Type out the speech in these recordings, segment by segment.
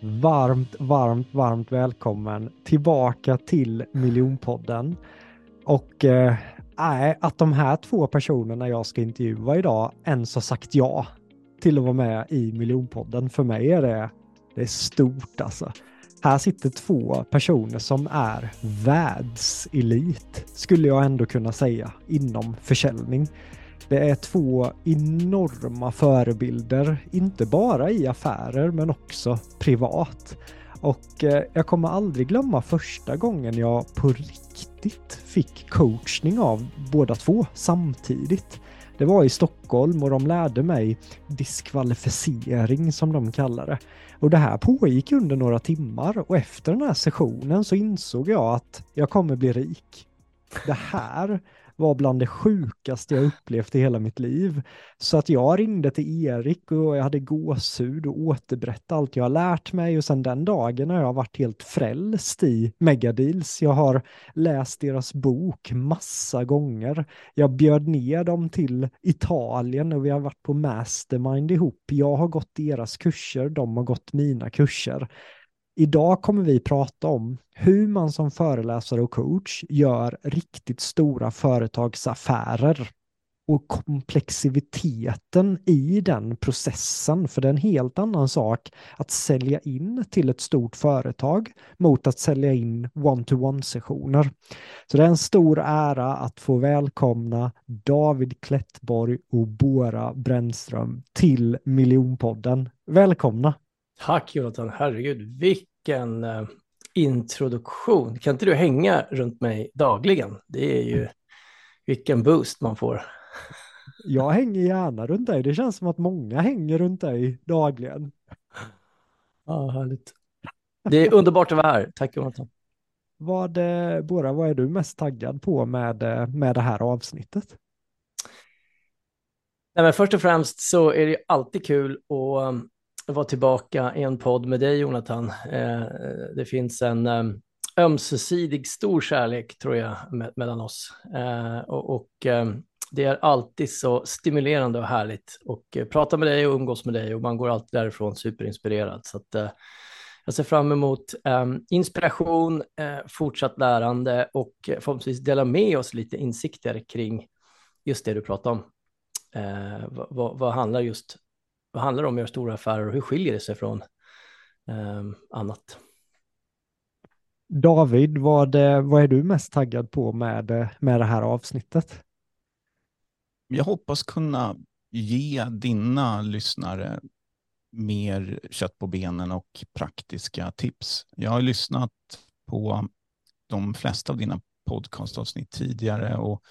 varmt, varmt, varmt välkommen tillbaka till Miljonpodden. Och eh, att de här två personerna jag ska intervjua idag ens har sagt ja till att vara med i Miljonpodden. För mig är det, det är stort alltså. Här sitter två personer som är världselit, skulle jag ändå kunna säga, inom försäljning. Det är två enorma förebilder, inte bara i affärer men också privat. Och eh, jag kommer aldrig glömma första gången jag på riktigt fick coachning av båda två samtidigt. Det var i Stockholm och de lärde mig diskvalificering som de kallar det. Och det här pågick under några timmar och efter den här sessionen så insåg jag att jag kommer bli rik. Det här var bland det sjukaste jag upplevt i hela mitt liv. Så att jag ringde till Erik och jag hade gåshud och återberättade allt jag har lärt mig och sen den dagen har jag varit helt frälst i Megadeals. Jag har läst deras bok massa gånger. Jag bjöd ner dem till Italien och vi har varit på mastermind ihop. Jag har gått deras kurser, de har gått mina kurser. Idag kommer vi prata om hur man som föreläsare och coach gör riktigt stora företagsaffärer och komplexiteten i den processen. För det är en helt annan sak att sälja in till ett stort företag mot att sälja in one-to-one sessioner. Så det är en stor ära att få välkomna David Klettborg och Bora Brännström till Miljonpodden. Välkomna! Tack Jonathan, herregud vilken uh, introduktion. Kan inte du hänga runt mig dagligen? Det är ju vilken boost man får. Jag hänger gärna runt dig. Det känns som att många hänger runt dig dagligen. Ja, härligt. Det är underbart att vara här. Tack Jonathan. Vad, eh, Bora, vad är du mest taggad på med, eh, med det här avsnittet? Nej, men först och främst så är det alltid kul att vara tillbaka i en podd med dig Jonathan. Eh, det finns en eh, ömsesidig stor kärlek tror jag mellan oss. Eh, och det är alltid så stimulerande och härligt att prata med dig och umgås med dig och man går alltid därifrån superinspirerad. Så att, jag ser fram emot inspiration, fortsatt lärande och förhoppningsvis dela med oss lite insikter kring just det du pratar om. vad, vad handlar just vad handlar det om att göra stora affärer och hur skiljer det sig från eh, annat? David, vad, vad är du mest taggad på med, med det här avsnittet? Jag hoppas kunna ge dina lyssnare mer kött på benen och praktiska tips. Jag har lyssnat på de flesta av dina podcastavsnitt tidigare och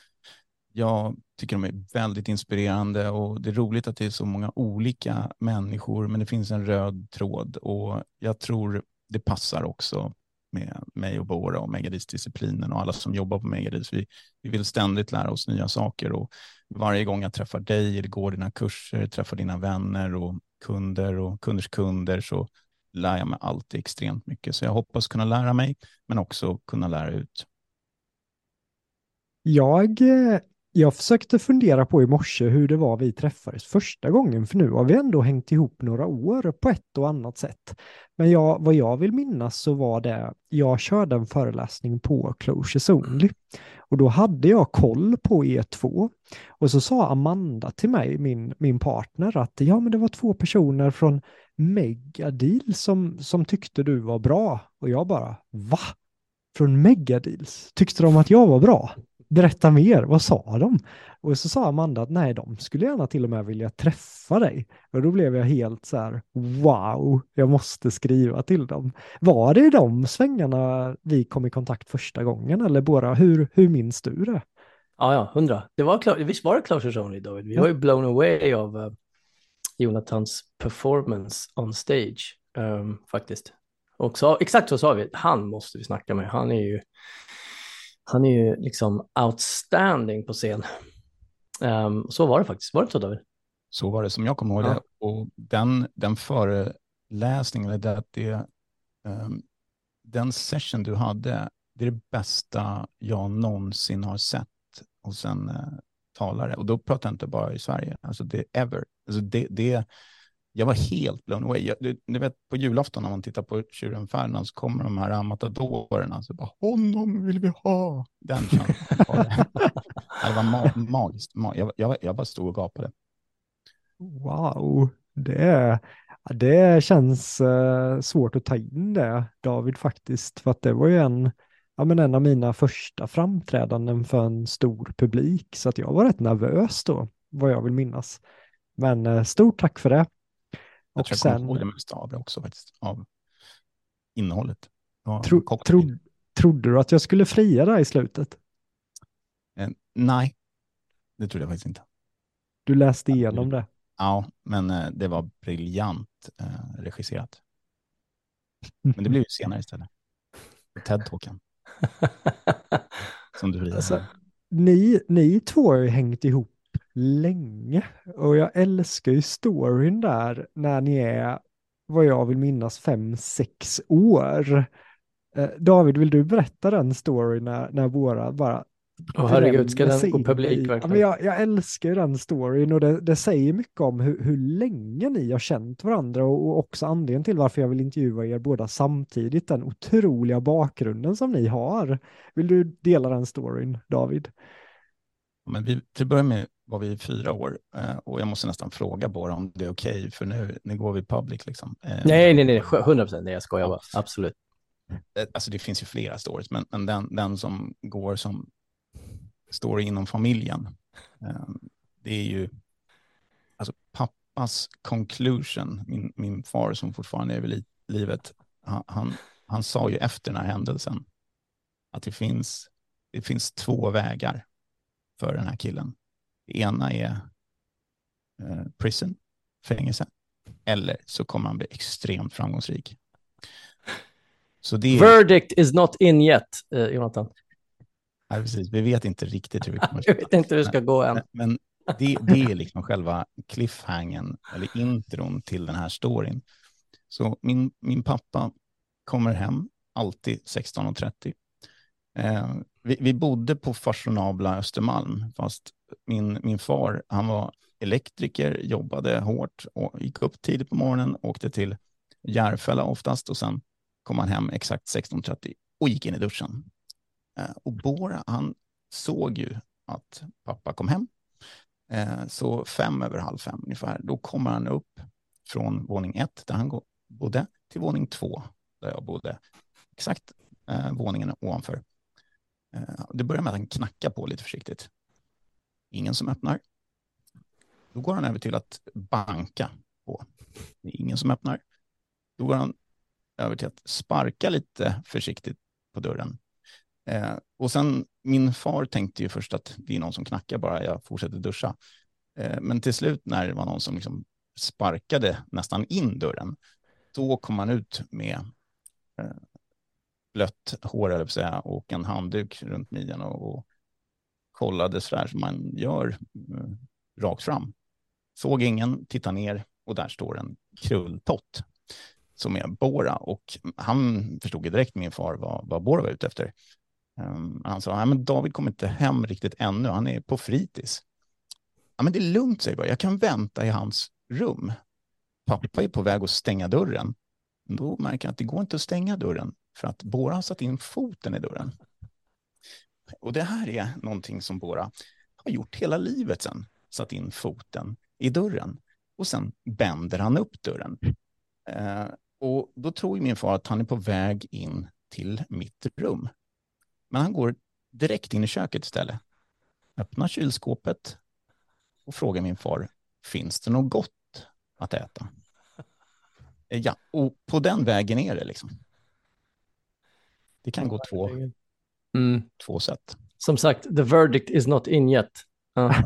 jag tycker de är väldigt inspirerande och det är roligt att det är så många olika människor, men det finns en röd tråd och jag tror det passar också med mig och Bora och Megadis-disciplinen och alla som jobbar på Megadis. Vi, vi vill ständigt lära oss nya saker och varje gång jag träffar dig eller går dina kurser, träffar dina vänner och kunder och kunders kunder så lär jag mig alltid extremt mycket. Så jag hoppas kunna lära mig, men också kunna lära ut. Jag eh, jag försökte fundera på i morse hur det var vi träffades första gången, för nu har vi ändå hängt ihop några år på ett och annat sätt. Men jag, vad jag vill minnas så var det, jag körde en föreläsning på Closures Only och då hade jag koll på er två. Och så sa Amanda till mig, min, min partner, att ja, men det var två personer från Megadeal som, som tyckte du var bra. Och jag bara, va? Från Megadeals? Tyckte de att jag var bra? Berätta mer, vad sa de? Och så sa Amanda att nej, de skulle gärna till och med vilja träffa dig. Och då blev jag helt så här, wow, jag måste skriva till dem. Var det i de svängarna vi kom i kontakt första gången eller bara, hur, hur minns du det? Ja, ja, hundra. Det var, visst var det Closures Only, David? Vi var ju blown away av uh, Jonathans performance on stage, um, faktiskt. Och så, exakt så sa vi, han måste vi snacka med. Han är ju han är ju liksom outstanding på scen. Um, så var det faktiskt, var det inte så David? Så var det som jag kommer ihåg ja. det. Och den, den föreläsningen, eller det, det, um, den session du hade, det är det bästa jag någonsin har sett hos en uh, talare. Och då pratar jag inte bara i Sverige, alltså det är ever. Alltså det, det, jag var helt blown away. Jag, du, du, vet på julafton när man tittar på Tjuren Ferdinand så kommer de här matadorerna. Så bara, honom vill vi ha. Den känslan. det var ma magiskt. Jag, jag, jag bara stod och gapade. Wow, det, det känns uh, svårt att ta in det, David, faktiskt. För att det var ju en, ja, men en av mina första framträdanden för en stor publik. Så att jag var rätt nervös då, vad jag vill minnas. Men uh, stort tack för det. Jag och tror jag kommer ihåg det mesta av det också faktiskt, av innehållet. Tro, tro, trodde du att jag skulle fria där i slutet? Eh, nej, det trodde jag faktiskt inte. Du läste igenom det? Ja, men eh, det var briljant eh, regisserat. Men det blev ju senare istället. TED-talken. Som du friade. Alltså, ni, ni två har ju hängt ihop länge. Och jag älskar ju storyn där när ni är, vad jag vill minnas, fem, sex år. Eh, David, vill du berätta den storyn när, när våra bara oh, herregud, ska den gå publik verkligen? men jag, jag älskar den storyn och det, det säger mycket om hur, hur länge ni har känt varandra och, och, också anledningen till varför jag vill intervjua er båda samtidigt, den otroliga bakgrunden som ni har. Vill du dela den storyn, David? Men vi, till att börja med var vi fyra år eh, och jag måste nästan fråga bara om det är okej, okay, för nu, nu går vi public liksom. Eh, nej, nej, nej, hundra procent, nej, jag skojar bara, absolut. Eh, alltså det finns ju flera stories, men, men den, den som går som story inom familjen, det är ju alltså pappas conclusion, min, min far som fortfarande är vid livet, han, han, han sa ju efter den här händelsen att det finns, det finns två vägar för den här killen. Det ena är eh, prison, fängelse, eller så kommer han bli extremt framgångsrik. Så det är... Verdict is not in yet, eh, Jonathan. Nej, precis. Vi vet inte riktigt hur vi kommer att Jag vet inte hur det ska gå än. Men det, det är liksom själva cliffhangen, eller intron till den här storyn. Så min, min pappa kommer hem, alltid 16.30. Eh, vi, vi, bodde på fashionabla Östermalm, fast min, min far, han var elektriker, jobbade hårt och gick upp tidigt på morgonen, åkte till Järfälla oftast och sen kom han hem exakt 16.30 och gick in i duschen. Eh, och Bora, han såg ju att pappa kom hem. Eh, så fem över halv fem ungefär, då kommer han upp från våning ett där han bodde till våning två där jag bodde. Exakt eh, våningen ovanför. Eh, det börjar med att han knackar på lite försiktigt. Ingen som öppnar. Då går han över till att banka på. Det är ingen som öppnar. Då går han över till att sparka lite försiktigt på dörren. Eh, och sen, min far tänkte ju först att det är någon som knackar bara, jag fortsätter duscha. Eh, men till slut när det var någon som liksom sparkade nästan in dörren, då kom han ut med eh, blött hår, eller säga, och en handduk runt midjan och, och kollade så där som man gör eh, rakt fram. Såg ingen, tittade ner och där står en krulltott som är Bora och han förstod ju direkt min far vad, vad Bora var ute efter. Um, han sa, Nej, men David kommer inte hem riktigt ännu, han är på fritids. Ja, men det är lugnt, säger jag, jag kan vänta i hans rum. Pappa är på väg att stänga dörren. Då märker jag att det går inte att stänga dörren för att Bora har satt in foten i dörren. Och det här är någonting som Bora har gjort hela livet sen, satt in foten i dörren och sen bänder han upp dörren. Eh, och då tror min far att han är på väg in till mitt rum. Men han går direkt in i köket istället. Öppnar kylskåpet och frågar min far, finns det något gott att äta? Eh, ja, och på den vägen är det liksom. Det kan gå två, mm. två sätt. Som sagt, the verdict is not in yet. Uh.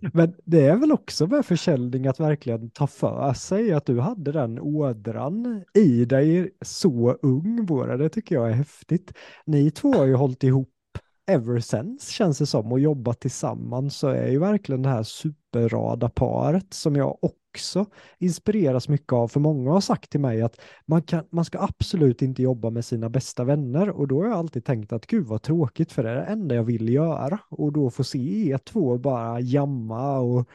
Men det är väl också med försäljning att verkligen ta för sig att du hade den ådran i dig så ung, Bora. Det tycker jag är häftigt. Ni två har ju hållit ihop ever since känns det som och jobbat tillsammans så är ju verkligen det här superrada paret som jag också inspireras mycket av. För många har sagt till mig att man, kan, man ska absolut inte jobba med sina bästa vänner och då har jag alltid tänkt att gud vad tråkigt för det är det enda jag vill göra och då få se er två bara jamma och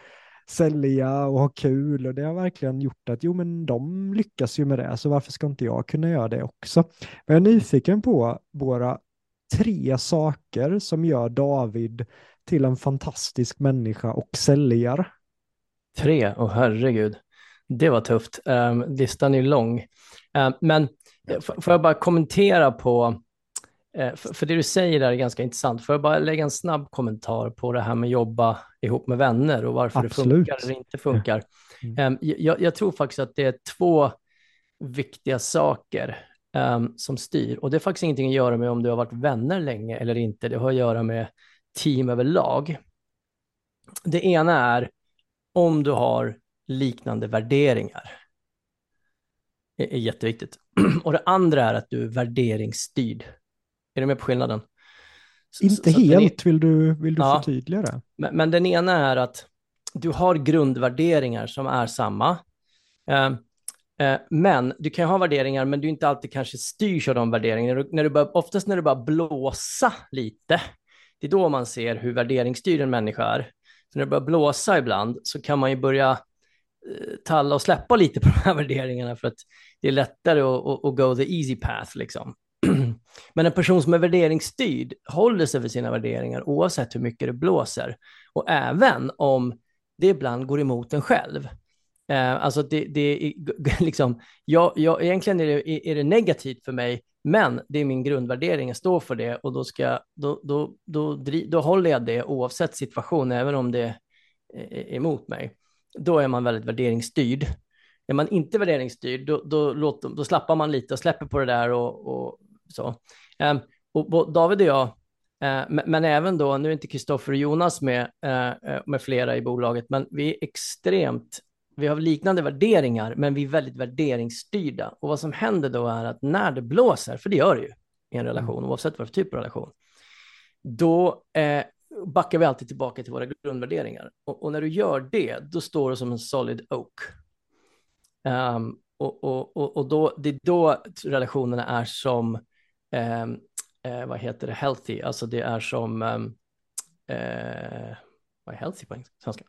sälja och ha kul och det har verkligen gjort att jo men de lyckas ju med det så varför ska inte jag kunna göra det också? Men jag är nyfiken på våra tre saker som gör David till en fantastisk människa och säljare. Tre, oh, herregud. Det var tufft. Um, listan är lång. Uh, men får jag bara kommentera på, uh, för, för, det du säger där är ganska intressant. Får jag bara lägga en snabb kommentar på det här med jobba ihop med vänner och varför Absolut. det funkar eller inte funkar. Um, jag, jag, tror faktiskt att det är två viktiga saker um, som styr. Och det är faktiskt ingenting att göra med om du har varit vänner länge eller inte. Det har att göra med team överlag. Det ena är om du har liknande värderingar. Det är jätteviktigt. Och det andra är att du är värderingsstyrd. Är du med på skillnaden? Inte så, helt, så vill du, vill du ja, förtydliga det? Men, men, den ena är att du har grundvärderingar som är samma. Eh, eh, men du kan ha värderingar, men du inte alltid kanske styrs av de värderingarna. När du, när du bör, oftast när du bara blåsa lite, det är då man ser hur värderingsstyrd en människa är. När det börjar blåsa ibland så kan man ju börja eh, talla och släppa lite på de här värderingarna för att det är lättare att, att, att go the easy path liksom. Men en person som är värderingsstyrd håller sig för sina värderingar oavsett hur mycket det blåser. Och även om det ibland går emot en själv. Eh, alltså det, det är liksom, jag, jag, egentligen är det, är det negativt för mig men det är min grundvärdering, jag står för det och då, ska, då, då, då, då, då håller jag det oavsett situation, även om det är emot mig. Då är man väldigt värderingsstyrd. Är man inte värderingsstyrd, då, då, låter, då slappar man lite och släpper på det där och, och så. Um, och David och jag, eh, men, men, även då, nu är inte Kristoffer och Jonas med, eh, eh, med flera i bolaget, men vi är extremt vi har liknande värderingar, men vi är väldigt värderingsstyrda. Och vad som händer då är att när det blåser, för det gör det ju i en relation, mm. oavsett vad för typ av relation, då eh, backar vi alltid tillbaka till våra grundvärderingar. Och, och, när du gör det, då står du som en solid oak. Um, och, och, och, då, det är då relationerna är som, um, eh, vad heter det, healthy, alltså det är som, um, eh, vad är healthy på svenska?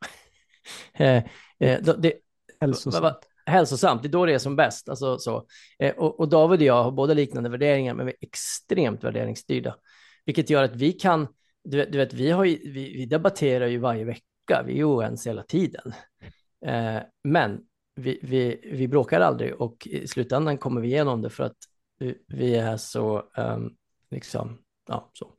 Eh, eh, det, hälsosamt. hälsosamt, det är då det är som bäst. Alltså, så. Eh, och, och David och jag har båda liknande värderingar, men vi är extremt värderingsstyrda. Vilket gör att vi kan, du du vet vi, har ju, vi, vi debatterar ju varje vecka, vi är oense hela tiden. Men vi, vi, vi bråkar aldrig och i slutändan kommer vi igenom det för att vi, vi är så, um, liksom, ja, så.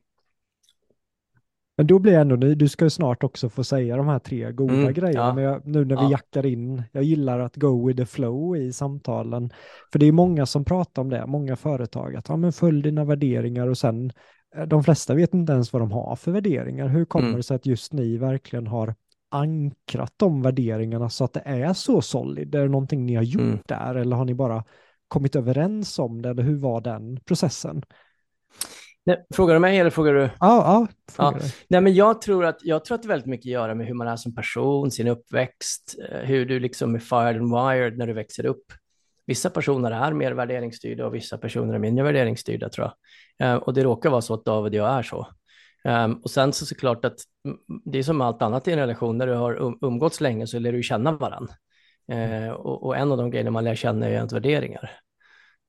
Men då blir jag ändå ny. Du ska ju snart också få säga de här tre goda mm, grejerna. Ja. Men jag, nu när vi ja. jackar in, jag gillar att go with the flow i samtalen. För det är många som pratar om det, många företag, att ja, men följ dina värderingar och sen eh, de flesta vet inte ens vad de har för värderingar. Hur kommer mm. det sig att just ni verkligen har ankrat de värderingarna så att det är så solid? Är det någonting ni har gjort mm. där eller har ni bara kommit överens om det? Eller hur var den processen? Nej, frågar du mig eller frågar du? Ja, ja, ja. Nej, men jag tror att jag tror att det är väldigt mycket att göra med hur man är som person, sin uppväxt, eh, hur du liksom är fired and wired när du växer upp. Vissa personer är mer värderingsstyrda och vissa personer är mindre värderingsstyrda tror jag. Uh, och det råkar vara så att David och jag är så. Um, och sen så såklart att det är som allt annat i en relation, när du har um, umgåtts länge så lär du känna varandra. Uh, och, en av de grejerna man lär känna är ens värderingar.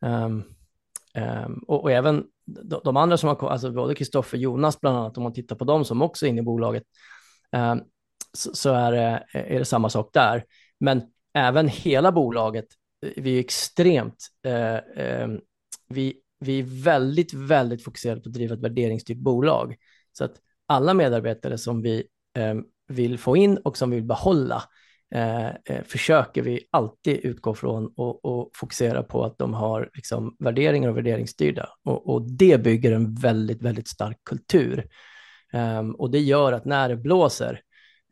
Um, Um, och, och, även de, de, andra som har alltså både Kristoffer och Jonas bland annat, om man tittar på dem som också är inne i bolaget, eh, så, så, är, det, är det samma sak där. Men även hela bolaget, eh, vi är extremt, eh, ehm, vi, vi är väldigt, väldigt fokuserade på att driva ett värderingsstyrt bolag. Så att alla medarbetare som vi ehm, vill få in och som vi vill behålla Eh, eh, försöker vi alltid utgå från och, och, fokusera på att de har liksom, värderingar och värderingsstyrda. Och, och det bygger en väldigt, väldigt stark kultur. Um, och det gör att när det blåser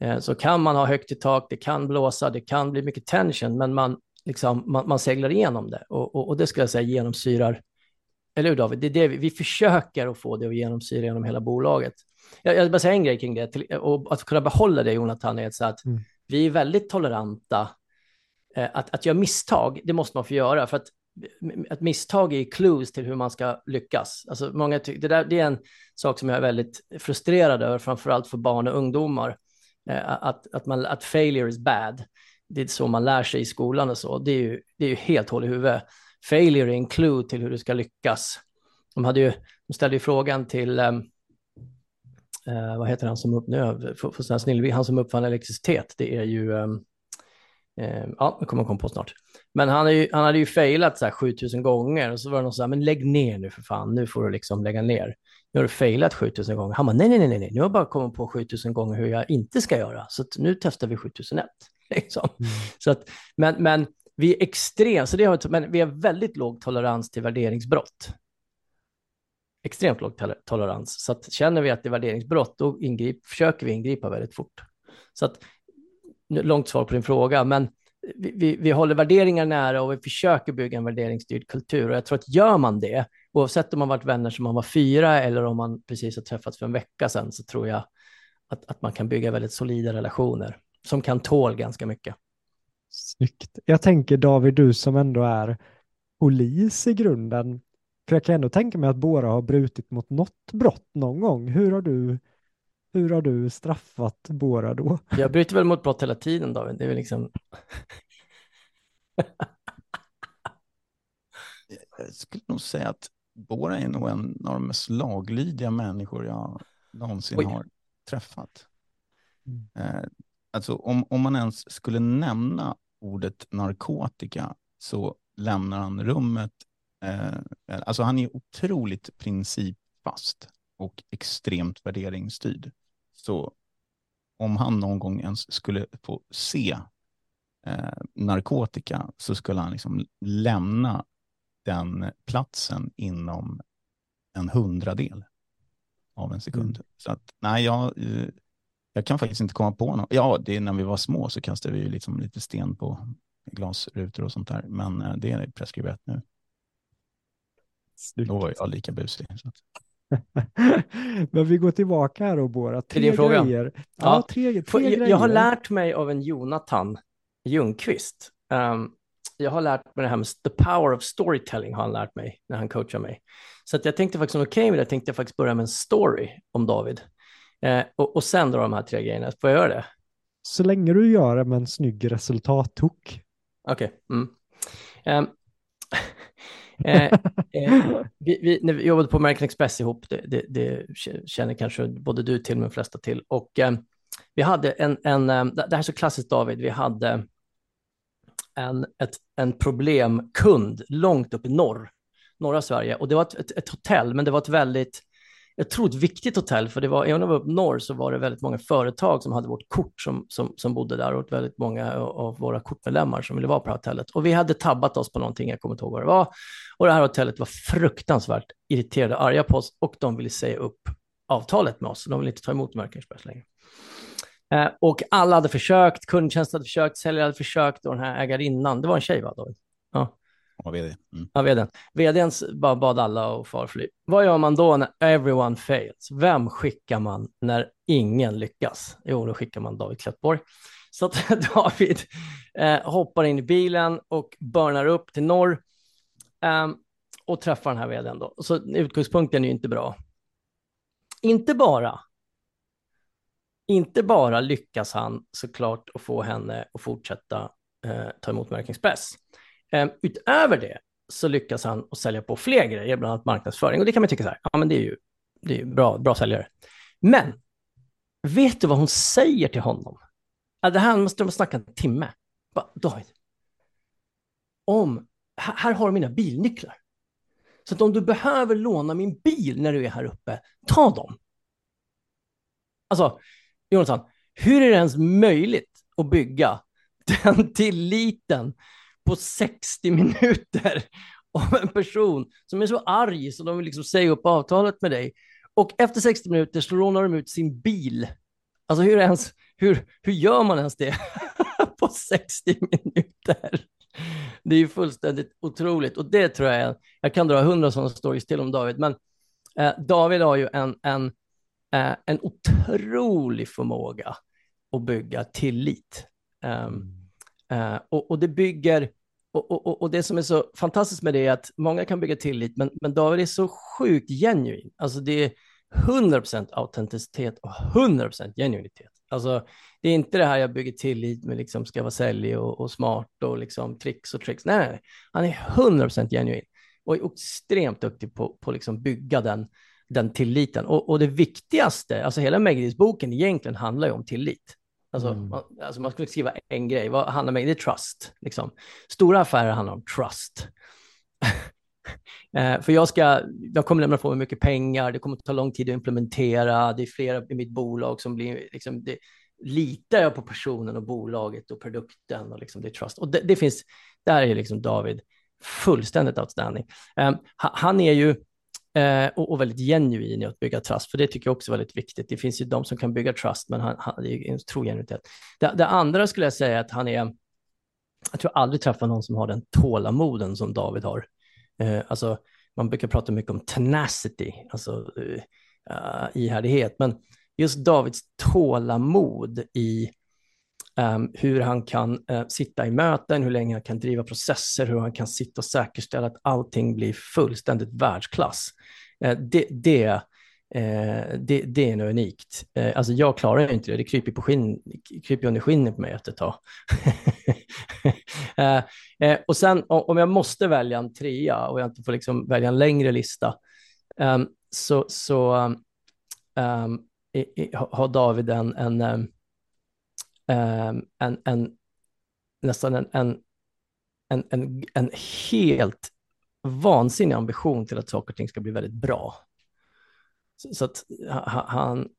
eh, så kan man ha högt i tak, det kan blåsa, det kan bli mycket tension, men man, liksom, man, man seglar igenom det. Och, och, och, det skulle jag säga genomsyrar, eller hur David? Det är det vi, vi försöker att få det att genomsyra genom hela bolaget. Jag, jag vill bara säga en grej kring det, till, och att kunna behålla det Jonathan, är att mm vi är väldigt toleranta. Eh, att, att göra misstag, det måste man få göra, för att ett misstag är clues till hur man ska lyckas. Alltså många det, där, det är en sak som jag är väldigt frustrerad över, framförallt för barn och ungdomar. Eh, att, att, man, att failure is bad. Det är så man lär sig i skolan och så. Det är ju, det är ju helt hål i huvudet. Failure är en clue till hur du ska lyckas. De, hade ju, de ställde ju frågan till, um, uh, vad heter han som, upp, nu, för, för snill, han som uppfann elektricitet, det är ju, uh, ja, det kommer komma på snart. Men han, ju, han hade ju failat så här 7000 gånger och så var det någon så här, men lägg ner nu för fan, nu får du liksom lägga ner. Nu har du failat 7000 gånger. Han bara, nej, nej, nej, nej, nu har jag bara kommit på 7000 gånger hur jag inte ska göra, så nu testar vi 7001. Liksom. Mm. Så att, men, men vi är extremt, så det har, men vi har väldigt låg tolerans till värderingsbrott. Extremt låg tolerans. Så att känner vi att det är värderingsbrott, då ingrip, försöker vi ingripa väldigt fort. Så att, långt svar på din fråga, men vi, vi, vi, håller värderingar nära och vi försöker bygga en värderingsstyrd kultur. Och jag tror att gör man det, oavsett om man varit vänner som man var fyra eller om man precis har träffats för en vecka sedan, så tror jag att, att man kan bygga väldigt solida relationer som kan tål ganska mycket. Snyggt. Jag tänker David, du som ändå är polis i grunden, för jag kan ändå tänka mig att båda har brutit mot något brott någon gång. Hur har du, hur har du straffat båda då? Jag bryter väl mot brott hela tiden David, det är väl liksom... jag skulle nog säga att Bora är nog en av de mest laglydiga människor jag någonsin Oj. har träffat. Mm. Eh, alltså om, om man ens skulle nämna ordet narkotika så lämnar han rummet. Eh, alltså han är otroligt principfast och extremt värderingsstyrd. Så om han någon gång ens skulle få se eh, narkotika så skulle han liksom lämna den platsen inom en hundradel av en sekund. Mm. Så att nej, jag, eh, jag kan faktiskt inte komma på något. Ja, det är när vi var små så kastade vi liksom lite sten på glasrutor och sånt där. Men eh, det är preskriberat nu. Snyggt. Då var jag lika busig. Men vi går tillbaka här och Bora. Tre din fråga. grejer. Ja, ja tre, tre jag, grejer. Jag har lärt mig av en Jonathan Ljungqvist. Um, jag har lärt mig det här med the power of storytelling har han lärt mig när han coachar mig. Så att jag tänkte faktiskt, om okej okay med det, tänkte jag faktiskt börja med en story om David. Eh, och, och sen då de här tre grejerna. Får jag göra det? Så länge du gör det med en snygg resultattok. Okej. Okay. Mm. Um, eh, eh, vi, vi, när vi jobbade på American Express ihop, det, det, det känner kanske både du till, men de flesta till. Och eh, vi hade en, en, eh, det här är så klassiskt David, vi hade en, ett, en problemkund långt upp i norr, norra Sverige. Och det var ett, ett, ett hotell, men det var ett väldigt jag tror ett viktigt hotell, för det var, även om det var upp norr så var det väldigt många företag som hade vårt kort som, som, som bodde där och väldigt många av våra kortmedlemmar som ville vara på hotellet. Och vi hade tabbat oss på någonting, jag kommer inte ihåg vad det var. Och det här hotellet var fruktansvärt irriterade, och arga på oss och de ville säga upp avtalet med oss. De ville inte ta emot American Express längre. Eh, och alla hade försökt, kundtjänst hade försökt, säljare hade försökt och den här ägarinnan, det var en tjej va David? Ja. Vd. Mm. Ja, vdn. Vdn bara bad alla att farfly. Vad gör man då när everyone fails? Vem skickar man när ingen lyckas? Jo, då skickar man David Klättborg. Så att David eh, hoppar in i bilen och börnar upp till norr eh, och träffar den här vdn då. Så utgångspunkten är ju inte bra. Inte bara, inte bara lyckas han såklart att få henne att fortsätta eh, ta emot American Express. Ehm, utöver det så lyckas han att sälja på fler grejer, bland annat marknadsföring. Och det kan man tycka så här, ja men det är ju, det är bra, bra säljare. Men vet du vad hon säger till honom? Ja, det här måste de snacka en timme. Bara, David, om, här har du mina bilnycklar. Så att om du behöver låna min bil när du är här uppe, ta dem. Alltså, Jonathan, hur är det ens möjligt att bygga den tilliten på 60 minuter av en person som är så arg så de vill liksom säga upp avtalet med dig. Och efter 60 minuter så lånar de ut sin bil. Alltså hur, ens, hur, hur gör man ens det på 60 minuter? Det är ju fullständigt otroligt och det tror jag, jag kan dra hundra sådana stories till om David, men eh, David har ju en, en, eh, en otrolig förmåga att bygga tillit. Um, Uh, och, och, det bygger, och, och, och, det som är så fantastiskt med det är att många kan bygga tillit, men, men David är så sjukt genuin. Alltså det är 100% autenticitet och 100% genuinitet. Alltså, det är inte det här jag bygger tillit med, liksom, ska vara säljig och, och smart och liksom tricks och tricks. Nej, nej, nej. han är 100% genuin och är extremt duktig på att liksom bygga den, den tilliten. Och, och det viktigaste, alltså hela Megadis-boken egentligen handlar ju om tillit. Alltså, mm. man, alltså man skulle skriva en grej, vad handlar det om? Det är trust. Liksom. Stora affärer handlar om trust. eh, för jag, ska, jag kommer lämna ifrån mig mycket pengar, det kommer ta lång tid att implementera, det är flera i mitt bolag som blir, liksom, det, litar jag på personen och bolaget och produkten och liksom det är trust. Och det, det finns, där är liksom David fullständigt outstanding. Um, han är ju Eh, och, och, väldigt genuin i att bygga trust, för det tycker jag också är väldigt viktigt. Det finns ju de som kan bygga trust, men han, han är en tro genuinitet. Det, det, andra skulle jag säga att han är, jag tror aldrig träffat någon som har den tålamoden som David har. Eh, alltså, man brukar prata mycket om tenacity, alltså uh, ihärdighet, men just Davids tålamod i um, hur han kan uh, sitta i möten, hur länge han kan driva processer, hur han kan sitta och säkerställa att allting blir fullständigt världsklass. Uh, det, det, uh, det, det är nog unikt. alltså jag klarar inte det, det kryper, på skinn, kryper under skinnet på mig efter ett tag. och sen om jag måste välja en trea och jag inte får liksom välja en längre lista, um, så, så um, har David en, en, en, en, en nästan en, en, en, en, en helt vansinnig ambition till att saker och ting ska bli väldigt bra. Så, så att han,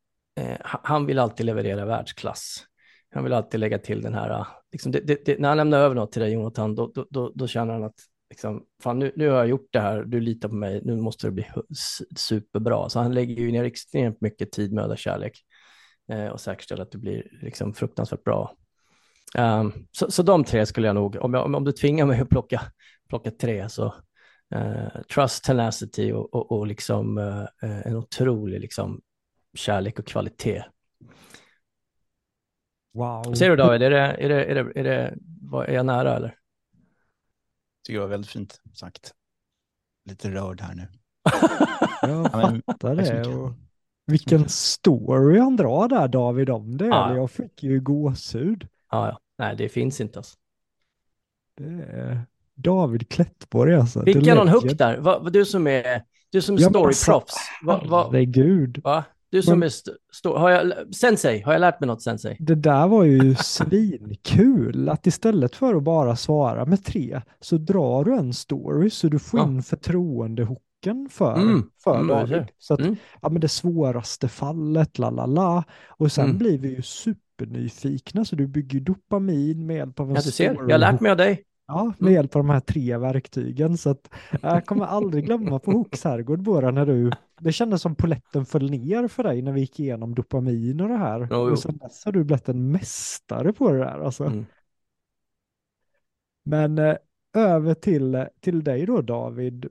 eh, han vill alltid leverera världsklass. Han vill alltid lägga till den här, liksom det, det, det, när han lämnar över något till dig Jonathan, då, då, då, då känner han att liksom, fan, nu, nu har jag gjort det här, du litar på mig, nu måste det bli superbra. Så han lägger ju ner extremt mycket tid, möda, kärlek och säkerställer att det blir liksom fruktansvärt bra. Um, så, så de tre skulle jag nog, om, jag, om du tvingar mig att plocka, plocka tre, så uh, trust, tenacity och, och, och liksom, uh, en otrolig liksom, kärlek och kvalitet. Wow. Ser du David, är, det, är, det, är, det, är, det, är jag nära eller? tycker jag var väldigt fint sagt. Lite rörd här nu. jag fattar det. Och vilken story han drar där David om det. Ja. Jag fick ju gåshud. Ja, ja. Nej, det finns inte alltså. Det är David Klettborg alltså. Fick jag någon hook där? Va, du som är, du som är ja, storyproffs. Herregud. Va? Du som men, är stor, har jag, sensei, har jag lärt mig något sensei? Det där var ju svinkul, att istället för att bara svara med tre så drar du en story så du får ja. in förtroendehooken för, mm. för mm, David. Så att, mm. ja men det svåraste fallet, la la la. Och sen mm. blir vi ju supernyfikna så du bygger dopamin med hjälp av en ja, du ser, jag har lärt mig av dig. Ja, med mm. hjälp av de här tre verktygen. Så att jag kommer aldrig glömma på Hooks herrgård bara när du, det kändes som poletten föll ner för dig när vi gick igenom dopamin och det här. Oh, och sen dess har du blivit en mästare på det där alltså. Mm. Men eh, över till, till dig då David.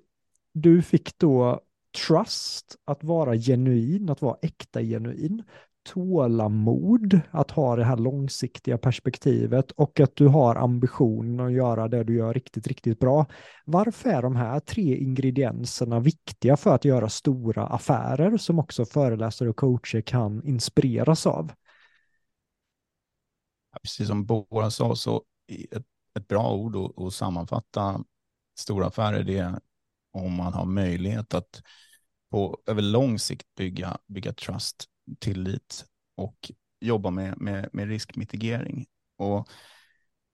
Du fick då trust, att vara genuin, att vara äkta genuin tålamod att ha det här långsiktiga perspektivet och att du har ambitionen att göra det du gör riktigt, riktigt bra. Varför är de här tre ingredienserna viktiga för att göra stora affärer som också föreläsare och coacher kan inspireras av? Precis som Bora sa, så ett, ett bra ord att sammanfatta stora affärer det är om man har möjlighet att på över lång sikt bygga, bygga trust tillit och jobba med, med, med riskmitigering. Och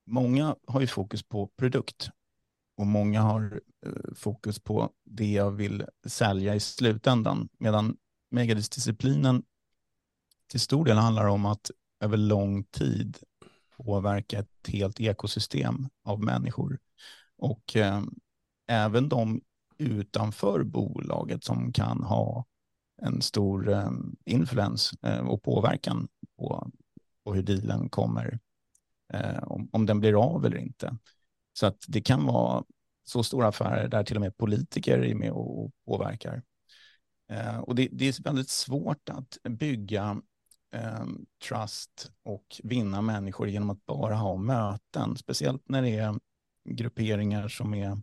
många har ju fokus på produkt och många har eh, fokus på det jag vill sälja i slutändan. Medan megadisciplinen till stor del handlar om att över lång tid påverka ett helt ekosystem av människor. Och eh, även de utanför bolaget som kan ha en stor eh, influens eh, och påverkan på, på hur dealen kommer, eh, om, om den blir av eller inte. Så att det kan vara så stora affärer där till och med politiker är med och påverkar. Eh, och det, det är väldigt svårt att bygga eh, trust och vinna människor genom att bara ha möten, speciellt när det är grupperingar som är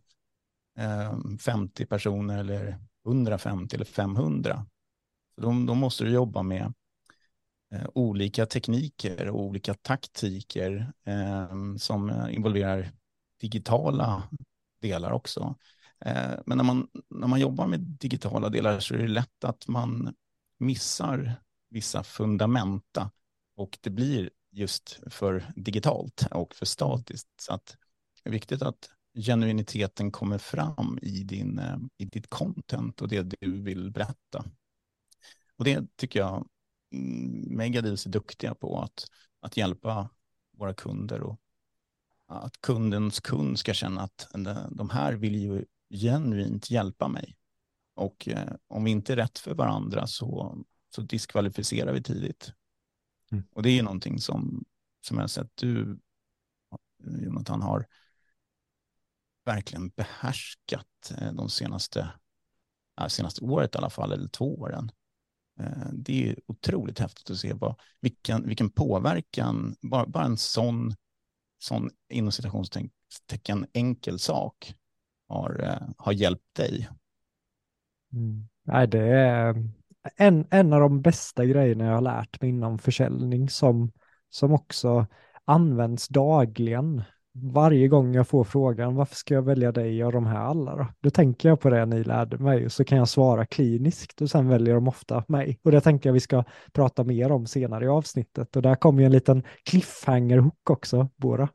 Eh, 50 personer eller 150 eller 500. Då, de måste du jobba med eh, olika tekniker och olika taktiker eh, som involverar digitala delar också. Eh, men när man, när man jobbar med digitala delar så är det lätt att man missar vissa fundamenta och det blir just för digitalt och för statiskt. Så att det är viktigt att genuiniteten kommer fram i, din, eh, i ditt content och det du vill berätta. Och det tycker jag mm, Megadeals är duktiga på, att, att hjälpa våra kunder och att kundens kund ska känna att de här vill ju genuint hjälpa mig. Och eh, om vi inte är rätt för varandra så, så diskvalificerar vi tidigt. Mm. Och det är någonting som, som jag har sett du, Jonathan, har verkligen behärskat eh, de senaste, senaste året i alla fall, eller två åren. Eh, det är otroligt häftigt att se vad, vilken, vilken påverkan, bara, bara en sån, sån inom citationstecken enkel sak har, eh, har hjälpt dig. Mm. Nej, det är en, en av de bästa grejerna jag har lärt mig inom försäljning som, som också används dagligen varje gång jag får frågan varför ska jag välja dig och de här alla då? Då tänker jag på det ni lärde mig och så kan jag svara kliniskt och sen väljer de ofta mig. Och det tänkte jag vi ska prata mer om senare i avsnittet och där kommer ju en liten cliffhanger-hook också, Bora.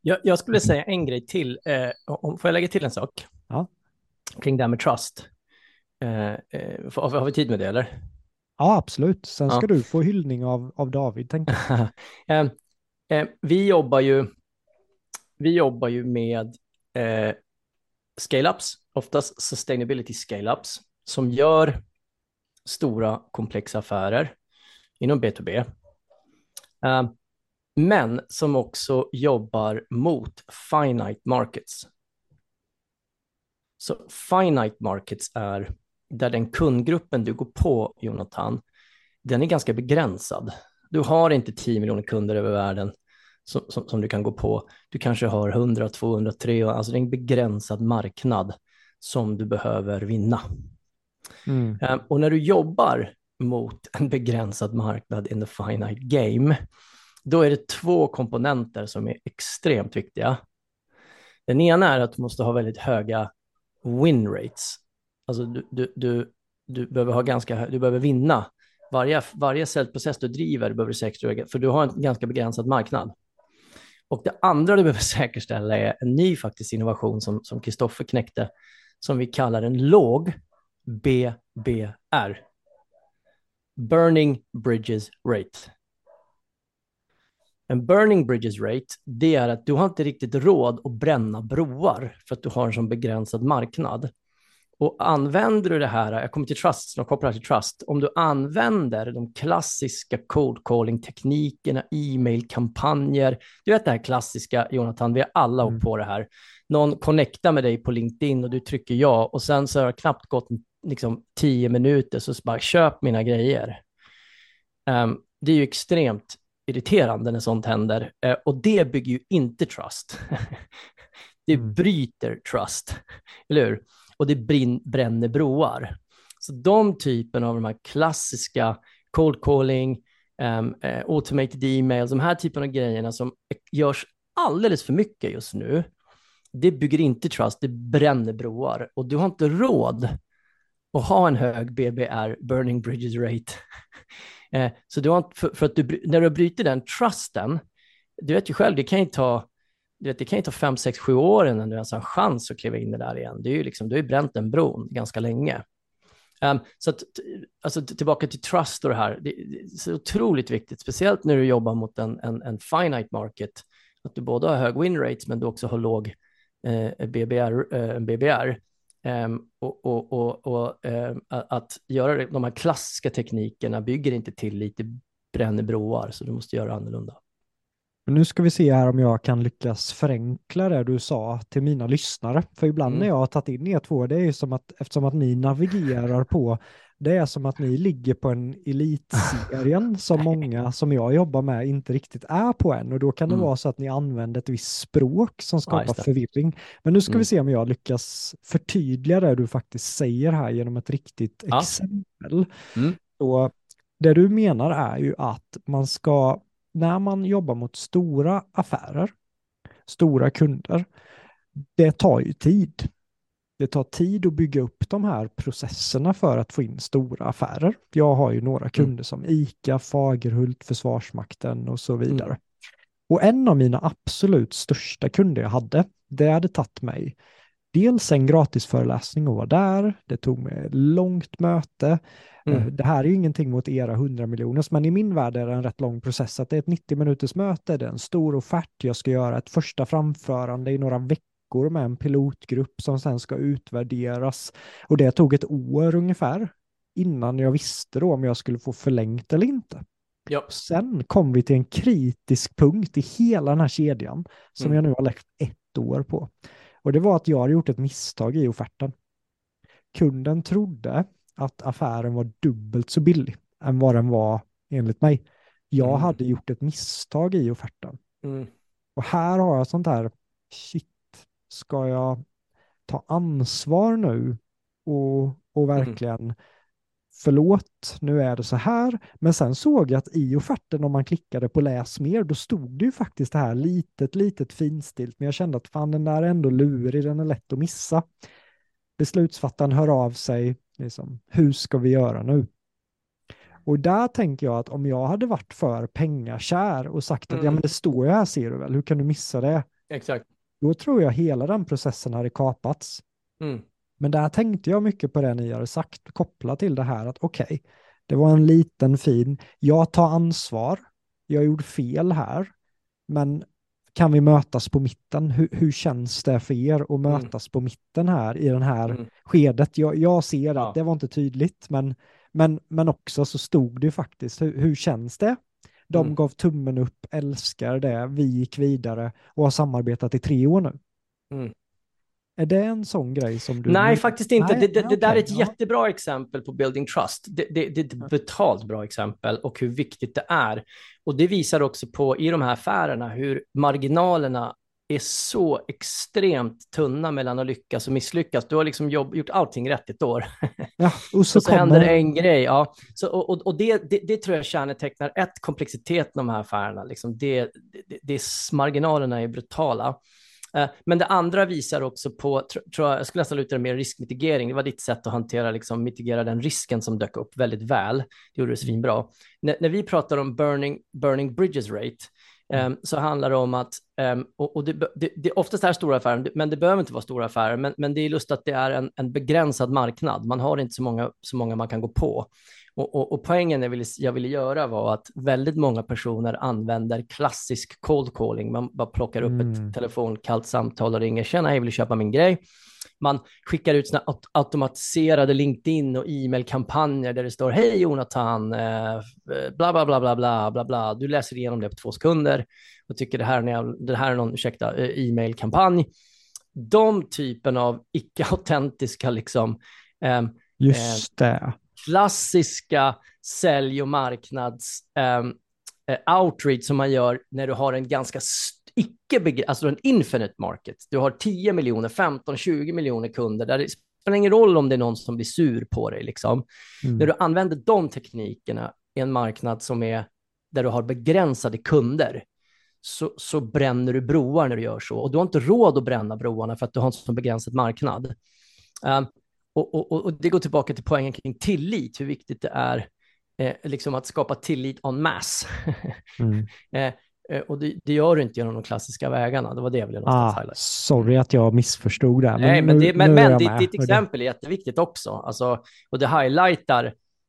jag, jag, skulle säga en grej till, eh, om, får jag lägga till en sak? Ja. Kring det här med trust. Eh, eh, har, har vi tid med det eller? Ja, absolut. Sen ska ja. du få hyllning av, av David, tänker jag. Eh, vi, jobbar ju, vi jobbar ju med eh, scale-ups, oftast sustainability scale-ups, som gör stora komplexa affärer inom B2B. Eh, men som också jobbar mot finite markets. Så finite markets är där den kundgruppen du går på, Jonathan, den är ganska begränsad. Du har inte 10 miljoner kunder över världen som, som, som, du kan gå på. Du kanske har 100, 200, 300, alltså det är en begränsad marknad som du behöver vinna. Mm. Um, och när du jobbar mot en begränsad marknad in the finite game, då är det två komponenter som är extremt viktiga. Den ena är att du måste ha väldigt höga win rates. Alltså du, du, du, du behöver ha ganska, du behöver vinna varje, varje säljprocess du driver behöver du säkerställa, för du har en ganska begränsad marknad. Och det andra du behöver säkerställa är en ny faktiskt innovation som Kristoffer knäckte, som vi kallar en låg BBR. Burning Bridges Rate. En burning bridges rate, det är att du har inte riktigt råd att bränna broar för att du har en sån begränsad marknad. Och använder du det här, jag kommer till trust, snart kopplar till trust, om du använder de klassiska cold calling-teknikerna, e-mail-kampanjer, du vet det här klassiska, Jonathan, vi har alla mm. på det här. Någon connectar med dig på LinkedIn och du trycker ja och sen så har det knappt gått liksom tio minuter så bara köp mina grejer. Um, det är ju extremt irriterande när sånt händer uh, och det bygger ju inte trust. det mm. bryter trust, eller hur? Och det brin, bränner broar. Så de typen av de här klassiska cold calling, um, uh, automated emails, de här typen av grejerna som görs alldeles för mycket just nu, det bygger inte trust, det bränner broar och du har inte råd att ha en hög BBR, burning bridges rate. uh, så du har, för, för, att du, när du bryter den trusten, du vet ju själv, det kan ju ta du vet, det kan ju ta fem, sex, sju år innan du ens har en chans att kliva in i det där igen. Det är ju liksom, du har ju bränt den bron ganska länge. Um, så att, alltså, tillbaka till trust och det här, det, det är så otroligt viktigt, speciellt när du jobbar mot en, en, en finite market, att du både har hög win rates men du också har låg eh, BBR. Eh, BBR. Um, ehm, och, och, och, och um, att göra de här klassiska teknikerna bygger inte till lite bränner broar, så du måste göra annorlunda. Men nu ska vi se här om jag kan lyckas förenkla det du sa till mina lyssnare. För ibland mm. när jag har tagit in er två, det är ju som att eftersom att ni navigerar på, det är som att ni ligger på en elitserien som många som jag jobbar med inte riktigt är på än. Och då kan det mm. vara så att ni använder ett visst språk som skapar ja, förvirring. Men nu ska mm. vi se om jag lyckas förtydliga det du faktiskt säger här genom ett riktigt ja. exempel. Mm. Så det du menar är ju att man ska, när man jobbar mot stora affärer, stora kunder, det tar ju tid. Det tar tid att bygga upp de här processerna för att få in stora affärer. Jag har ju några Mm. kunder som ICA, Fagerhult, Försvarsmakten och så vidare. Mm. Och en av mina absolut största kunder jag hade, det hade tagit mig dels en gratis föreläsning och vara där. Det tog mig ett långt möte. Mm. Eh, Det här är ju ingenting mot era 100 miljoners, men i min värld är det en rätt lång process. Att det är ett 90 minuters möte, det är en stor offert, jag ska göra ett första framförande i några veckor med en pilotgrupp som sen ska utvärderas. Och det tog ett år ungefär innan jag visste då om jag skulle få förlängt eller inte. Ja. Sen kom vi till en kritisk punkt i hela den här kedjan som Mm. jag nu har lagt ett år på. Och det var att jag hade gjort ett misstag i offerten. Kunden trodde att affären var dubbelt så billig än vad den var enligt mig. Jag Mm. hade gjort ett misstag i offerten. Mm. Och här har jag sånt här, shit, ska jag ta ansvar nu och, och Mm. Förlåt, nu är det så här. Men sen såg jag att i offerten, om man klickade på läs mer, då stod det ju faktiskt det här litet, litet finstilt. Men jag kände att fan, den där är ändå lurig, den är lätt att missa. Beslutsfattaren hör av sig, liksom, hur ska vi göra nu? Och där tänker jag att om jag hade varit för pengakär och sagt att ja Mm. men det står ju här ser du väl, hur kan du missa det? Exakt. Då tror jag hela den processen hade kapats. Mm. Men där tänkte jag mycket på det ni hade sagt, kopplat till det här att okej, det var en liten fin, jag tar ansvar, jag gjorde fel här, men kan vi mötas på mitten? Hur, hur känns det för er att Mm. mötas på mitten här i den här Mm. skedet? Jag, jag ser Ja. att det var inte tydligt, men, men, men också så stod det faktiskt, hur, hur känns det? De Mm. gav tummen upp, älskar det, vi gick vidare och har samarbetat i tre år nu. Mm. Är det en sån grej som du... Nej, faktiskt inte. Nej, det, det, det där är ett ja. jättebra exempel på building trust. Det, det, är ett betalt bra exempel och hur viktigt det är. Och det visar också på i de här affärerna hur marginalerna är så extremt tunna mellan att lyckas och misslyckas. Du har liksom jobb, gjort allting rätt ett år. Ja, och så, och så händer det en grej. Ja. Så, och och, det, det, det tror jag kännetecknar ett, komplexiteten av de här affärerna. Liksom det, det, det, marginalerna är brutala. Eh, Men det andra visar också på, tr- tror jag, jag skulle nästan luta det mer riskmitigering. Det var ditt sätt att hantera, liksom, mitigera den risken som dök upp väldigt väl. Det gjorde du svinbra. När, när vi pratar om burning, burning bridges rate, um, så handlar det om att, um, och, det, det, det oftast är stora affärer, men det behöver inte vara stora affärer, men, men det är just att det är en, en begränsad marknad. Man har inte så många, så många man kan gå på. Och, och, och poängen jag ville, jag ville göra var att väldigt många personer använder klassisk cold calling. Man bara plockar upp Mm. ett telefonkallt samtal och ringer. Tjena, jag vill köpa min grej. Man skickar ut såna aut- automatiserade LinkedIn och e-mailkampanjer där det står Hej Jonathan, eh, bla bla bla bla bla bla bla. Du läser igenom det på två sekunder och tycker det här, det här är någon, ursäkta, eh, e-mailkampanj. De typen av icke-autentiska liksom, ehm, Just det. Klassiska sälj och marknads ehm, eh, outreach som man gör när du har en ganska icke alltså en infinite market. Du har 10 miljoner, 15, 20 miljoner kunder där det spelar ingen roll om det är någon som blir sur på dig liksom. Mm. När du använder de teknikerna i en marknad som är där du har begränsade kunder så, så bränner du broar när du gör så. Och du har inte råd att bränna broarna för att du har en så begränsad marknad. Um, och, och, och, det går tillbaka till poängen kring tillit, hur viktigt det är eh, liksom att skapa tillit en masse. Mm. eh, eh, och det, det gör du inte genom de klassiska vägarna, det var det jag ville någonstans Ah, highlight. sorry att jag missförstod det. Nej, men, det, men, men ditt, ditt exempel är jätteviktigt också. Alltså, och det highlightar,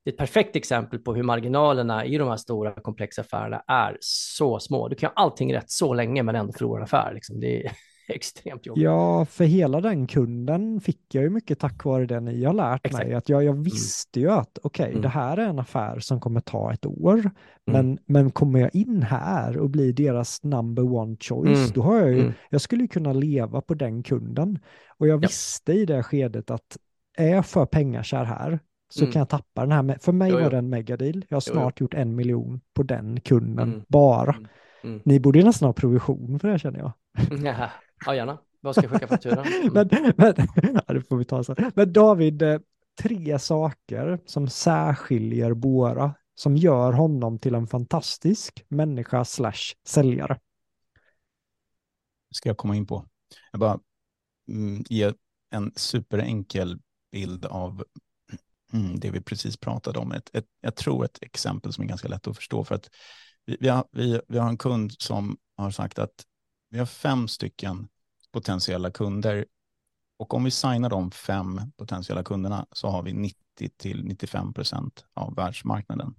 det är ett perfekt exempel på hur marginalerna i de här stora komplexa affärerna är så små. Du kan ha allting rätt så länge men ändå förlora en affär. Liksom. Det är extremt jobbigt. Ja, för hela den kunden fick jag ju mycket tack vare det ni har lärt Exakt. mig. Att jag, jag visste ju att okej, Mm. det här är en affär som kommer ta ett år. Men, men kommer jag in här och blir deras number one choice, Mm. då har jag ju, Mm. jag skulle ju kunna leva på den kunden. Och jag Ja. visste i det skedet att är jag för pengakär här så Mm. kan jag tappa den här. För mig Jo, var det en megadeal. Jag har Jo, jo. snart gjort en miljon på den kunden Mm. bara. Mm. Mm. Ni borde ju nästan ha provision för det känner jag. Ja, gärna. Vad ska jag skicka fakturan? Mm. men, men, ja, det får vi ta sen. Men David, eh, tre saker som särskiljer våra som gör honom till en fantastisk människa slash säljare? ska jag komma in på. Jag bara mm, ge en superenkel bild av mm, det vi precis pratade om. Ett, ett, jag tror ett exempel som är ganska lätt att förstå. för att vi, vi, har, vi, vi har en kund som har sagt att vi har fem stycken potentiella kunder och om vi signar de fem potentiella kunderna så har vi 90 till 95 procent av världsmarknaden.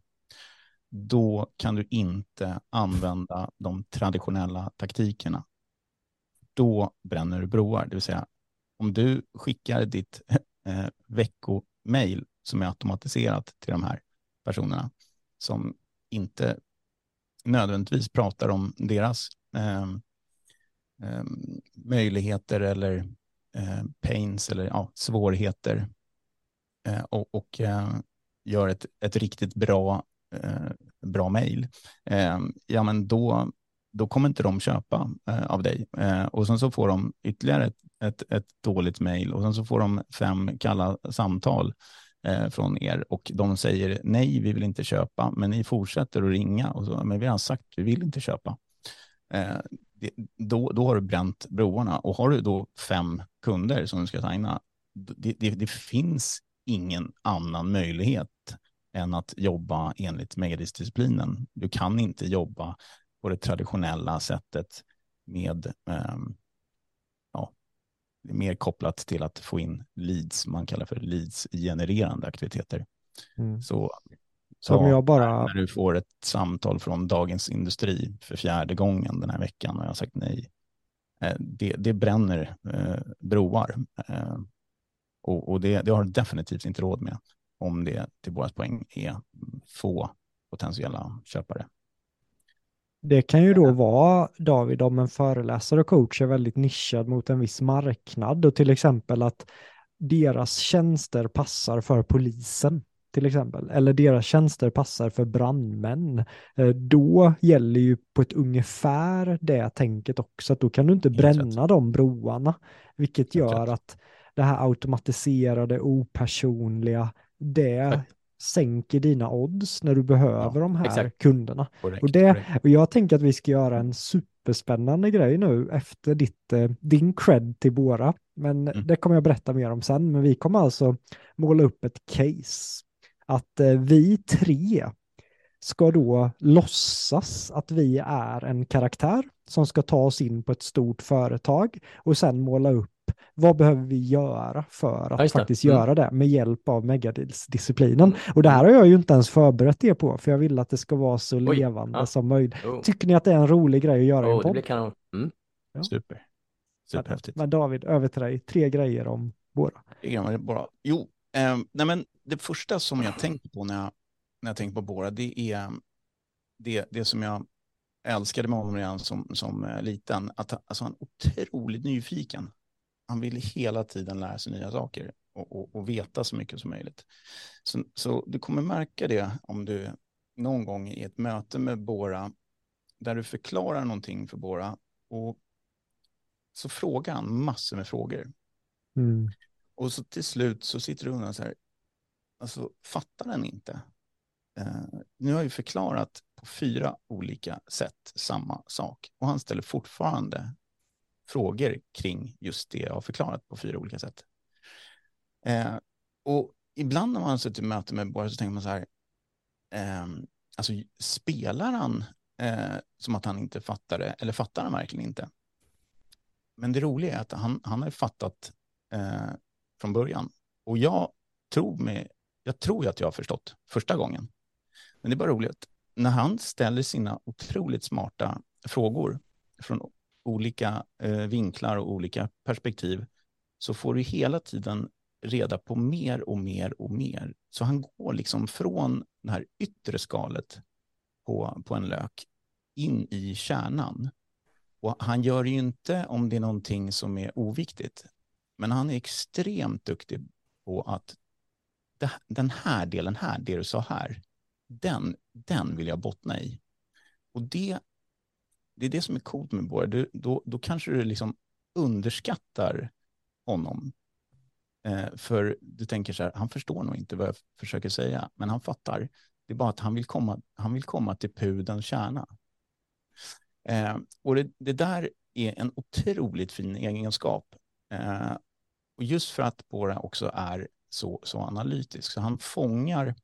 Då kan du inte använda de traditionella taktikerna. Då bränner du broar, det vill säga om du skickar ditt eh, veckomail som är automatiserat till de här personerna som inte nödvändigtvis pratar om deras eh, eh, möjligheter eller eh, pains eller ja, svårigheter eh, och, och eh, gör ett, ett riktigt bra, eh, bra mejl, ehm, ja men då, då kommer inte de köpa eh, av dig. Eh, och sen så får de ytterligare ett, ett, ett dåligt mejl och sen så får de fem kalla samtal eh, från er och de säger nej, vi vill inte köpa, men ni fortsätter att ringa och så, men vi har sagt vi vill inte köpa det, då, då har du bränt broarna. Och har du då fem kunder som du ska signa, det, det, det finns ingen annan möjlighet än att jobba enligt megadisciplinen. Du kan inte jobba på det traditionella sättet med eh, ja, mer kopplat till att få in leads, man kallar för leads-genererande aktiviteter. Mm. Så så om jag bara... När du får ett samtal från Dagens Industri för fjärde gången den här veckan och jag har sagt nej. Eh, det, det bränner eh, broar. Eh, och, och det, det, har du definitivt inte råd med om det till vårt poäng är få potentiella köpare. Det kan ju då vara, David, om en föreläsare och coach är väldigt nischad mot en viss marknad och till exempel att deras tjänster passar för polisen till exempel, eller deras tjänster passar för brandmän, eh, då gäller ju på ett ungefär det tänket också, att då kan du inte bränna de broarna, vilket gör att det här automatiserade, opersonliga, det sänker dina odds när du behöver ja, de här exakt. kunderna. Correct, och, det, och jag tänker att vi ska göra en superspännande grej nu efter ditt, eh, din cred till Bora. Men mm. det kommer jag berätta mer om sen. Men vi kommer alltså måla upp ett case att eh, vi tre ska då låtsas att vi är en karaktär som ska ta oss in på ett stort företag och sen måla upp vad behöver vi göra för att faktiskt mm. göra det med hjälp av megadisciplinen. Och det här har jag ju inte ens förberett er på, för jag vill att det ska vara så Oj. levande ja. som möjligt. Oh. Tycker ni att det är en rolig grej att göra oh, i en podd? Det blir kanon. Mm. Ja. Super. Superhäftigt. Men David, över till dig. Tre grejer om. Bara. Jo, eh, nej men det första som jag tänker på när jag, när jag tänker på Bora, det är det, det som jag älskade med honom redan som, som eh, liten. Att, alltså han är otroligt nyfiken. Han vill hela tiden lära sig nya saker och, och, och veta så mycket som möjligt. Så, så, du kommer märka det om du någon gång i ett möte med Bora där du förklarar någonting för Bora och så frågar han massor med frågor. Mm. Och så till slut så sitter du och så här, alltså fattar den inte? Eh, nu har jag ju förklarat på fyra olika sätt samma sak och han ställer fortfarande frågor kring just det jag har förklarat på fyra olika sätt. Eh, och ibland när man suttit i möte med Borg så tänker man så här, eh, alltså spelar han eh, som att han inte fattar det eller fattar han verkligen inte? Men det roliga är att han, han har fattat eh, från början. Och jag tror, mig, jag tror att jag har förstått första gången. Men det är bara roligt. När han ställer sina otroligt smarta frågor från olika eh, vinklar och olika perspektiv så får du hela tiden reda på mer och mer och mer. Så han går liksom från det här yttre skalet på, på en lök in i kärnan. Och han gör det ju inte om det är någonting som är oviktigt. Men han är extremt duktig på att det, den här delen här, det du sa här, den, den vill jag bottna i. Och det, det är det som är coolt med Borg. Du, då, då kanske du liksom underskattar honom. Eh, för du tänker så här, han förstår nog inte vad jag försöker säga, men han fattar. Det är bara att han vill komma, han vill komma till pudens kärna. Eh, och det, det, där är en otroligt fin egenskap. Eh, och just för att Bora också är så, så analytisk, så han fångar,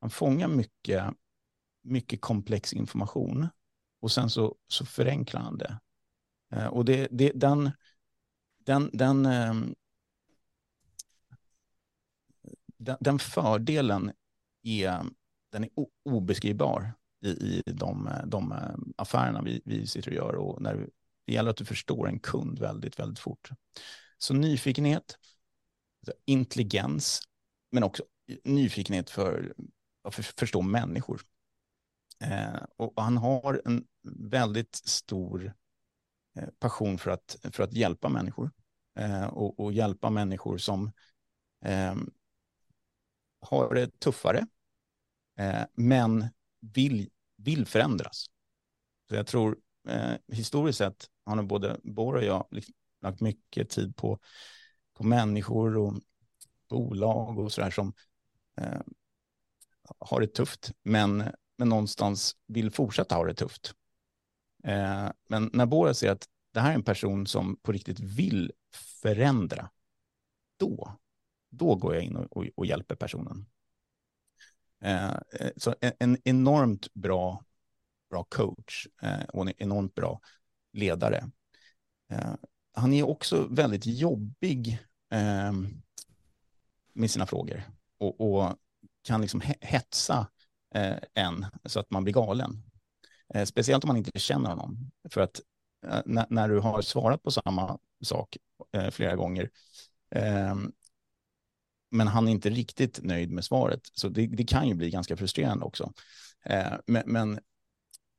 han fångar mycket, mycket komplex information och sen så, så förenklar han det. Eh, och det, det, den, den, den, ehm, den, den, fördelen är, den är obeskrivbar i, i de, de affärerna vi, vi sitter och gör. Och när det gäller att du förstår en kund väldigt, väldigt fort. Så nyfikenhet, intelligens, men också nyfikenhet för att förstå människor. Eh, och han har en väldigt stor eh, passion för att, för att hjälpa människor. Eh, och, och, hjälpa människor som eh, har det tuffare, eh, men vill, vill förändras. Så jag tror eh, historiskt sett har nog både Bor och jag liksom lagt mycket tid på, på människor och bolag och sådär som eh, har det tufft, men, men någonstans vill fortsätta ha det tufft. Eh, men när Bora ser att det här är en person som på riktigt vill förändra, då, då går jag in och, och, och hjälper personen. Eh, eh så en, en, enormt bra, bra coach eh, och en enormt bra ledare. Eh, han är också väldigt jobbig eh, med sina frågor och, och kan liksom hetsa eh, en så att man blir galen. Eh, speciellt om man inte känner honom. För att eh, när, när, du har svarat på samma sak eh, flera gånger ehm, men han är inte riktigt nöjd med svaret. Så det, det kan ju bli ganska frustrerande också. Eh, men, men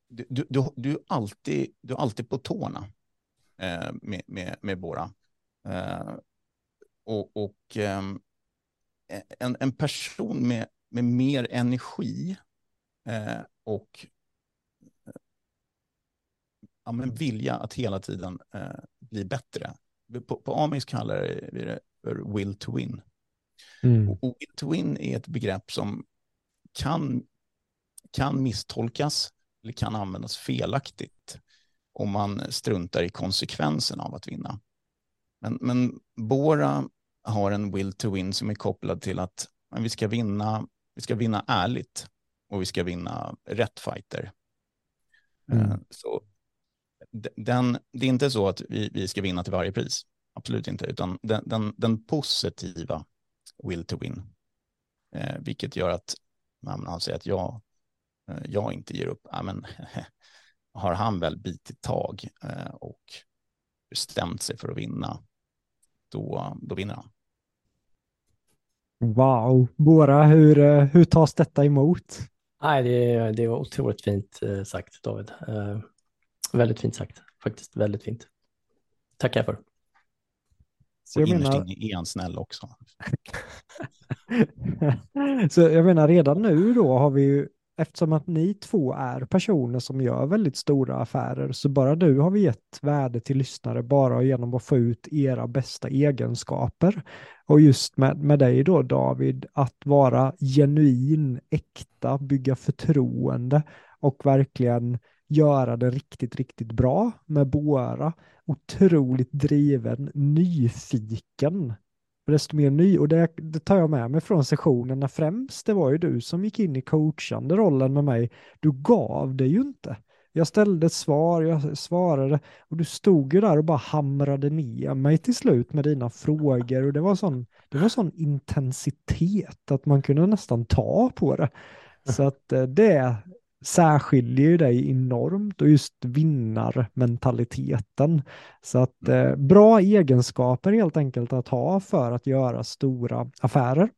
du, du, du, är alltid, du är alltid på tårna med, med, med Bora. Eh, och, och ehm, en, en person med, med mer energi eh, och ja, men vilja att hela tiden eh, bli bättre. På, på amisk kallar vi det för will to win. Mm. Och, och will to win är ett begrepp som kan, kan misstolkas eller kan användas felaktigt om man struntar i konsekvensen av att vinna. Men, men Bora har en will to win som är kopplad till att vi ska vinna, vi ska vinna ärligt och vi ska vinna rätt fighter. Mm. Eh, så den, det är inte så att vi, vi ska vinna till varje pris, absolut inte, utan den, den, den positiva will to win, eh, vilket gör att man säger att jag, eh, jag inte ger upp. Ja, men, har han väl bitit tag eh, och bestämt sig för att vinna, då, då vinner han. Wow, Bora, hur, eh, hur tas detta emot? Nej, det, det var otroligt fint eh, sagt, David. Uh, väldigt fint sagt, faktiskt väldigt fint. Tackar för. Så jag innerst menar... inne är han snäll också. så jag menar redan nu då har vi ju eftersom att ni två är personer som gör väldigt stora affärer, så bara du har vi gett värde till lyssnare bara genom att få ut era bästa egenskaper. Och just med, med dig då David, att vara genuin, äkta, bygga förtroende och verkligen göra det riktigt, riktigt bra med Bora. Otroligt driven, nyfiken desto mer ny. Och det, det, tar jag med mig från sessionerna främst. Det var ju du som gick in i coachande rollen med mig. Du gav det ju inte. Jag ställde ett svar, jag svarade och du stod ju där och bara hamrade ner mig till slut med dina frågor och det var sån, det var sån intensitet att man kunde nästan ta på det. Så att eh, det, särskiljer ju dig enormt och just vinnarmentaliteten. Så att mm. eh, bra egenskaper helt enkelt att ha för att göra stora affärer.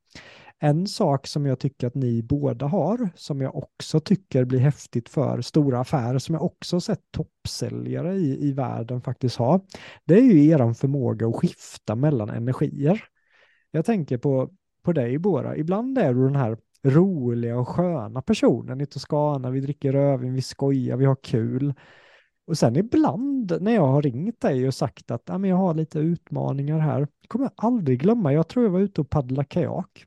En sak som jag tycker att ni båda har, som jag också tycker blir häftigt för stora affärer, som jag också sett toppsäljare i, i världen faktiskt ha, det är ju er förmåga att skifta mellan energier. Jag tänker på, på dig Bora, ibland är du den här roliga och sköna personen i Toscana. Vi dricker rödvin, vi skojar, vi har kul. Och sen ibland när jag har ringt dig och sagt att ah, men jag har lite utmaningar här, kommer jag aldrig glömma. Jag tror jag var ute och paddla kajak.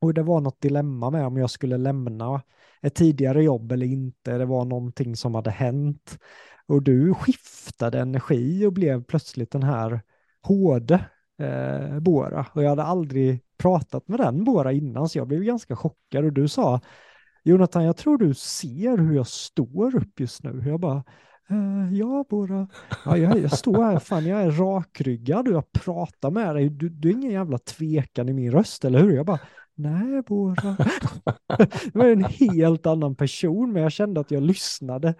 Och det var något dilemma med om jag skulle lämna ett tidigare jobb eller inte. Det var någonting som hade hänt. Och du skiftade energi och blev plötsligt den här hårde eh, Bora. Och jag hade aldrig pratat med den Bora innan, så jag blev ganska chockad. Och du sa, Jonathan, jag tror du ser hur jag står upp just nu. Jag bara, Uh, ja, Bora. Ja, jag, jag står här, fan jag är rakryggad och jag pratar med dig. Du, du är ingen jävla tvekan i min röst, eller hur? Jag bara, nej Bora. det var en helt annan person, men jag kände att jag lyssnade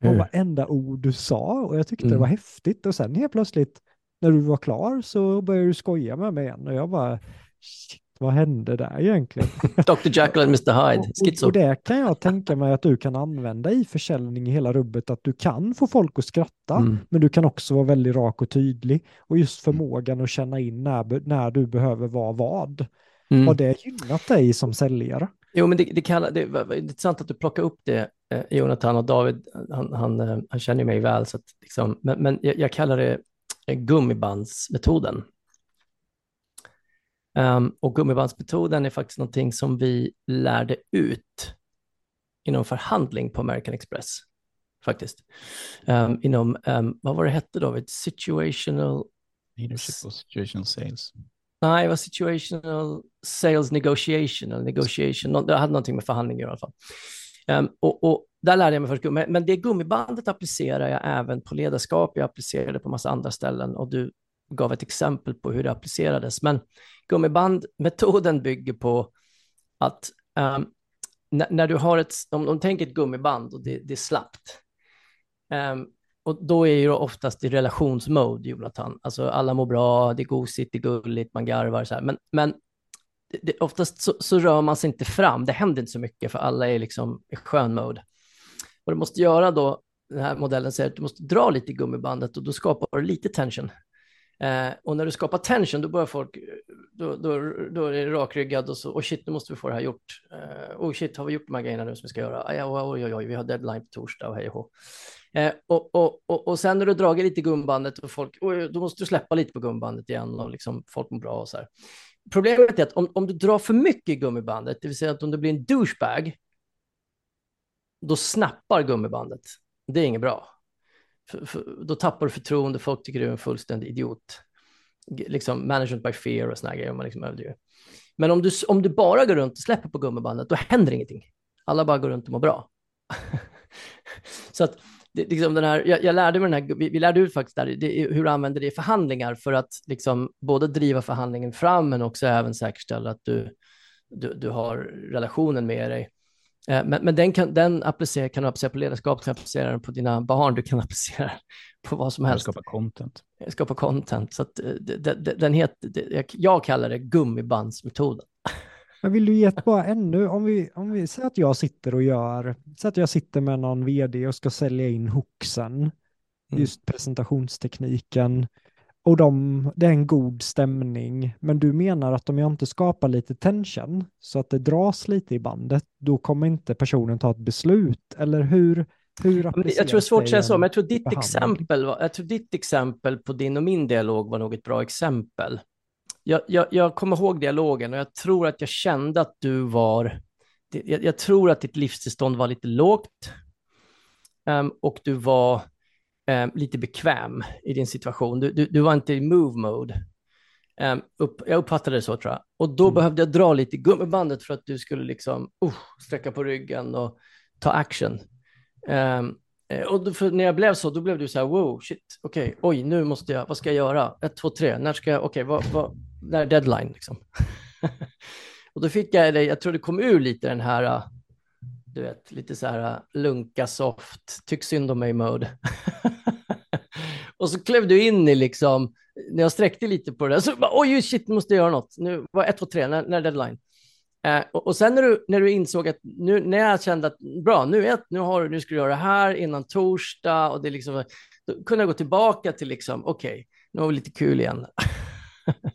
på mm. varenda ord du sa och jag tyckte mm. det var häftigt. Och sen helt plötsligt, när du var klar, så började du skoja med mig igen och jag bara, shit, vad hände där egentligen? Dr. Jekyll and Mr. Hyde, schizo. Och, och det kan jag tänka mig att du kan använda i försäljning i hela rubbet, att du kan få folk att skratta, mm. men du kan också vara väldigt rak och tydlig. Och just förmågan att känna in när, när du behöver vara vad. Mm. Har det gynnat dig som säljare? Jo, men det, det, kallar, det var intressant att du plockar upp det, eh, Jonathan och David, han, han, eh, han känner mig väl, så att, liksom, men, men jag, jag kallar det gummibandsmetoden. Um, och gummibandsmetoden är faktiskt någonting som vi lärde ut inom förhandling på American Express. Faktiskt. Um, inom, um, vad var det hette då? Situational... Leadership och situational sales. Nej, det var situational sales negotiation, eller negotiation. Det hade någonting med förhandling i alla fall. och, och, där lärde jag mig först, men, men det gummibandet applicerar jag även på ledarskap, jag applicerar det på massa andra ställen och du gav ett exempel på hur det applicerades. Men gummibandmetoden bygger på att ehm, um, när, när, du har ett, om de tänker ett gummiband och det, det är slappt, um, och då är det oftast i relationsmode, Jonathan. Alltså alla mår bra, det är gosigt, det är gulligt, man garvar så här. Men, men det, oftast så, så, rör man sig inte fram, det händer inte så mycket för alla är liksom i skön mode. Vad du måste göra då, den här modellen säger att du måste dra lite i gummibandet och då skapar du lite tension. Eh, och när du skapar tension, då börjar folk, eh, då, då, då är det rakryggad och så, och shit, nu måste vi få det här gjort. Eh, oh shit, har vi gjort de här grejerna nu som vi ska göra? Aj, oj, oj, oj, vi har deadline på torsdag och hej och eh, och, och, och, och sen när du dragit lite gumbandet och folk, oj, då måste du släppa lite på gumbandet igen och liksom folk mår bra och så här. Problemet är att om, om du drar för mycket i gummibandet, det vill säga att om du blir en douchebag, då snappar gummibandet. Det är inget bra. För, för, då tappar du förtroende, folk tycker du är en fullständig idiot. Liksom management by fear och sådana grejer. Man liksom överdriver. Men om du, om du bara går runt och släpper på gummibandet, då händer ingenting. Alla bara går runt och mår bra. så att det, liksom den här, jag, jag, lärde mig den här, vi, vi lärde ut faktiskt där, det, hur du använder det i förhandlingar för att liksom både driva förhandlingen fram men också även säkerställa att du, du, du har relationen med dig. Eh, men, men den, kan, den applicera, kan du applicera på ledarskap, du kan applicera den på dina barn, du kan applicera på vad som helst. Skapa content. Skapa content. Så att, eh, den heter, jag kallar det gummibandsmetoden. Men vill du ge ett bara ännu, om vi, om vi säger att jag sitter och gör, så att jag sitter med någon vd och ska sälja in hooksen, mm. just presentationstekniken, och de, det är en god stämning, men du menar att om jag inte skapar lite tension så att det dras lite i bandet, då kommer inte personen ta ett beslut, eller hur? hur jag tror det är svårt att säga så, men jag tror, ditt exempel, jag tror ditt exempel på din och min dialog var nog ett bra exempel. Jag, jag, jag kommer ihåg dialogen och jag tror att jag kände att du var, jag, jag tror att ditt livstillstånd var lite lågt um, och du var eh, lite bekväm i din situation. Du, du, du var inte i move mode. Um, upp, jag uppfattade det så tror jag. Och då mm. behövde jag dra lite i gummibandet för att du skulle liksom uh, sträcka på ryggen och ta action. Um, och då, när jag blev så, då blev du så här, wow, shit, okej, okay, oj, nu måste jag, vad ska jag göra? Ett, två, tre, när ska jag, okej, okay, vad, vad, när är deadline liksom? och då fick jag, jag tror det kom ur lite den här, du vet, lite så här lunka soft, tyck synd om mig mode. och så klev du in i liksom, när jag sträckte lite på det där, så bara, oj shit, nu måste jag göra något. Nu var ett, två, tre, när, när deadline. Eh, och, och, sen när du, när du insåg att, nu, när jag kände att bra, nu, vet, nu, har, nu ska du göra det här innan torsdag och det liksom, då kunde jag gå tillbaka till liksom, okej, okay, nu har vi lite kul igen.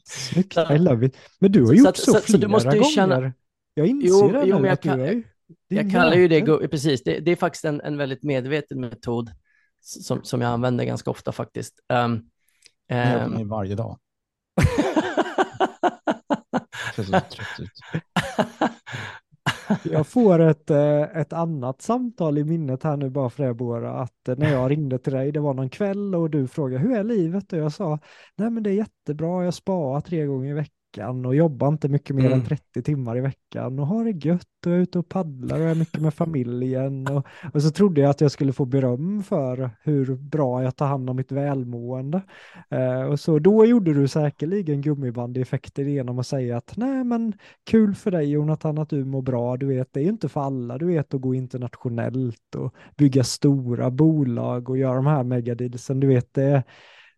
Snyggt, I love it. Men du har gjort så, så, så, så flera gånger. Känna... Jag inser jo, det jo, nu, jag, kan, är... jag kallar ju det, precis, det, det är faktiskt en, en väldigt medveten metod som, som jag använder ganska ofta faktiskt. Um, jag varje dag. ser så trött ut. Jag får ett, eh, ett annat samtal i minnet här nu bara för det Bora, att eh, när jag ringde till dig, det var någon kväll och du frågade hur är livet? Och jag sa, nej men det är jättebra, jag sparar tre gånger i veckan veckan och jobbar inte mycket mer mm. än 30 timmar i veckan och har det gött och är ute och paddlar och är mycket med familjen. Och, och så trodde jag att jag skulle få beröm för hur bra jag tar hand om mitt välmående. Eh, och så då gjorde du säkerligen gummibandeffekter genom att säga att nej men kul för dig Jonathan att du mår bra, du vet det är ju inte för alla, du vet att gå internationellt och bygga stora bolag och göra de här megadealsen, du vet det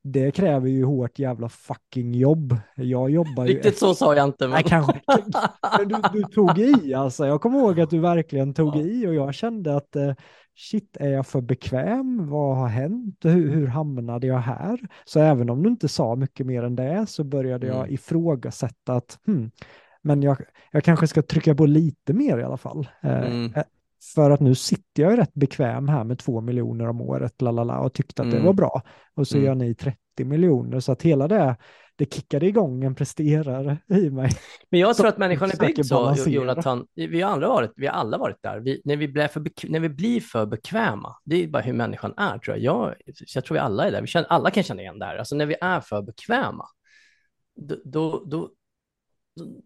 det kräver ju hårt jävla fucking jobb. Jag jobbar ju... Riktigt så sa jag inte. Men... Nej, kanske. Du, du tog i alltså. Jag kommer ihåg att du verkligen tog ja. i och jag kände att eh, shit, är jag för bekväm? Vad har hänt? Hur, hur hamnade jag här? Så även om du inte sa mycket mer än det så började jag mm. ifrågasätta att hmm, men jag, jag kanske ska trycka på lite mer i alla fall. Eh, mm. För att nu sitter jag ju rätt bekväm här med två miljoner om året lalala, och tyckte att mm. det var bra. Och så mm. gör ni 30 miljoner så att hela det, det kickade igång en presterare i mig. Men jag tror att människan är byggd så, Jonathan. Vi har, alla varit, vi har alla varit där. Vi, när, vi blir för, när vi blir för bekväma, det är bara hur människan är tror jag. Jag, jag tror vi alla är där. Vi känner, alla kan känna igen det här. Alltså när vi är för bekväma, då, då, då,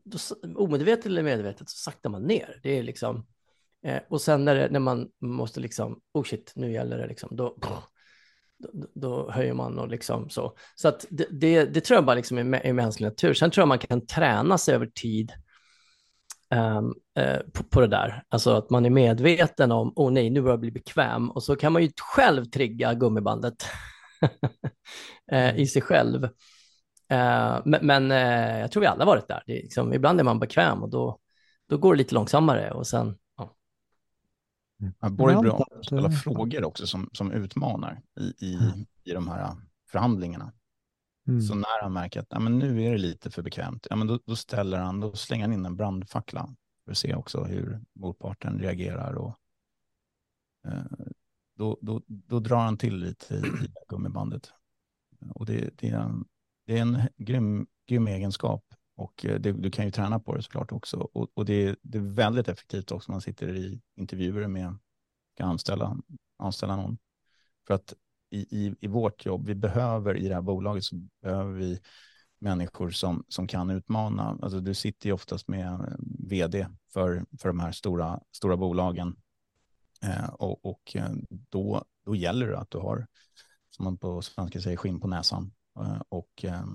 då omedvetet eller medvetet så saktar man ner. Det är liksom, Eh, och sen när, det, när man måste liksom, oh shit, nu gäller det liksom, då, då, då höjer man och liksom så. Så att det, det, det tror jag bara liksom är, är mänsklig natur. Sen tror jag man kan träna sig över tid um, eh, på, på, det där. Alltså att man är medveten om, oh nej, nu börjar jag bli bekväm. Och så kan man ju själv trigga gummibandet eh, i sig själv. Uh, men, men eh, jag tror vi alla varit där. Det är liksom, ibland är man bekväm och då, då går det lite långsammare och sen Mm. Det är bra att ställa frågor också som, som utmanar i, i, mm. i de här förhandlingarna. Mm. Så när han märker att ja, men nu är det lite för bekvämt, ja, men då, då ställer han, då slänger han in en brandfackla för att se också hur motparten reagerar. Och, eh, då, då, då drar han till lite i, i gummibandet. Och det, det, är, det är en grym, grym egenskap och eh, det, du kan ju träna på det såklart också. Och, och det, det, är väldigt effektivt också om man sitter i intervjuer med, ska anställa, anställa någon. För att i, i, i vårt jobb, vi behöver i det här bolaget så behöver vi människor som, som kan utmana. Alltså du sitter ju oftast med eh, vd för, för de här stora, stora bolagen. Eh, och och eh, då, då gäller det att du har, som man på svenska säger, skinn på näsan. Eh, och eh,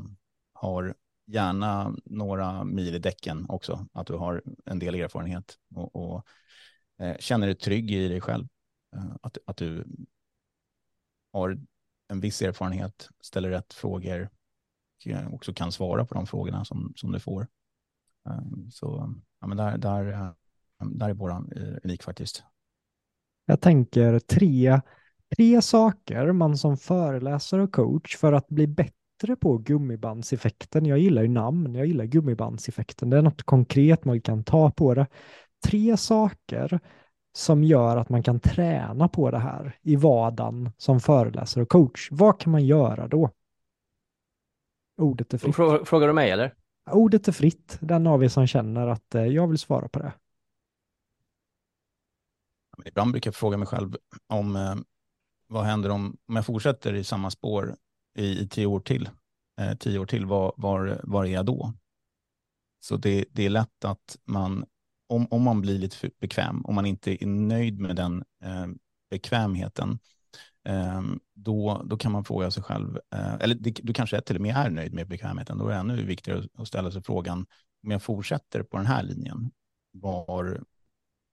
har gärna några mil i däcken också, att du har en del erfarenhet och, och eh, känner dig trygg i dig själv. Eh, att, att du har en viss erfarenhet, ställer rätt frågor och eh, också kan svara på de frågorna som, som du får. Eh, så ja, men där, där, där är våran unik faktiskt. Jag tänker tre, tre saker man som föreläsare och coach för att bli bättre bättre på gummibandseffekten. Jag gillar ju namn, jag gillar gummibandseffekten. Det är något konkret man kan ta på det. Tre saker som gör att man kan träna på det här i vardagen som föreläsare och coach. Vad kan man göra då? Ordet är fritt. Frågar du mig eller? Ordet är fritt. Den av er som känner att eh, jag vill svara på det. Ibland brukar jag fråga mig själv om eh, vad händer om, om jag fortsätter i samma spår i, i tio år till, eh, tio år till, var, var, var är jag då? Så det, det är lätt att man, om, om man blir lite bekväm, om man inte är nöjd med den eh, bekvämheten, eh, då, då kan man fråga sig själv, eh, eller det, du kanske är till och med är nöjd med bekvämheten, då är det ännu viktigare att ställa sig frågan, om jag fortsätter på den här linjen, var,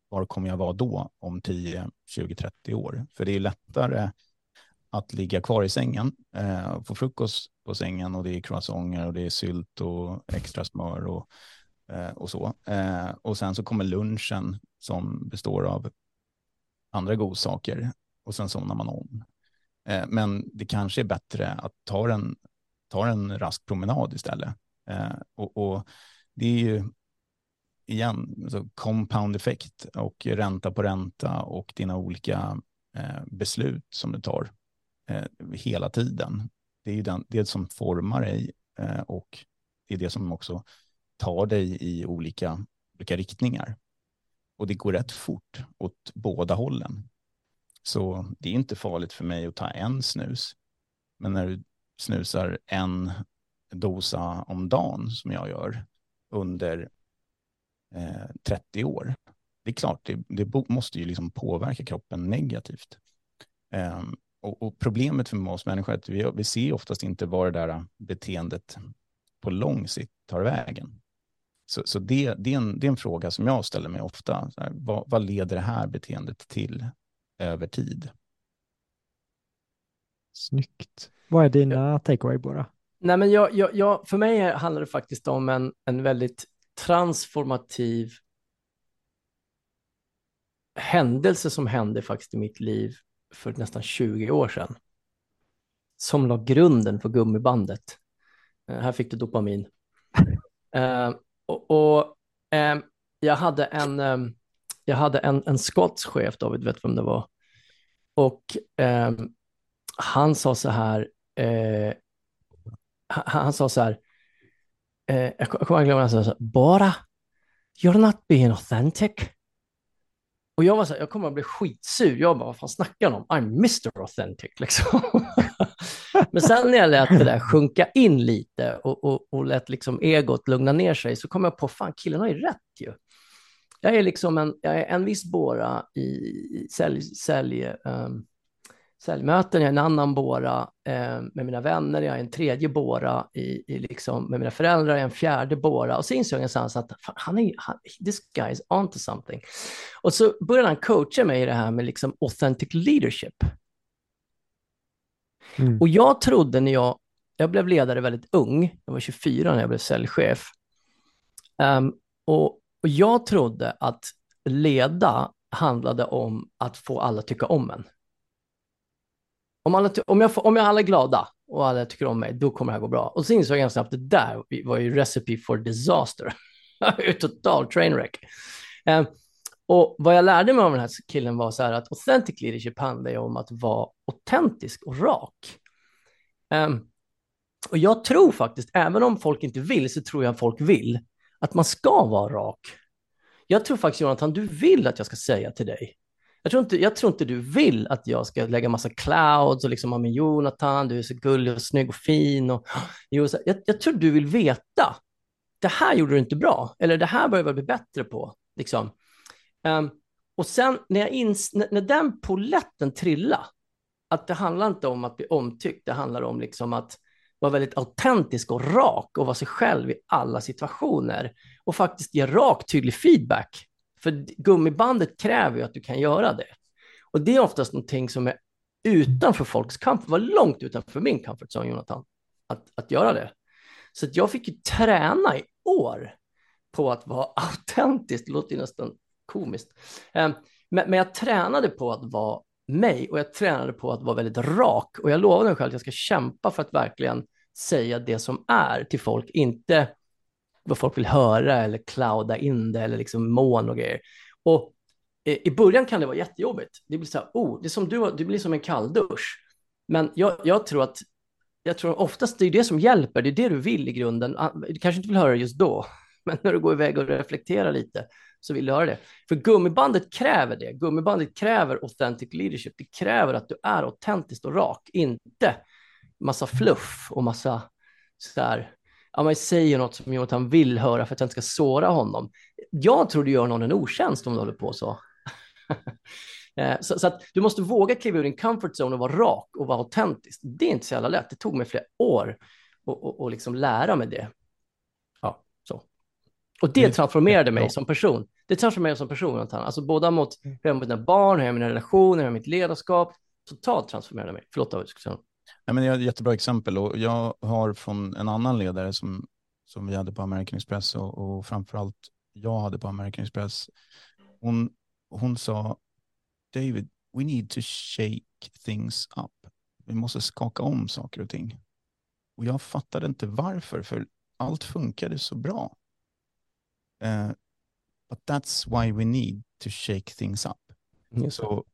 var kommer jag vara då om 10, 20, 30 år? För det är lättare att ligga kvar i sängen, eh, få frukost på sängen och det är croissanter och det är sylt och extra smör och, eh, och så. Eh, och sen så kommer lunchen som består av andra godsaker och sen somnar man om. Eh, men det kanske är bättre att ta en, ta en rask promenad istället. Eh, och, och, det är ju igen så compound effekt och ränta på ränta och dina olika eh, beslut som du tar eh, hela tiden. Det är ju den, det som formar dig eh, och det är det som också tar dig i olika, olika riktningar. och det går rätt fort åt båda hållen. Så det är inte farligt för mig att ta en snus. Men när du snusar en dosa om dagen som jag gör under eh, 30 år. Det är klart, det, det måste ju liksom påverka kroppen negativt. Um, och, och, problemet för oss människor är att vi, vi ser oftast inte var det där beteendet på lång sikt tar vägen. Så, så det, det, är en, det är en fråga som jag ställer mig ofta. Här, vad, vad leder det här beteendet till över tid? Snyggt. Vad är dina takeaway bara? Nej, men jag, jag, jag, för mig handlar det faktiskt om en, en väldigt transformativ händelse som hände faktiskt i mitt liv för nästan 20 år sedan. Som la grunden för gummibandet. Eh, här fick du dopamin. Eh, och, och eh, jag hade en, eh, jag hade en, en skottschef, David vet vem det var. Och eh, han sa så här, eh, han, han, sa så här, jag kommer ihåg att han sa så här, bara, you're not being authentic. Och jag var så här, jag kommer att bli skitsur. Jag bara, vad fan snackar han om? I'm Mr Authentic liksom. Men sen när jag lät det där sjunka in lite och, och, och lät liksom egot lugna ner sig så kom jag på, fan killen har ju rätt ju. Jag är liksom en, jag är en viss båra i sälj, sälj, um, säljmöten, jag är en annan båra eh, med mina vänner, jag är en tredje båra i, i liksom, med mina föräldrar, jag är en fjärde båra. Och så insåg jag någonstans att fan, han är, han, this guy is onto something. Och så började han coacha mig i det här med liksom authentic leadership. Mm. Och jag trodde när jag, jag blev ledare väldigt ung, jag var 24 när jag blev säljchef. Um, och, och jag trodde att leda handlade om att få alla tycka om en. Om, alla, om, jag, om jag alla är glada och alla tycker om mig, då kommer det här gå bra. Och så insåg jag ganska snabbt att det där var ju recipe for disaster. Total trainwreck. Um, ehm, och vad jag lärde mig av den här killen var så här att authentic leadership handlar ju om att vara autentisk och rak. Um, och jag tror faktiskt, även om folk inte vill, så tror jag att folk vill att man ska vara rak. Jag tror faktiskt, Jonathan, du vill att jag ska säga till dig jag tror, inte, jag tror inte du vill att jag ska lägga massa clouds och liksom, men Jonathan, du är så gullig och snygg och fin. Och, jag, jag tror du vill veta, det här gjorde du inte bra, eller det här behöver jag bli bättre på. Liksom. Um, och sen när, jag ins när, när den poletten trillade, att det handlar inte om att bli omtyckt, det handlar om liksom att vara väldigt autentisk och rak och vara sig själv i alla situationer och faktiskt ge rak, tydlig feedback för gummibandet kräver ju att du kan göra det. Och det är oftast någonting som är utanför folks kamp, var långt utanför min comfort zone, Jonathan, att, att göra det. Så att jag fick ju träna i år på att vara autentisk, det låter ju nästan komiskt. Ehm, men, men jag tränade på att vara mig och jag tränade på att vara väldigt rak och jag lovade mig själv att jag ska kämpa för att verkligen säga det som är till folk, inte vad folk vill höra eller clouda in det eller liksom moln och grejer. Och i början kan det vara jättejobbigt. Det blir så här, oh, det är som du, det blir som en kalldusch. Men jag, jag tror att jag tror oftast det är det som hjälper, det är det du vill i grunden. Ah, du kanske inte vill höra det just då, men när du går iväg och reflekterar lite så vill du höra det. För gummibandet kräver det. Gummibandet kräver authentic leadership. Det kräver att du är autentisk och rak, inte massa fluff och massa så här, ja, man säger något som Jonathan vill höra för att jag inte ska såra honom. Jag tror du gör någon en otjänst om du håller på så. Eh, så, så, att du måste våga kliva ur din comfort zone och vara rak och vara autentisk. Det är inte så jävla lätt. Det tog mig flera år att liksom lära mig det. Ja, så. Och det transformerade mig som person. Det transformerade mig som person, Jonathan. Alltså båda mot hur jag mot mina barn, hur jag mina relationer, hur mitt ledarskap. Totalt transformerade mig. Förlåt, David. Ja, men jag har ett jättebra exempel och jag har från en annan ledare som, som vi hade på American Express och, och framförallt jag hade på American Express. Hon, hon sa, David, we need to shake things up. Vi måste skaka om saker och ting. Och jag fattade inte varför, för allt funkade så bra. Uh, but that's why we need to shake things up. Mm. Så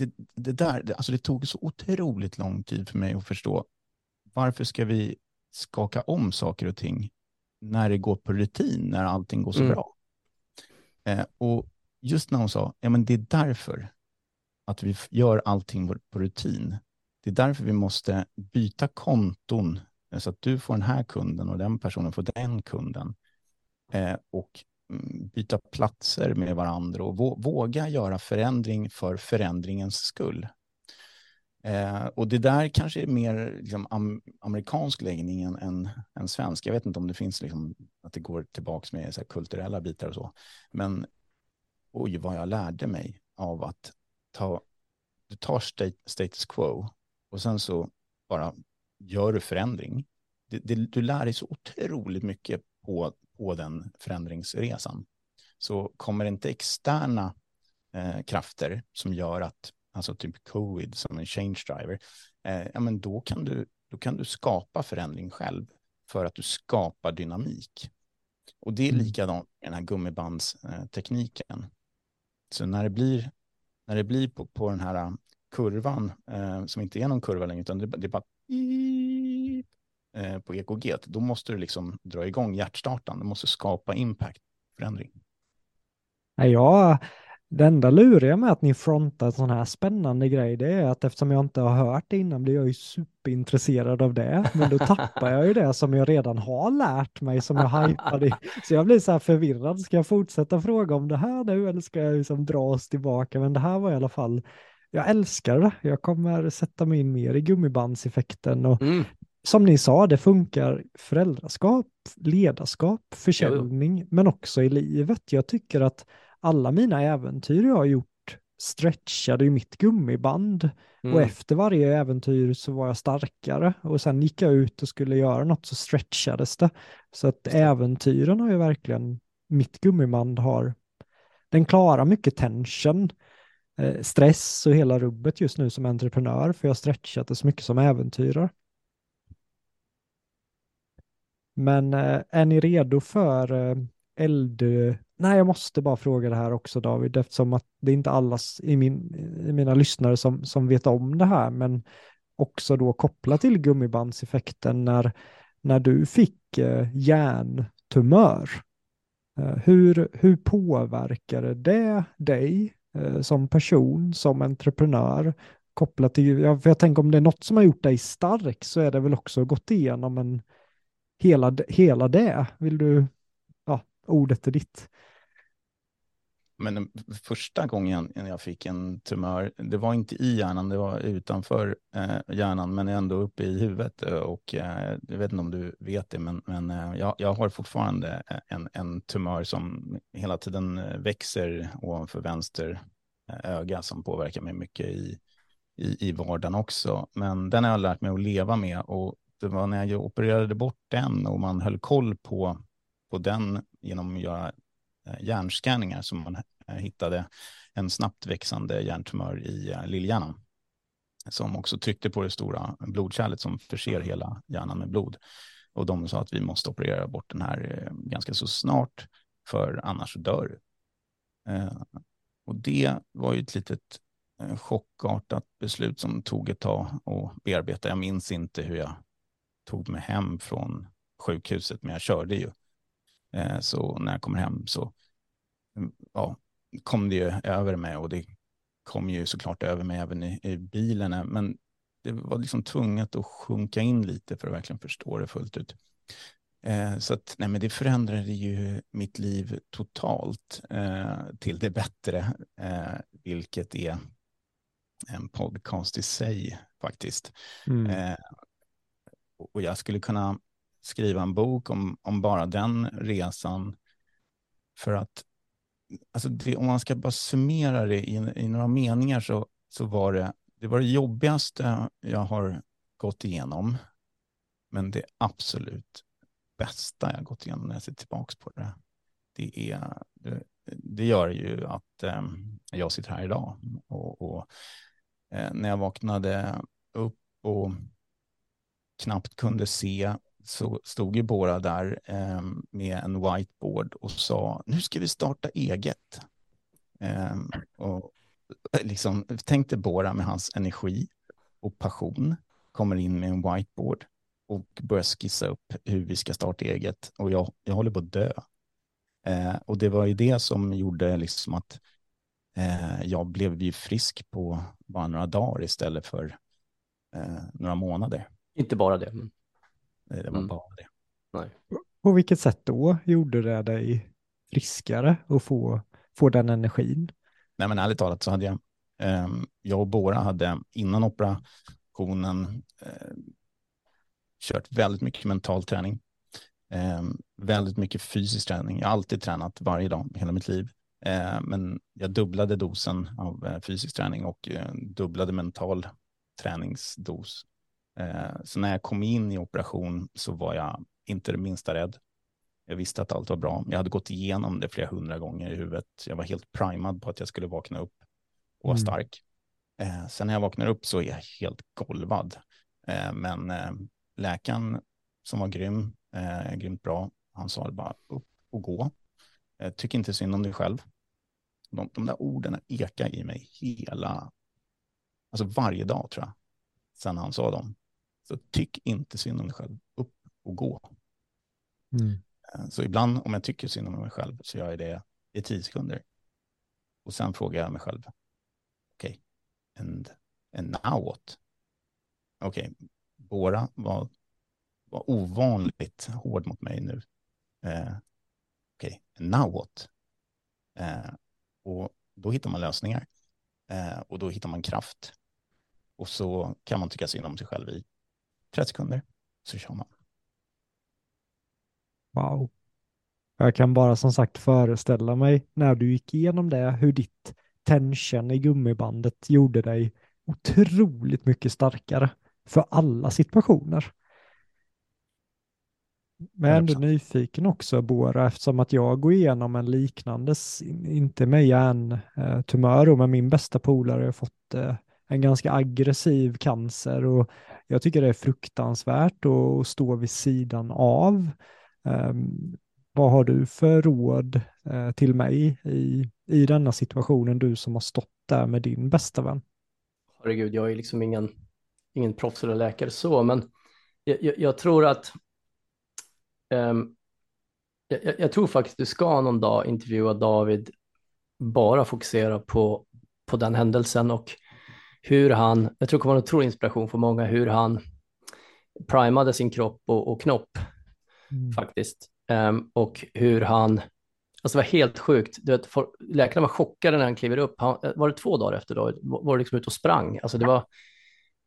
det, det, där, alltså det tog så otroligt lång tid för mig att förstå varför ska vi skaka om saker och ting när det går på rutin, när allting går så mm. bra. Eh, och just när hon sa, ja men det är därför att vi gör allting på rutin. Det är därför vi måste byta konton så att du får den här kunden och den personen får den kunden. Eh, och Mm, byta platser med varandra och våga göra förändring för förändringens skull. Eh, och det där kanske är mer liksom, am amerikansk läggning än, än, än, svensk. Jag vet inte om det finns liksom, att det går tillbaka med så kulturella bitar och så. Men oj, vad jag lärde mig av att ta, du tar state, status quo och sen så bara gör du förändring. Det, det, du lär dig så otroligt mycket på, på den förändringsresan. Så kommer det inte externa eh, krafter som gör att alltså typ covid som en change driver, eh, ja, men då, kan du, då kan du skapa förändring själv för att du skapar dynamik. Och det är mm. likadant med den här gummibandstekniken. Så när det blir, när det blir på, på den här kurvan, eh, som inte är någon kurva längre, utan det, det är bara på EKG, då måste du liksom dra igång hjärtstartan. Du måste skapa impact, förändring. Ja, det enda luriga med att ni frontar en sån här spännande grej, det är att eftersom jag inte har hört det innan blir jag ju superintresserad av det. Men då tappar jag ju det som jag redan har lärt mig, som jag hajpade i. Så jag blir så här förvirrad. Ska jag fortsätta fråga om det här nu eller ska jag liksom dra oss tillbaka? Men det här var i alla fall, jag älskar det. Jag kommer sätta mig in mer i gummibandseffekten och mm. Som ni sa, det funkar föräldraskap, ledarskap, försäljning, men också i livet. Jag tycker att alla mina äventyr jag har gjort stretchade ju mitt gummiband mm. och efter varje äventyr så var jag starkare och sen gick jag ut och skulle göra något så stretchades det. Så att äventyren har ju verkligen, mitt gummiband har, den klarar mycket tension, eh, stress och hela rubbet just nu som entreprenör för jag har stretchat det så mycket som äventyrar. Men eh, är ni redo för eh, eld Nej, jag måste bara fråga det här också David, eftersom att det är inte alla i, min, i mina lyssnare som, som vet om det här, men också då kopplat till gummibandseffekten när, när du fick eh, hjärntumör. Eh, hur, hur påverkade det dig som person, som entreprenör, kopplat till, jag, jag tänker om det är något som har gjort dig stark så är det väl också gått igenom en, hela, hela det. Vill du, ja, ordet är ditt. Men första gången jag fick en tumör, det var inte i hjärnan, det var utanför eh, hjärnan, men ändå uppe i huvudet. Eh, och eh, jag vet inte om du vet det, men, men eh, jag, jag, har fortfarande eh, en, en tumör som hela tiden eh, växer ovanför vänster öga som påverkar mig mycket i, i, i vardagen också. Men den har jag lärt mig att leva med och det var när jag opererade bort den och man höll koll på, på den genom att göra Eh, hjärnscanningar som man eh, hittade en snabbt växande hjärntumör i eh, lillhjärnan som också tryckte på det stora blodkärlet som förser hela hjärnan med blod. Och de sa att vi måste operera bort den här eh, ganska så snart, för annars dör. Och det var ju ett litet chockartat beslut som tog ett tag att bearbeta. Jag minns inte hur jag tog mig hem från sjukhuset, men jag körde ju. Så när jag kommer hem så ja, kom det ju över mig och det kom ju såklart över mig även i, i bilen. Men det var liksom tvunget att sjunka in lite för att verkligen förstå det fullt ut. Eh, så att, nej, men det förändrade ju mitt liv totalt eh, till det bättre, eh, vilket är en podcast i sig faktiskt. Mm. Och jag skulle kunna skriva en bok om, om bara den resan för att alltså det, om man ska bara summera det i, i, några meningar så, så var det, det var det jobbigaste jag har gått igenom. Men det absolut bästa jag gått igenom när jag ser tillbaka på det. Det, är, det, det gör ju att eh, jag sitter här idag. Och, och eh, när jag vaknade upp och knappt kunde se så stod ju Bora där eh, med en whiteboard och sa nu ska vi starta eget. Ehm, eh, och liksom, tänkte Bora med hans energi och passion kommer in med en whiteboard och börjar skissa upp hur vi ska starta eget och jag, jag håller på att dö. Eh, och det var ju det som gjorde liksom att eh, jag blev ju frisk på bara några dagar istället för eh, några månader. Inte bara det. Men... Det var mm. bara det. Nej. På vilket sätt då gjorde det dig friskare och få, få den energin? Nej men ärligt talat så hade jag, eh, jag och Bora hade innan operationen eh, kört väldigt mycket mental träning. Eh, väldigt mycket fysisk träning. Jag har alltid tränat varje dag hela mitt liv. Eh, men jag dubblade dosen av eh, fysisk träning och eh, dubblade mental träningsdos. Eh, så när jag kom in i operation så var jag inte det minsta rädd. Jag visste att allt var bra. Jag hade gått igenom det flera hundra gånger i huvudet. Jag var helt primad på att jag skulle vakna upp och vara mm. stark. Eh, sen när jag vaknar upp så är jag helt golvad. Eh, men läkaren som var grym, grymt bra, han sa bara upp och gå. Tyck inte synd om dig själv. De, de där orden ekar i mig hela, alltså varje dag tror jag, sen han sa dem. Så tyck inte synd om dig själv, upp och gå. Mm. Eh, så ibland om jag tycker synd om mig själv så gör jag det i tio sekunder. Och sen frågar jag mig själv, okej, okay, and, and now what? Okej, okay, Bora var, var ovanligt hård mot mig nu. Eh, okej, okay, now what? Eh, och då hittar man lösningar. Eh, och då hittar man kraft. Och så kan man tycka synd om sig själv i 30 sekunder. Så kör man. Wow. Jag kan bara som sagt föreställa mig när du gick igenom det, hur ditt tension i gummibandet gjorde dig otroligt mycket starkare för alla situationer. Men jag är ändå nyfiken också, Bora, eftersom att jag går igenom en liknande, inte med hjärntumör, men min bästa polare har fått eh, en ganska aggressiv cancer och jag tycker det är fruktansvärt att stå vid sidan av. Um, vad har du för råd eh, till mig i, i denna situationen, du som har stått där med din bästa vän? Herregud, jag är liksom ingen, ingen proffs eller läkare så, men jag, jag, jag tror att um, jag, jag, tror faktiskt du ska någon dag intervjua David, bara fokusera på, på den händelsen och hur han, jag tror det kommer vara en otrolig inspiration för många, hur han primade sin kropp och, och knopp mm. faktiskt. Um, och hur han, alltså det var helt sjukt, du vet, for, läkarna var chockade när han kliver upp. Han, var det två dagar efter då? Var det liksom ute och sprang? Alltså det var,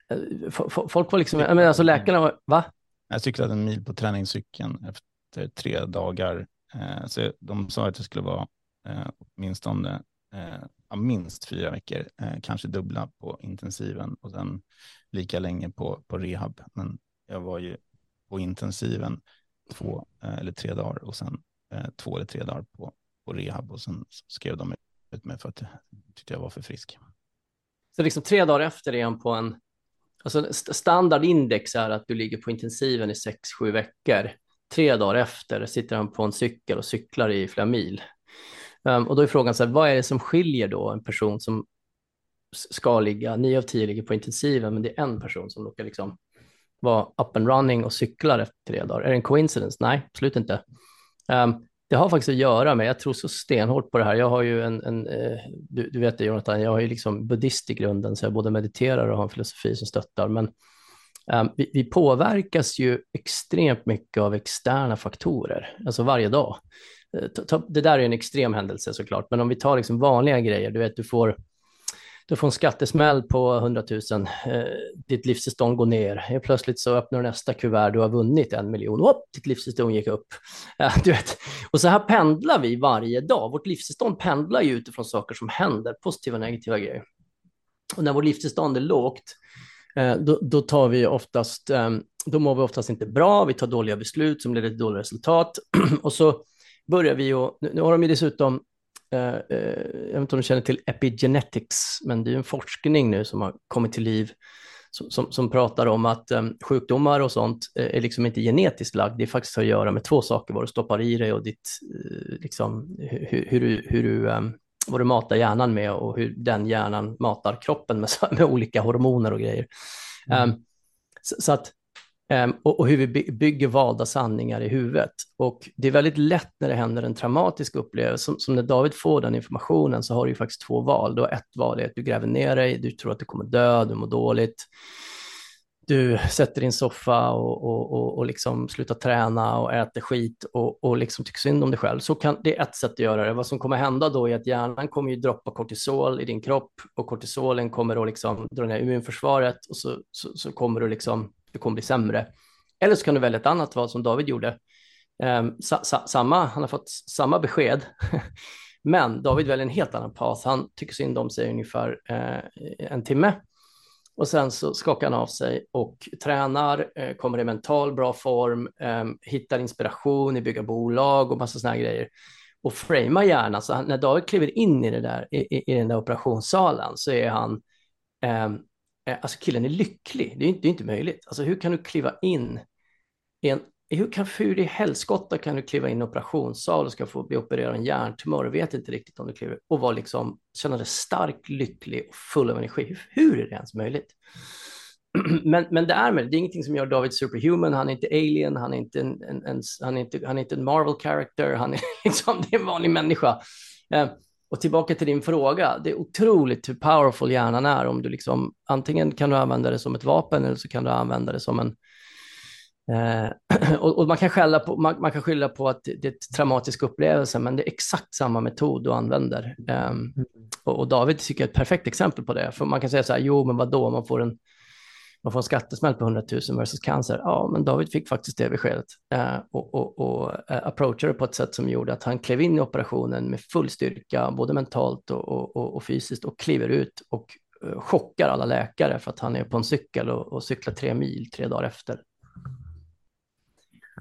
eh, folk var liksom, men alltså läkarna var, va? Jag cyklade en mil på träningscykeln efter tre dagar. Eh, så de sa att det skulle vara eh, åtminstone ja, minst fyra veckor, eh, kanske dubbla på intensiven och sen lika länge på, på rehab. Men jag var ju på intensiven två eh, eller tre dagar och sen eh, två eller tre dagar på, på rehab och sen skrev de ut mig för att jag tyckte jag var för frisk. Så liksom tre dagar efter är han på en, alltså standardindex är att du ligger på intensiven i sex, sju veckor. Tre dagar efter sitter han på en cykel och cyklar i flera mil. Um, och då är frågan, så här, vad är det som skiljer då en person som ska ligga, nio av tio ligger på intensiven, men det är en person som råkar liksom vara up and running och cyklar efter tre dagar. Är det en coincidence? Nej, absolut inte. Um, det har faktiskt att göra med, jag tror så stenhårt på det här, jag har ju en, en eh, du, du, vet det Jonathan, jag har ju liksom buddhist i grunden, så jag både mediterar och har en filosofi som stöttar, men um, vi, vi, påverkas ju extremt mycket av externa faktorer, alltså varje dag. Eh, det där är en extrem händelse såklart, men om vi tar liksom vanliga grejer, du vet, du får, du får en skattesmäll på 100 000, eh, ditt livstillstånd går ner, plötsligt så öppnar du nästa kuvert, du har vunnit en miljon, Hopp, ditt livstillstånd gick upp. Eh, du vet. Och så här pendlar vi varje dag, vårt livstillstånd pendlar ju utifrån saker som händer, positiva och negativa grejer. Och när vårt livstillstånd är lågt, eh, då, då, tar vi oftast, eh, då mår vi oftast inte bra, vi tar dåliga beslut som leder till dåliga resultat och så börjar vi och nu har de ju dessutom, eh, eh, jag vet inte om du känner till epigenetics, men det är en forskning nu som har kommit till liv som, som, som pratar om att um, sjukdomar och sånt är liksom inte genetiskt lagd. Det är faktiskt att göra med två saker, vad du stoppar i dig och ditt, uh, liksom, hur, hur, du, hur du, um, vad du matar hjärnan med och hur den hjärnan matar kroppen med, med olika hormoner och grejer. Mm. Um, så, så, att Ehm, och, och, hur vi bygger valda sanningar i huvudet. Och det är väldigt lätt när det händer en traumatisk upplevelse, som, som, när David får den informationen så har du ju faktiskt två val. Du har ett val är att du gräver ner dig, du tror att du kommer dö, du mår dåligt. Du sätter din soffa och, och, och, och liksom slutar träna och äter skit och, och liksom tycker synd om dig själv. Så kan, det är ett sätt att göra det. Vad som kommer hända då är att hjärnan kommer ju droppa kortisol i din kropp och kortisolen kommer att liksom dra ner immunförsvaret och så, så, så kommer du liksom du kommer bli sämre. Eller så kan du välja ett annat val som David gjorde. Um, sa, sa, samma, han har fått samma besked, men David väljer en helt annan path. Han tycker synd om sig ungefär eh, en timme och sen så skakar han av sig och tränar, eh, kommer i mental bra form, eh, hittar inspiration i bygga bolag och massa sådana grejer och framar gärna. Så han, när David kliver in i, det där, i, i, i den där operationssalen så är han Eh, Eh, alltså killen är lycklig. Det är, det är inte möjligt. Alltså hur kan du kliva in i en hur, kan, hur i helskotta kan du kliva in i en operationssal och ska få bli opererad en hjärntumör och vet inte riktigt om du kliver och vara liksom, känna dig stark, lycklig och full av energi. Hur, hur är det ens möjligt? men, men det är med det är ingenting som gör David superhuman, han är inte alien, han är inte en, en, en han är inte, han är inte en Marvel character, han är liksom, det är en vanlig människa. Eh, Eh, och tillbaka till din fråga, det är otroligt hur powerful hjärnan är. Om du liksom, antingen kan du använda det som ett vapen eller så kan du använda det som en eh, och, och, man kan skälla på, man, man, kan skylla på att det är ett traumatisk upplevelse, men det är exakt samma metod du använder. Um, och, och, David tycker jag är ett perfekt exempel på det, för man kan säga så här, jo men vad då, man får en man får en skattesmäll på 100 000 versus cancer. Ja, men David fick faktiskt det beskedet eh, och, och, och eh, approachade på ett sätt som gjorde att han klev in i operationen med full styrka, både mentalt och, och, och fysiskt och kliver ut och eh, chockar alla läkare för att han är på en cykel och, och cyklar tre mil tre dagar efter.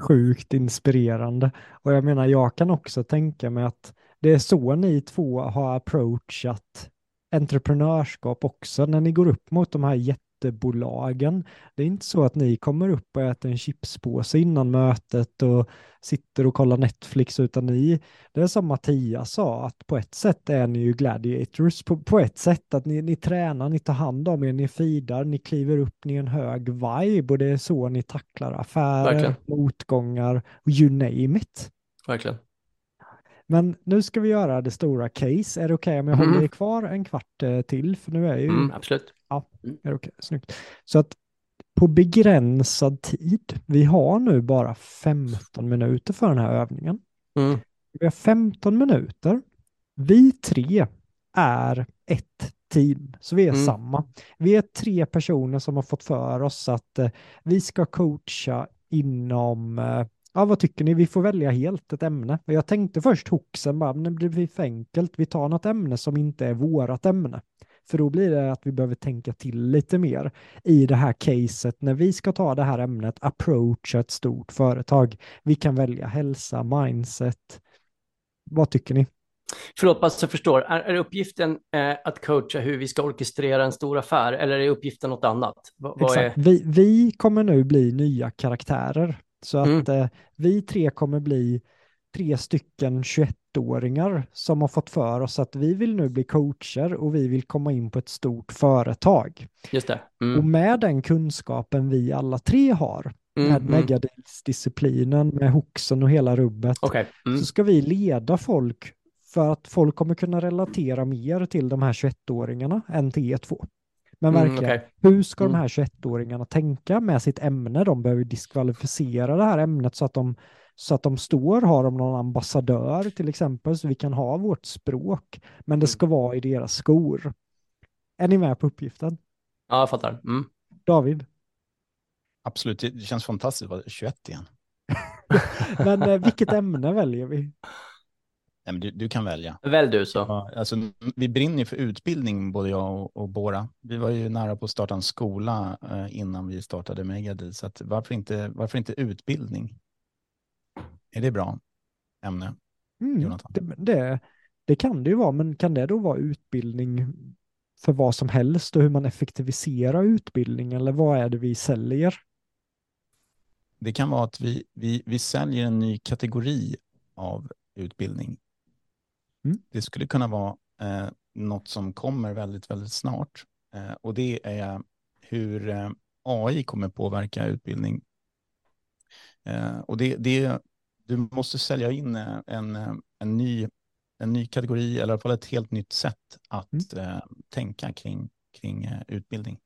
Sjukt inspirerande. Och jag menar, jag kan också tänka mig att det är så ni två har approachat entreprenörskap också när ni går upp mot de här jätte jättebolagen. Det är inte så att ni kommer upp och äter en chipspåse innan mötet och sitter och kollar Netflix, utan ni, det är som Mattias sa, att på ett sätt är ni ju gladiators, på, på ett sätt att ni, ni tränar, ni tar hand om er, ni fidar, ni kliver upp, ni är en hög vibe och det är så ni tacklar affärer, Verkligen. motgångar, you name it. Verkligen. Men nu ska vi göra det stora case. Är det okej okay om jag mm. håller er kvar en kvart eh, till? För nu är ju... Mm, absolut. Ja, mm. är det okej. Okay. Snyggt. Så att på begränsad tid, vi har nu bara 15 minuter för den här övningen. Mm. Vi har 15 minuter. Vi tre är ett team, så vi är mm. samma. Vi är tre personer som har fått för oss att eh, vi ska coacha inom eh, Ja, vad tycker ni? Vi får välja helt ett ämne. Jag tänkte först hoxen, bara, men det blir för enkelt. Vi tar något ämne som inte är vårat ämne. För då blir det att vi behöver tänka till lite mer i det här caset när vi ska ta det här ämnet, approacha ett stort företag. Vi kan välja hälsa, mindset. Vad tycker ni? Förlåt, bara så jag förstår. Är, är uppgiften eh, att coacha hur vi ska orkestrera en stor affär eller är uppgiften något annat? V Exakt. Är... Vi, vi kommer nu bli nya karaktärer. Så att mm. vi tre kommer bli tre stycken 21-åringar som har fått för oss att vi vill nu bli coacher och vi vill komma in på ett stort företag. Just det. Mm. Och med den kunskapen vi alla tre har, mm, med mm. med hoxen och hela rubbet, okay. Mm. så ska vi leda folk för att folk kommer kunna relatera mer till de här 21-åringarna än till er två. Men mm, verkligen, mm, okay. hur ska de här 21-åringarna tänka med sitt ämne? De behöver diskvalificera det här ämnet så att de så att de står, har de någon ambassadör till exempel, så vi kan ha vårt språk, men det mm. ska vara i deras skor. Är ni med på uppgiften? Ja, jag fattar. Mm. David? Absolut, det känns fantastiskt att vara 21 igen. men eh, vilket ämne väljer vi? Nej, men du, du kan välja. Välj du så. Ja, alltså, vi brinner för utbildning, både jag och, och Bora. Vi var ju nära på att starta en skola eh, innan vi startade Megadil, så att varför, inte, varför inte utbildning? Är det bra ämne, mm, Jonathan? Det, det, det, kan det ju vara, men kan det då vara utbildning för vad som helst och hur man effektiviserar utbildning, eller vad är det vi säljer? Det kan vara att vi, vi, vi säljer en ny kategori av utbildning Mm. Det skulle kunna vara eh, något som kommer väldigt, väldigt snart. Eh, och det är hur eh, AI kommer påverka utbildning Eh, och det, det, du måste sälja in eh, en, eh, en, ny, en ny kategori, eller i alla fall ett helt nytt sätt att mm. eh, tänka kring, kring utbildning.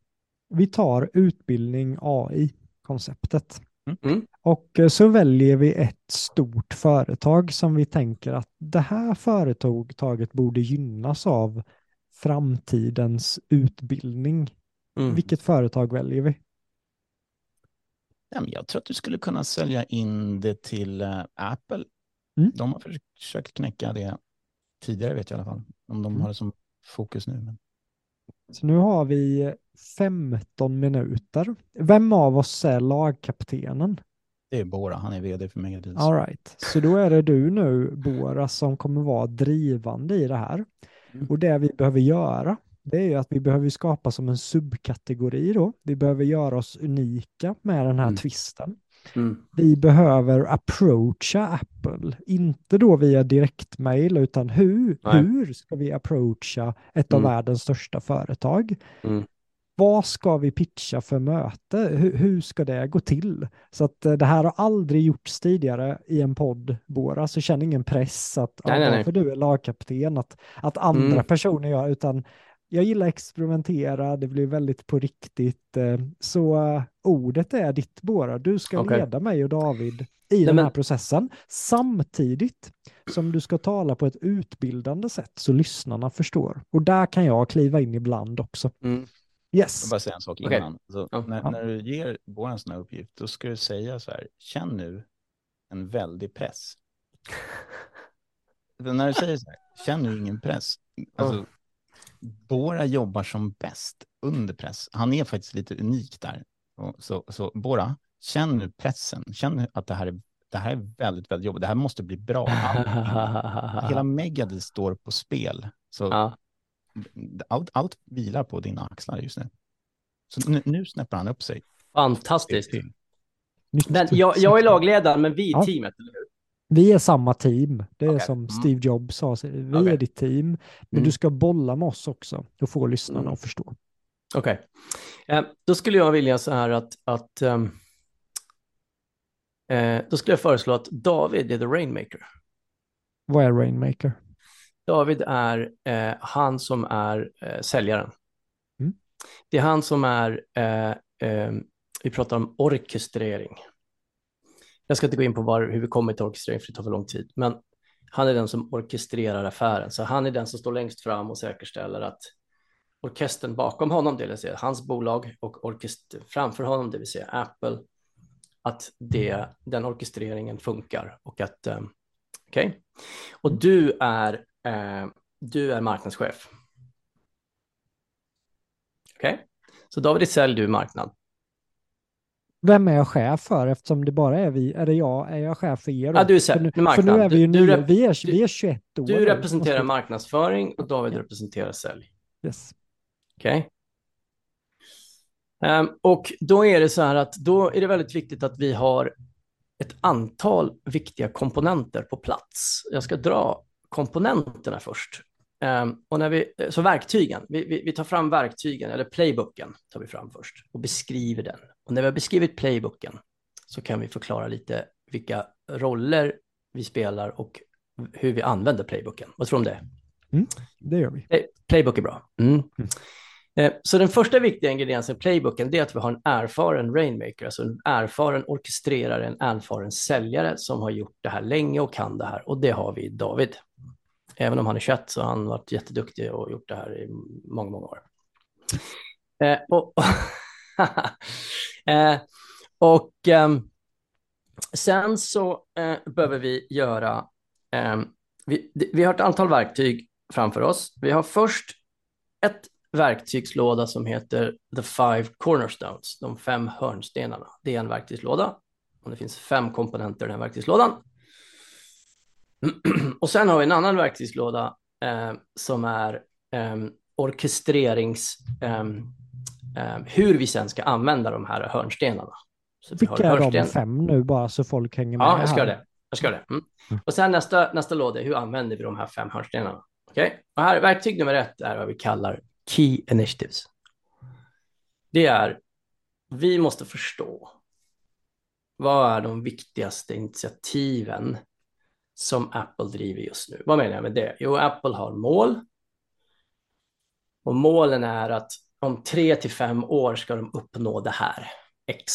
Vi tar utbildning AI-konceptet. Mm. mm. Och eh, så väljer vi ett stort företag som vi tänker att det här företaget borde gynnas av framtidens utbildning. Mm. Vilket företag väljer vi? Jag tror att du skulle kunna sälja in det till eh, Apple. Mm. De har försökt knäcka det tidigare vet jag i alla fall. Om de mm. har det som fokus nu. Men... Så nu har vi 15 minuter. Vem av oss är lagkaptenen? Det är Bora, han är vd för Megadeals. All right. Så då är det du nu, Bora, som kommer vara drivande i det här. Mm. Och det vi behöver göra, det är ju att vi behöver skapa som en subkategori då. Vi behöver göra oss unika med den här mm. twisten. Mm. Vi behöver approacha Apple, inte då via direktmail, utan hur, hur ska vi approacha ett av mm. världens största företag? Vad ska vi pitcha för möte? Hur, hur, ska det gå till? Så att eh, det här har aldrig gjorts tidigare i en podd, Bora, så känn ingen press att nej, nej, nej. du är lagkapten, att, att andra mm. personer gör, utan jag gillar att experimentera, det blir väldigt på riktigt. Eh, så uh, ordet är ditt Bora. Du ska okay. leda mig och David i den här men... processen samtidigt som du ska tala på ett utbildande sätt så lyssnarna förstår. Och där kan jag kliva in ibland också. Mm. Yes. Jag bara säga en sak innan. Okay. Så, ja. när, när, du ger Bora en sån här uppgift, då ska du säga så här, känn nu en väldig press. när du säger så här, känn nu ingen press. Alltså, oh Bora jobbar som bäst under press. Han är faktiskt lite unik där. Så, så Bora, känn nu pressen. Känn att det här är, det här är väldigt, väldigt jobbigt. Det här måste bli bra. hela Megadeth står på spel. Så ja. Allt, allt vilar på dina axlar just nu. Så nu, nu snäpper han upp sig. Fantastiskt. Men jag, jag är lagledaren, men vi är ja. teamet, eller hur? Vi är samma team. Det är okay. som mm. Steve Jobs sa. Vi okay. är ditt team. Men mm. du ska bolla med oss också och få lyssnarna mm. att förstå. Okej. Okay. Eh, då skulle jag vilja så här att, att um, eh, då skulle jag föreslå att David är the rainmaker. Vad är rainmaker? David är eh, han som är eh, säljaren. Mm. Det är han som är, eh, eh, vi pratar om orkestrering. Jag ska inte gå in på var, hur vi kommer till orkestrering för det tar för lång tid, men han är den som orkestrerar affären. Så han är den som står längst fram och säkerställer att orkestern bakom honom, det vill säga hans bolag och orkester framför honom, det vill säga Apple, att det, den orkestreringen funkar och att eh, okej. Okay. Och du är, eh, du är marknadschef. Okej, okay. så David i sälj, du marknad. Vem är jag chef för eftersom det bara är vi, är det jag, är jag chef för er? Ja, du är för nu, för nu är vi ju du, nya, vi, är, vi är 21 år. Du representerar marknadsföring och David representerar sälj. Yes. Okej. Okay. Um, ehm, och då är det så här att då är det väldigt viktigt att vi har ett antal viktiga komponenter på plats. Jag ska dra komponenterna först. Um, och när vi, så verktygen, vi, vi, vi, tar fram verktygen, eller playbooken tar vi fram först och beskriver den. Och när vi har beskrivit playbooken så kan vi förklara lite vilka roller vi spelar och hur vi använder playbooken. Vad tror du om det? Mm, det gör vi. Playbook är bra. Mm. Mm. Eh, så den första viktiga ingrediensen i playbooken är att vi har en erfaren rainmaker, alltså en erfaren orkestrerare, en erfaren säljare som har gjort det här länge och kan det här. Och det har vi David. Även om han är 21 så har han varit jätteduktig och gjort det här i många, många år. Eh, och eh, och eh, sen så eh, behöver vi göra, ehm, vi, vi har ett antal verktyg framför oss. Vi har först ett verktygslåda som heter The Five Cornerstones, de fem hörnstenarna. Det är en verktygslåda och det finns fem komponenter i den här verktygslådan. Och sen har vi en annan verktygslåda eh, som är eh, orkestrerings, eh, hur vi sen ska använda de här hörnstenarna. Så Vilka är de fem nu bara så folk hänger med? Ja, jag ska här. det. Jag ska det. Mm. Mm. Och sen nästa, nästa låda är hur använder vi de här fem hörnstenarna? Okej, okay? och här verktyg nummer ett är vad vi kallar Key Initiatives. Det är, vi måste förstå vad är de viktigaste initiativen som Apple driver just nu? Vad menar jag med det? Jo, Apple har mål. Och målen är att om tre till fem år ska de uppnå det här, X.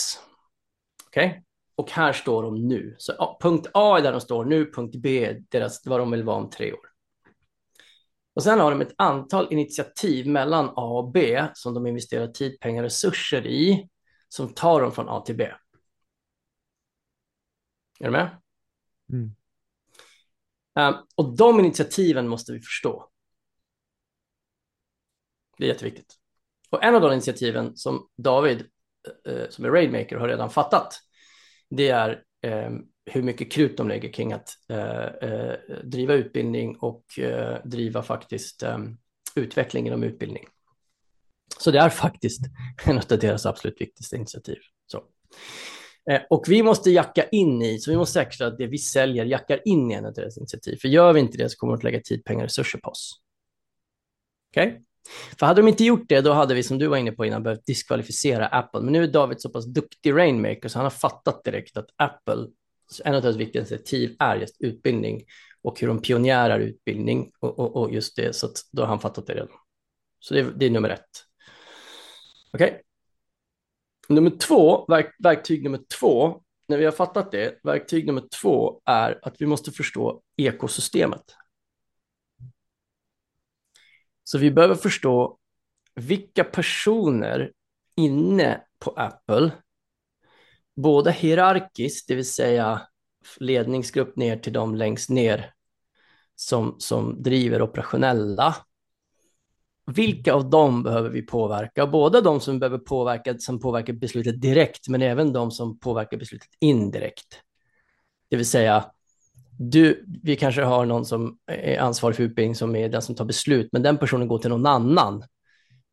Okej? Okay? Och här står de nu. Så punkt A är där de står nu, punkt B är deras, vad de vill vara om tre år. Och sen har de ett antal initiativ mellan A och B som de investerar tid, pengar och resurser i som tar dem från A till B. Är du med? Mm. Um, och de initiativen måste vi förstå. Det är jätteviktigt. Och en av de initiativen som David, uh, som är Raidmaker, har redan fattat, det är um, hur mycket krut de lägger kring att eh, eh, driva utbildning och eh, driva faktiskt ehm, utveckling inom utbildning. Så det är faktiskt en av deras absolut viktigaste initiativ. Så. Och vi måste jacka in i, så vi måste säkerställa att det vi säljer jackar in i en av deras initiativ. För gör vi inte det så kommer de att lägga tid, pengar och resurser på oss. Okej? Okay? För hade de inte gjort det, då hade vi, som du var inne på innan, behövt diskvalificera Apple. Men nu är David så pass duktig rainmaker så han har fattat direkt att Apple, en av deras viktigaste initiativ är just utbildning och hur de pionjärar utbildning och, och, och just det, så då har han fattat det redan. Så det, det är nummer ett. Okej? Okay? Nummer två, verk, verktyg nummer två, när vi har fattat det, verktyg nummer två är att vi måste förstå ekosystemet. Så vi behöver förstå vilka personer inne på Apple, både hierarkiskt, det vill säga ledningsgrupp ner till de längst ner som, som driver operationella vilka av dem behöver vi påverka? Både de som behöver påverka, som påverkar beslutet direkt, men även de som påverkar beslutet indirekt. Det vill säga, du, vi kanske har någon som är ansvarig för utbildning som är den som tar beslut, men den personen går till någon annan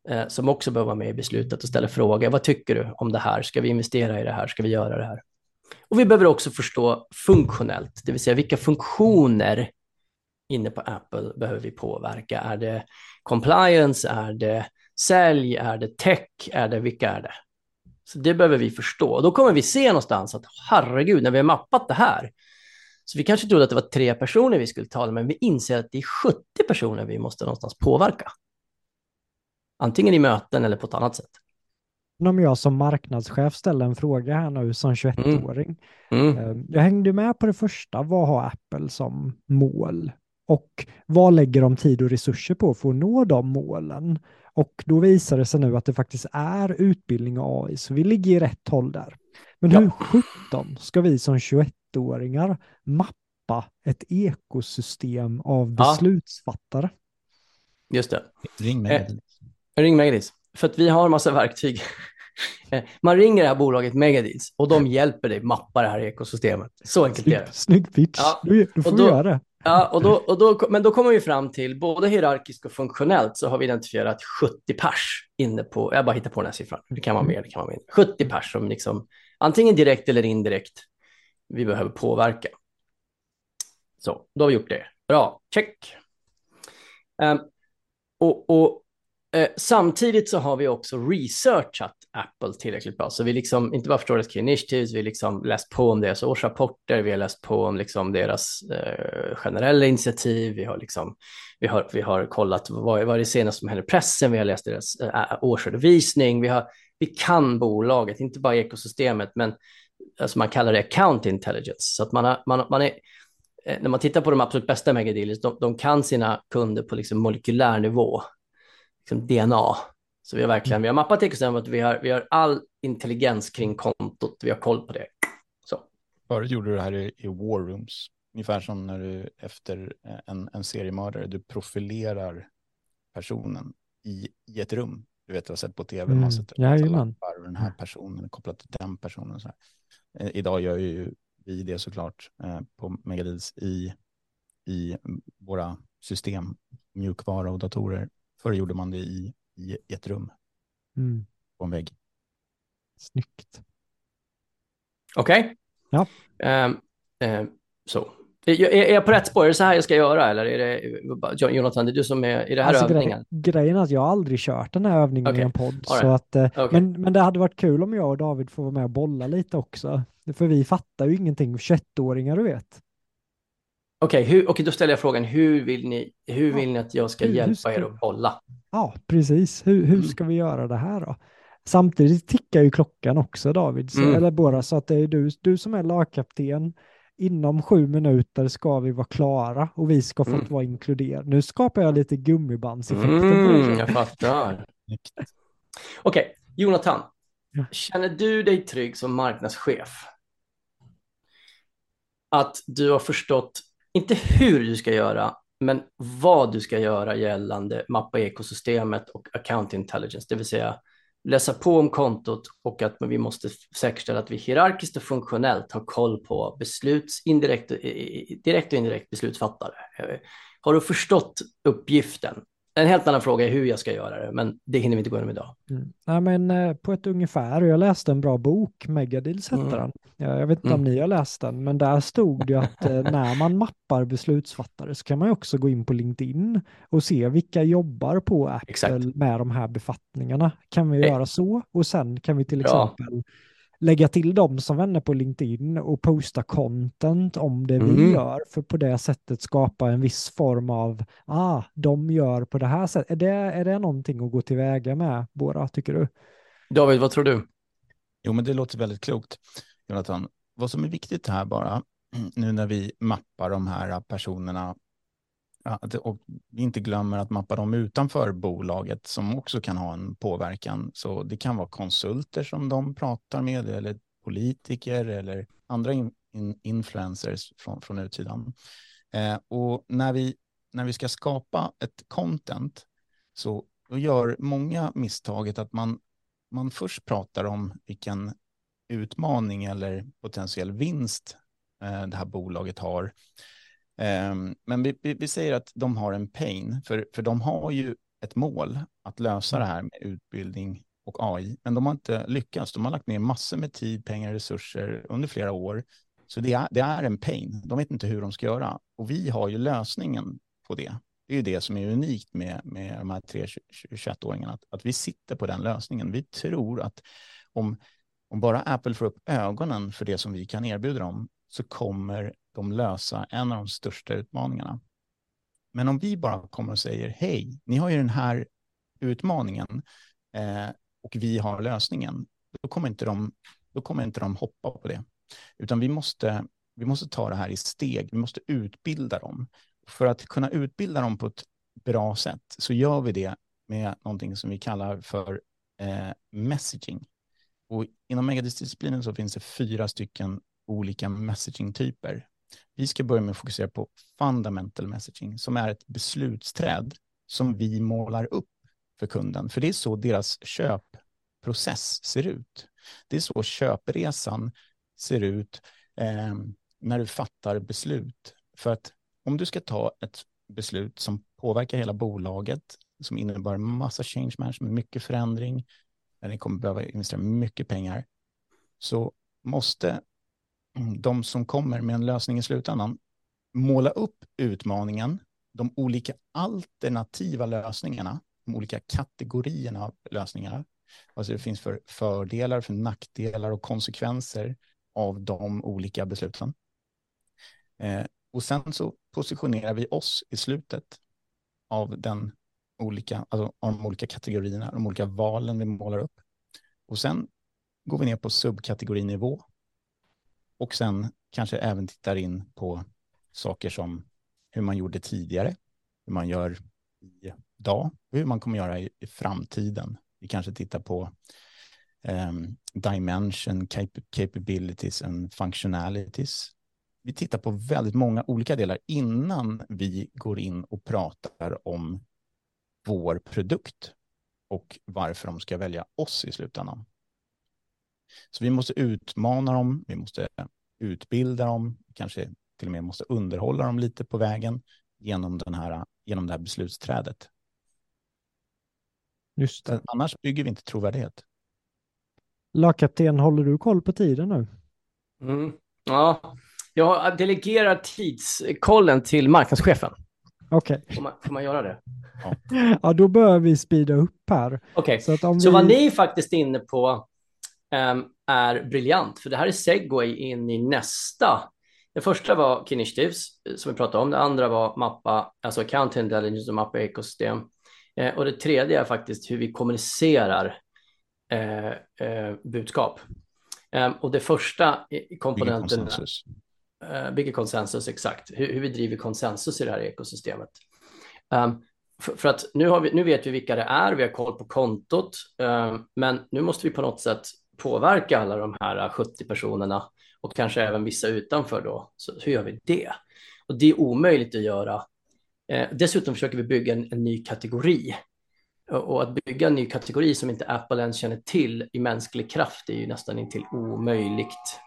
eh, som också behöver vara med i beslutet och ställa frågor. Vad tycker du om det här? Ska vi investera i det här? Ska vi göra det här? Och vi behöver också förstå funktionellt, det vill säga vilka funktioner inne på Apple behöver vi påverka? Är det compliance? Är det sälj? Är det tech? Är det, vilka är det? Så det behöver vi förstå. Och då kommer vi se någonstans att herregud, när vi har mappat det här, så vi kanske trodde att det var tre personer vi skulle tala med, men vi inser att det är 70 personer vi måste någonstans påverka. Antingen i möten eller på ett annat sätt. Om jag som marknadschef ställer en fråga här nu som 21-åring. Mm. Mm. Eh, jag hängde med på det första, vad har Apple som mål? Och vad lägger de tid och resurser på för att nå de målen? Och då visar det sig nu att det faktiskt är utbildning och AI, så vi ligger i rätt håll där. Men ja. hur sjutton ska vi som 21-åringar mappa ett ekosystem av beslutsfattare? Ja. Just det. Ring Megadis. Ring Megadis. För att vi har massa verktyg. Eh, man ringer det här bolaget Megadis och de hjälper dig mappa det här ekosystemet. Så enkelt är det. Snygg pitch. Ja. Du, du får då, göra det. Ja, och då, och då, men då kommer vi fram till, både hierarkiskt och funktionellt, så har vi identifierat 70 pers inne på, jag bara hittar på den här siffran, det kan vara mer, det kan vara mindre, 70 pers som liksom, antingen direkt eller indirekt, vi behöver påverka. Så, då har vi gjort det. Bra, check. Um, och, och eh, samtidigt så har vi också researchat Apple tillräckligt bra. Så vi liksom inte bara förstår deras key initiatives, vi liksom läst på om deras årsrapporter, vi har läst på om liksom deras eh, generella initiativ, vi har, liksom, vi har, vi har kollat vad, vad är det senaste som händer i pressen, vi har läst deras eh, årsredovisning, vi, har, vi kan bolaget, inte bara ekosystemet, men alltså man kallar det account intelligence. Så att man, har, man, man är, eh, när man tittar på de absolut bästa megadealers, de, de kan sina kunder på liksom molekylär nivå, liksom DNA. Så vi har verkligen, vi har mappat ekosystemet, vi har, vi har all intelligens kring kontot, vi har koll på det. Så. Förut gjorde du det här i, i war rooms, ungefär som när du efter en, en seriemördare, du profilerar personen i, i ett rum. Du vet, du har sett på tv, mm. man sätter lappar den här personen är kopplad till den personen. Så här. Eh, idag gör ju vi det såklart eh, på Megadis i, i våra system, mjukvara och datorer. Förr gjorde man det i i ett rum. Mm. På en vägg. Snyggt. Okej. Okay. Ja. Um, um, så. Är, är jag på rätt spår? Är det så här jag ska göra? Eller är det, Jonathan, det är du som är i det här alltså, övningen? Grej, grejen är att jag aldrig kört den här övningen okay. i en podd. Right. Så att, eh, okay. men, men det hade varit kul om jag och David får vara med och bolla lite också. För vi fattar ju ingenting, 21-åringar du vet. Okej, okay, okay, då ställer jag frågan, hur vill ni, hur vill ni att jag ska hur, hjälpa hur ska... er att bolla? Ja, precis. Hur, hur mm. ska vi göra det här då? Samtidigt tickar ju klockan också David, så, mm. eller bara så att det är du, du som är lagkapten. Inom sju minuter ska vi vara klara och vi ska få mm. vara inkluderade. Nu skapar jag lite gummibandseffekter. Mm, jag fattar. Okej, okay, Jonathan. Känner du dig trygg som marknadschef? Att du har förstått, inte hur du ska göra, men vad du ska göra gällande mappa ekosystemet och account intelligence, det vill säga läsa på om kontot och att vi måste säkerställa att vi hierarkiskt och funktionellt har koll på besluts, indirekt, direkt och indirekt beslutsfattare. Eh, har du förstått uppgiften? En helt annan fråga är hur jag ska göra det, men det hinner vi inte gå igenom idag. Mm. Ja, men, eh, på ett ungefär, jag läste en bra bok, Megadeals hette mm. den. Jag, jag vet inte mm. om ni har läst den, men där stod det att eh, när man mappar beslutsfattare så kan man också gå in på LinkedIn och se vilka jobbar på Apple Exakt. med de här befattningarna. Kan vi göra så? Och sen kan vi till exempel lägga till dem som vänner på LinkedIn och posta content om det mm. vi gör, för på det sättet skapa en viss form av, ah, de gör på det här sättet. Är det, är det någonting att gå tillväga med, Bora, tycker du? David, vad tror du? Jo, men det låter väldigt klokt, Jonathan. Vad som är viktigt här bara, nu när vi mappar de här personerna och vi inte glömmer att mappa dem utanför bolaget som också kan ha en påverkan. Så det kan vara konsulter som de pratar med eller politiker eller andra in, in, influencers från, från utsidan. Eh, och när vi, när vi ska skapa ett content så gör många misstaget att man, man först pratar om vilken utmaning eller potentiell vinst eh, det här bolaget har. Ehm, men vi, vi, vi, säger att de har en pain, för, för de har ju ett mål att lösa det här med utbildning och AI, men de har inte lyckats. De har lagt ner massor med tid, pengar och resurser under flera år. Så det är, det är en pain. De vet inte hur de ska göra. Och vi har ju lösningen på det. Det är ju det som är unikt med, med de här tre 21-åringarna, att, att vi sitter på den lösningen. Vi tror att om, om bara Apple får upp ögonen för det som vi kan erbjuda dem, så kommer de lösa en av de största utmaningarna. Men om vi bara kommer och säger hej, ni har ju den här utmaningen eh, och vi har lösningen, då kommer inte de, då kommer inte de hoppa på det. Utan vi måste, vi måste ta det här i steg, vi måste utbilda dem. För att kunna utbilda dem på ett bra sätt så gör vi det med någonting som vi kallar för eh, messaging. Och inom megadisciplinen så finns det fyra stycken olika messaging-typer. Vi ska börja med att fokusera på fundamental messaging, som är ett beslutsträd som vi målar upp för kunden. För det är så deras köpprocess ser ut. Det är så köpresan ser ut eh, när du fattar beslut. För att om du ska ta ett beslut som påverkar hela bolaget, som innebär massa change management, mycket förändring, där ni kommer behöva investera mycket pengar, så måste de som kommer med en lösning i slutändan måla upp utmaningen, de olika alternativa lösningarna, de olika kategorierna av lösningar. Alltså det finns för fördelar, för nackdelar och konsekvenser av de olika besluten. Eh, och sen så positionerar vi oss i slutet av, den olika, alltså av de olika kategorierna, de olika valen vi målar upp. Och sen går vi ner på subkategorinivå och sen kanske även tittar in på saker som hur man gjorde tidigare, hur man gör idag och hur man kommer göra i, i framtiden. Vi kanske tittar på um, dimension, cap capabilities and functionalities. Vi tittar på väldigt många olika delar innan vi går in och pratar om vår produkt och varför de ska välja oss i slutändan. Så vi måste utmana dem, vi måste utbilda dem, kanske till och med måste underhålla dem lite på vägen genom, den här, genom det här beslutsträdet. Just det. Annars bygger vi inte trovärdighet. Lagkapten, håller du koll på tiden nu? Mm. Ja, jag delegerar tidskollen till marknadschefen. Okej. Okay. Får, man, får man göra det? Ja. ja, då bör vi speeda upp här. Okej, okay. så, så vi... vad ni faktiskt är inne på är briljant, för det här är segway in i nästa. Det första var Key Initiatives, som vi pratade om. Det andra var mappa, alltså Account Intelligence och mappa ekosystem. Eh, och det tredje är faktiskt hur vi kommunicerar eh, eh, budskap. Eh, och det första komponenten... Bygger konsensus. Eh, bygger konsensus, exakt. Hur, hur, vi driver konsensus i det här ekosystemet. Um, för, för, att nu, vi, nu vet vi vilka det är, vi har koll på kontot, um, men nu måste vi på något sätt påverka alla de här 70 personerna och kanske även vissa utanför då. Så hur gör vi det? Och det är omöjligt att göra. Eh, dessutom försöker vi bygga en, en ny kategori. Och, och att bygga en ny kategori som inte Apple ens känner till i mänsklig kraft är ju nästan intill omöjligt.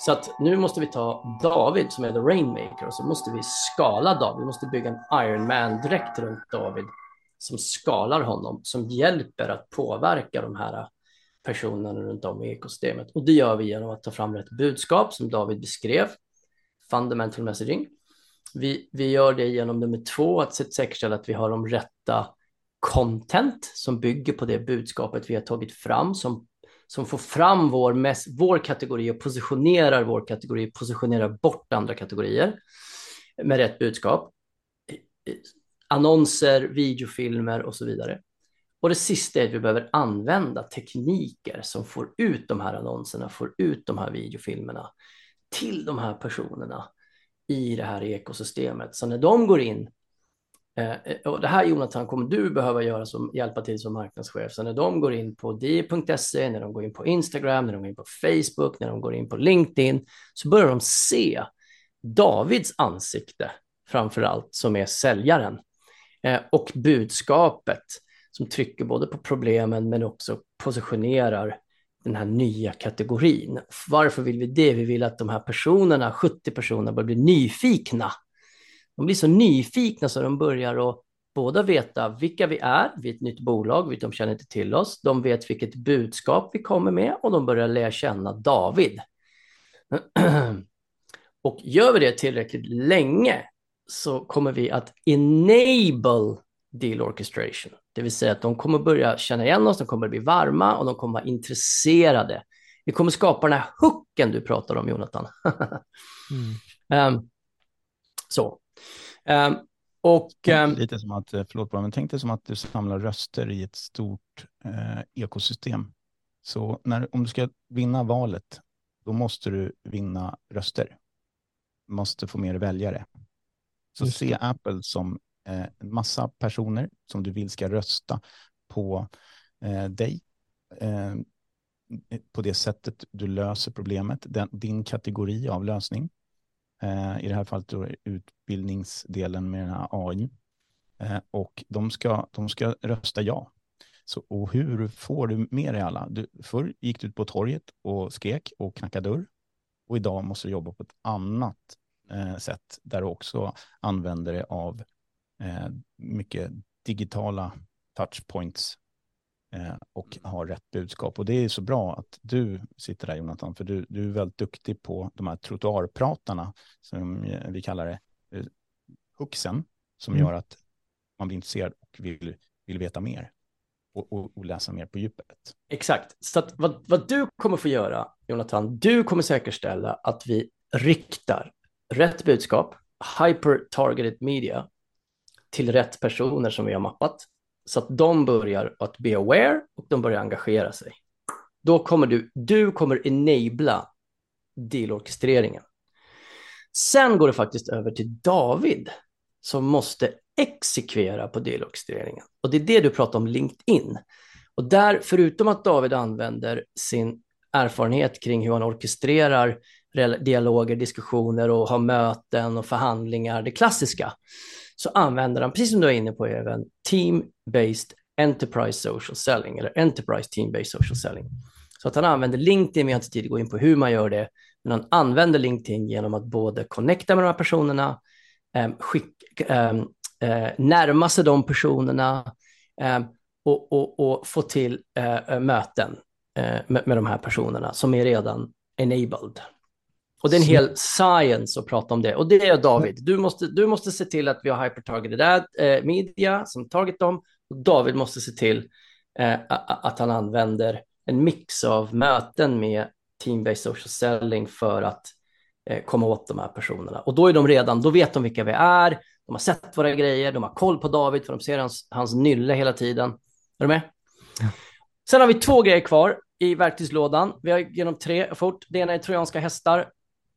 Så att nu måste vi ta David som är the Rainmaker och så måste vi skala David. Vi måste bygga en Iron Man-dräkt runt David som skalar honom, som hjälper att påverka de här personerna runt om i ekosystemet. Och det gör vi genom att ta fram rätt budskap som David beskrev, fundamental messaging. Vi, vi gör det genom nummer två, att säkerställa att vi har de rätta content som bygger på det budskapet vi har tagit fram, som, som får fram vår, mest, vår kategori och positionerar vår kategori, positionerar bort andra kategorier med rätt budskap. Annonser, videofilmer och så vidare. Och det sista är att vi behöver använda tekniker som får ut de här annonserna, får ut de här videofilmerna till de här personerna i det här ekosystemet. Så när de går in, eh, eh, och det här Jonathan kommer du behöva göra som hjälpa till som marknadschef, så när de går in på di.se, när de går in på Instagram, när de går in på Facebook, när de går in på LinkedIn, så börjar de se Davids ansikte framför allt som är säljaren eh, och budskapet som trycker både på problemen men också positionerar den här nya kategorin. Varför vill vi det? Vi vill att de här personerna, 70 personer, börjar bli nyfikna. De blir så nyfikna så de börjar att båda veta vilka vi är, vi är ett nytt bolag, de känner inte till oss, de vet vilket budskap vi kommer med och de börjar lära känna David. Och gör vi det tillräckligt länge så kommer vi att enable deal orchestration. Det vill säga att de kommer börja känna igen oss, de kommer bli varma och de kommer vara intresserade. Vi kommer skapa den här hooken du pratar om, Jonathan. mm. um, så. Um, och, um, Lite som att, eh, förlåt bara, men tänk dig som att du samlar röster i ett stort eh, ekosystem. Så när, om du ska vinna valet, då måste du vinna röster. Du måste få mer väljare. Så se Apple som Eh, en massa personer som du vill ska rösta på eh, dig eh, på det sättet du löser problemet, den, din kategori av lösning. Eh, I det här fallet då utbildningsdelen med den här AI. Eh, och de ska, de ska rösta ja. Så, och hur får du med dig alla? Du, förr gick du ut på torget och skrek och knackade dörr. Och idag måste du jobba på ett annat eh, sätt där du också använder dig av mycket digitala touchpoints eh, och har rätt budskap. Och det är så bra att du sitter där Jonathan, för du, du är väldigt duktig på de här trottoarpratarna, som vi kallar det, eh, huxen, som mm. gör att man blir intresserad och vill, vill veta mer. Och, och, och, läsa mer på djupet. Exakt. Så vad, vad du kommer få göra, Jonathan, du kommer säkerställa att vi riktar rätt budskap, hyper-targeted media, till rätt personer som vi har mappat så att de börjar att be aware och de börjar engagera sig. Då kommer du, du kommer enabla dealorkestreringen. Sen går det faktiskt över till David som måste exekvera på dealorkestreringen. Och det är det du pratar om LinkedIn. Och där, förutom att David använder sin erfarenhet kring hur han orkestrerar dialoger, diskussioner och ha möten och förhandlingar, det klassiska, så använder han, precis som du är inne på, även team-based enterprise social selling eller enterprise team-based social selling. Så att han använder LinkedIn, vi har inte tid att gå in på hur man gör det, men han använder LinkedIn genom att både connecta med de här personerna, eh, skick, eh, eh, närma sig de personerna eh, och, och, och, få till eh, eh, möten eh, med, med de här personerna som är redan enabled. Och det är en hel science att prata om det. Och det är David. Du måste, du måste se till att vi har hypertargeted ad, media som target dem. Och David måste se till eh, att han använder en mix av möten med team-based social selling för att eh, komma åt de här personerna. Och då är de redan, då vet de vilka vi är, de har sett våra grejer, de har koll på David för de ser hans, hans nylle hela tiden. Är du med? Ja. Sen har vi två grejer kvar i verktygslådan. Vi har genom tre fort. Det ena är trojanska hästar.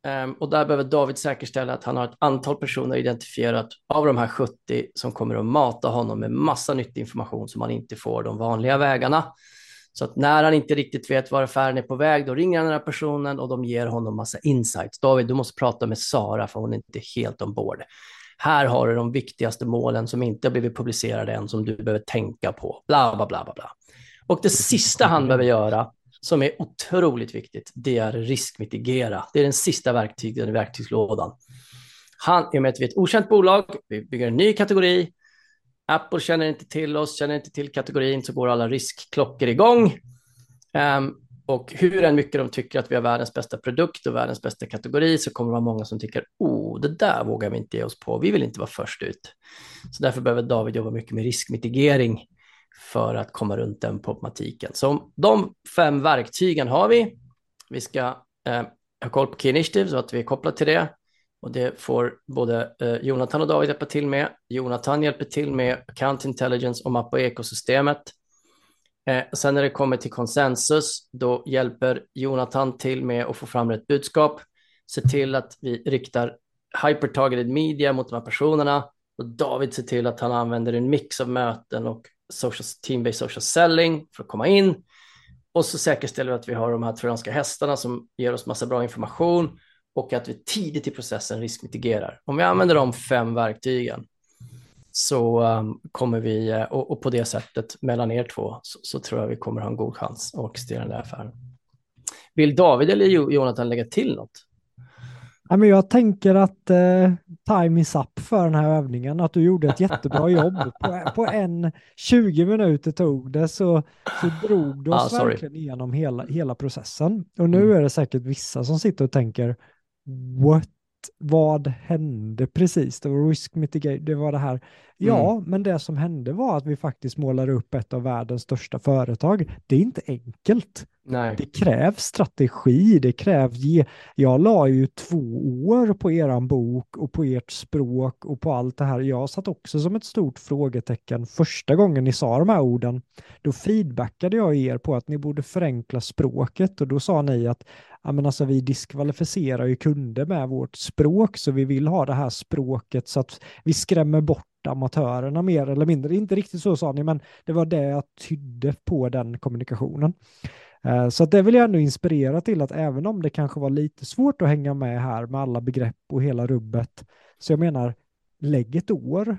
Um, och där behöver David säkerställa att han har ett antal personer identifierat av de här 70 som kommer att mata honom med massa nyttig information som han inte får de vanliga vägarna. Så att när han inte riktigt vet var affären är på väg, då ringer han den här personen och de ger honom massa insights. David, du måste prata med Sara för hon är inte helt ombord. Här har du de viktigaste målen som inte har blivit publicerade än, som du behöver tänka på. Bla, bla, bla, bla, bla. Och det sista han behöver göra, som är otroligt viktigt, det är riskmitigera. Det är den sista verktygen i verktygslådan. Han, I och med att vi är ett okänt bolag, vi bygger en ny kategori, Apple känner inte till oss, känner inte till kategorin, så går alla riskklockor igång. Um, och hur än mycket de tycker att vi har världens bästa produkt och världens bästa kategori så kommer det vara många som tycker, oh, det där vågar vi inte ge oss på, vi vill inte vara först ut. Så därför behöver David jobba mycket med riskmitigering för att komma runt den problematiken. Så de fem verktygen har vi. Vi ska eh, ha koll på Key Initiative så att vi är kopplade till det. Och det får både eh, Jonathan och David hjälpa till med. Jonathan hjälper till med Account Intelligence och mappa ekosystemet. Eh, sen när det kommer till konsensus, då hjälper Jonathan till med att få fram rätt budskap. Se till att vi riktar hyper-targeted media mot de här personerna. Och David ser till att han använder en mix av möten och social, team-based social selling för att komma in. Och så säkerställer vi att vi har de här trojanska hästarna som ger oss massa bra information och att vi tidigt i processen riskmitigerar. Om vi använder de fem verktygen så um, kommer vi, eh, och, och, på det sättet mellan er två, så, så, tror jag vi kommer ha en god chans att orkestrera den där affären. Vill David eller Jonathan lägga till något? Ja, men jag tänker att eh, time is up för den här övningen, att du gjorde ett jättebra jobb. På, på en 20 minuter tog det så, så drog du oss ah, verkligen igenom hela, hela processen. Och nu mm. är det säkert vissa som sitter och tänker, what, vad hände precis? Det var risk mitigation, det var det här. Ja, mm. men det som hände var att vi faktiskt målade upp ett av världens största företag. Det är inte enkelt. Nej. Det krävs strategi, det krävs... Jag la ju två år på eran bok och på ert språk och på allt det här. Jag satt också som ett stort frågetecken första gången ni sa de här orden. Då feedbackade jag er på att ni borde förenkla språket och då sa ni att ja, men alltså, vi diskvalificerar ju kunder med vårt språk så vi vill ha det här språket så att vi skrämmer bort amatörerna mer eller mindre. Inte riktigt så sa ni, men det var det jag tydde på den kommunikationen. Eh, så det vill jag ändå inspirera till att även om det kanske var lite svårt att hänga med här med alla begrepp och hela rubbet, så jag menar, lägg ett år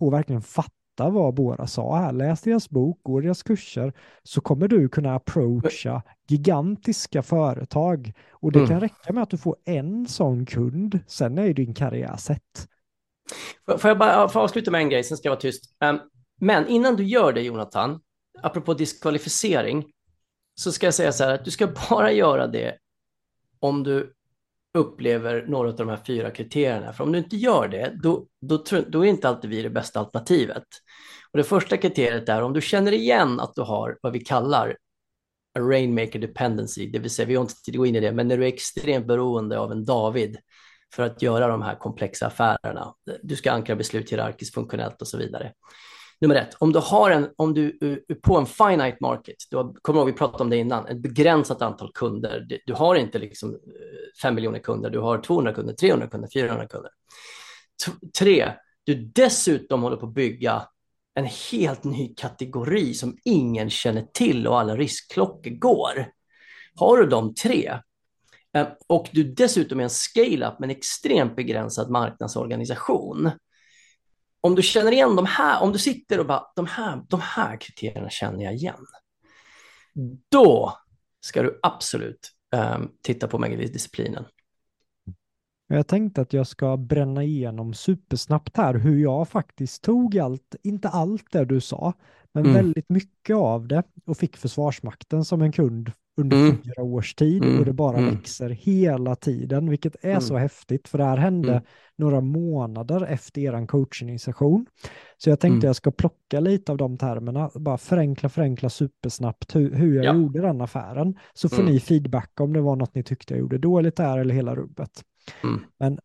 på att verkligen fatta vad Bora sa här. Läs deras bok, gå deras kurser, så kommer du kunna approacha gigantiska företag. Och det mm. kan räcka med att du får en sån kund, sen är din karriär sett. Får jag bara få avsluta med en grej, sen ska jag vara tyst. Um, men innan du gör det, Jonathan, apropå diskvalificering, så ska jag säga så här att du ska bara göra det om du upplever några av de här fyra kriterierna. För om du inte gör det, då, då, då är inte alltid vi det bästa alternativet. Och det första kriteriet är om du känner igen att du har vad vi kallar a rainmaker dependency, det vill säga, vi har inte tid att gå in i det, men när du är extremt beroende av en David för att göra de här komplexa affärerna. Du ska ankra beslut hierarkiskt, funktionellt och så vidare. Nummer ett, om du har en, om du är på en finite market, du har, kommer ihåg vi pratade om det innan, ett begränsat antal kunder. Du har inte liksom eh, 5 miljoner kunder, du har 200 kunder, 300 kunder, 400 kunder. T tre, du dessutom håller på att bygga en helt ny kategori som ingen känner till och alla riskklockor går. Har du de tre eh, och du dessutom är en scale-up med en extremt begränsad marknadsorganisation, om du känner igen de här, om du sitter och bara, de här, de här kriterierna känner jag igen, då ska du absolut um, titta på megalidisciplinen. Jag tänkte att jag ska bränna igenom supersnabbt här hur jag faktiskt tog allt, inte allt det du sa, men mm. väldigt mycket av det och fick Försvarsmakten som en kund under Mm. fyra års tid Mm, och det bara mm. växer hela tiden, vilket är Mm. så häftigt, för det här hände Mm. några månader efter er coaching-session. Så jag tänkte Mm. jag ska plocka lite av de termerna, bara förenkla, förenkla supersnabbt hur, hur jag Ja. gjorde den affären. Så får Mm. ni feedback om det var något ni tyckte jag gjorde dåligt där eller hela rubbet. Men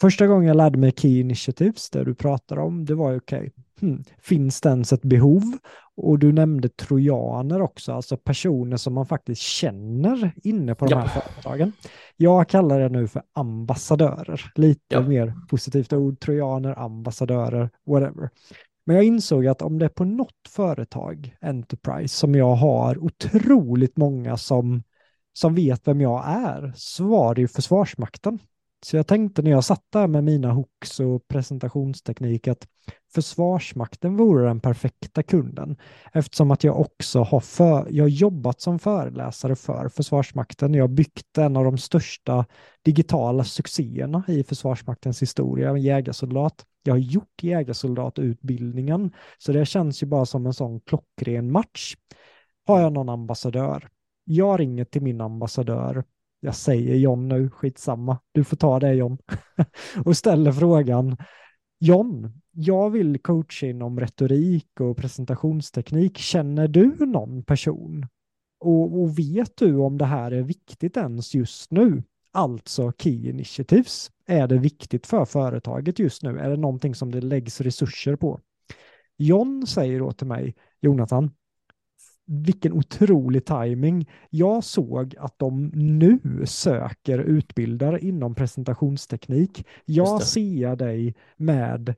första gången jag lärde mig Key Initiatives, det du pratar om, det var ju okej, hmm, finns det ens ett behov? Och du nämnde trojaner också, alltså personer som man faktiskt känner inne på de Ja. här företagen. Jag kallar det nu för ambassadörer, lite Ja. mer positivt ord, trojaner, ambassadörer, whatever. Men jag insåg att om det är på något företag, Enterprise, som jag har otroligt många som, som vet vem jag är, så var det ju Försvarsmakten. Så jag tänkte när jag satt där med mina hooks och presentationsteknik att Försvarsmakten vore den perfekta kunden eftersom att jag också har, för, jag har jobbat som föreläsare för Försvarsmakten. Jag har byggt en av de största digitala succéerna i Försvarsmaktens historia, jägarsoldat. Jag har gjort jägarsoldatutbildningen, så det känns ju bara som en sån klockren match. Har jag någon ambassadör? Jag ringer till min ambassadör jag säger John nu, skitsamma, du får ta det John, och ställer frågan, John, jag vill coacha inom retorik och presentationsteknik, känner du någon person? Och, och vet du om det här är viktigt ens just nu? Alltså Key Initiatives, är det viktigt för företaget just nu? Är det någonting som det läggs resurser på? John säger då till mig, Jonathan, vilken otrolig timing. Jag såg att de nu söker utbildare inom presentationsteknik. Jag ser dig med,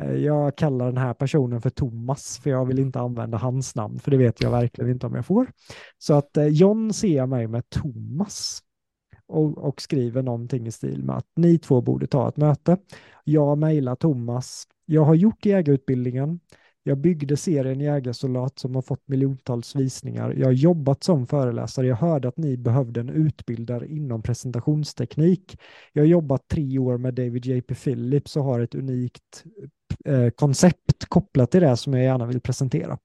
eh, jag kallar den här personen för Thomas, för jag vill inte använda hans namn, för det vet jag verkligen inte om jag får. Så att eh, John ser mig med Thomas och, och skriver någonting i stil med att ni två borde ta ett möte. Jag mejlar Thomas. Jag har gjort jägarutbildningen. Jag byggde serien Jägarsoldat som har fått miljontals visningar. Jag har jobbat som föreläsare. Jag hörde att ni behövde en utbildare inom presentationsteknik. Jag har jobbat tre år med David J.P. Phillips och har ett unikt eh, koncept kopplat till det som jag gärna vill presentera.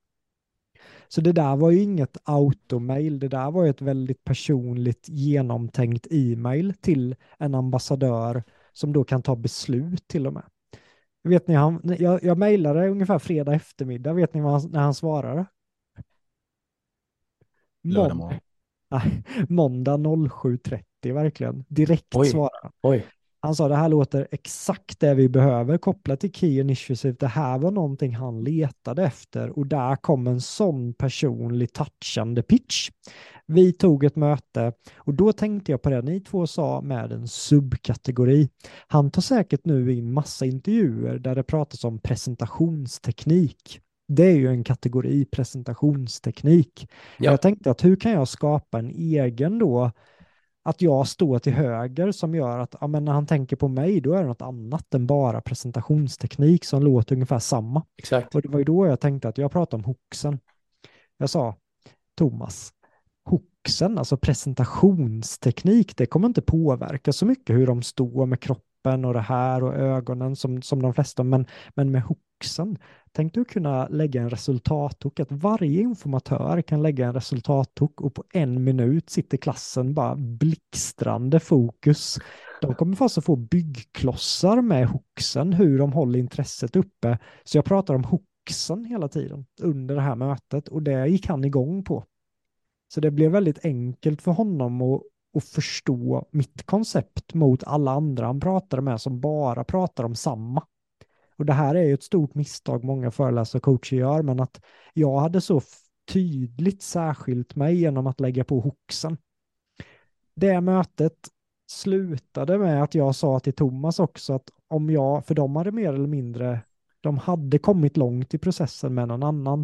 Så det där var ju inget automail, det där var ju ett väldigt personligt genomtänkt e-mail till en ambassadör som då kan ta beslut till och med. Vet ni, han, jag, jag mejlade ungefär fredag eftermiddag, vet ni vad han, när han svarade? Lördag morgon. Måndag 07.30 verkligen. Direkt Oj. svarade han. Oj. Han sa det här låter exakt det vi behöver kopplat till Key Initiative. Det här var någonting han letade efter och där kom en sån personlig touchande pitch. Vi tog ett möte och då tänkte jag på det ni två sa med en subkategori. Han tar säkert nu in massa intervjuer där det pratas om presentationsteknik. Det är ju en kategori, presentationsteknik. Ja. Jag tänkte att hur kan jag skapa en egen då att jag står till höger som gör att ja, men när han tänker på mig då är det något annat än bara presentationsteknik som låter ungefär samma. Exakt. Och det var ju då jag tänkte att jag pratar om hooksen. Jag sa Thomas, hooksen, alltså presentationsteknik, det kommer inte påverka så mycket hur de står med kroppen och det här och ögonen som, som de flesta, men, men med hooksen, tänk du kunna lägga en resultathook, att varje informatör kan lägga en resultathook och på en minut sitter klassen bara blixtrande fokus. De kommer fast att få byggklossar med hooksen, hur de håller intresset uppe. Så jag pratar om hooksen hela tiden under det här mötet och det gick han igång på. Så det blev väldigt enkelt för honom att, att förstå mitt koncept mot alla andra han pratade med som bara pratar om samma. Och det här är ju ett stort misstag många föreläsare och coacher gör, men att jag hade så tydligt särskilt mig genom att lägga på hoxen. Det mötet slutade med att jag sa till Thomas också att om jag, för de hade mer eller mindre, de hade kommit långt i processen med någon annan,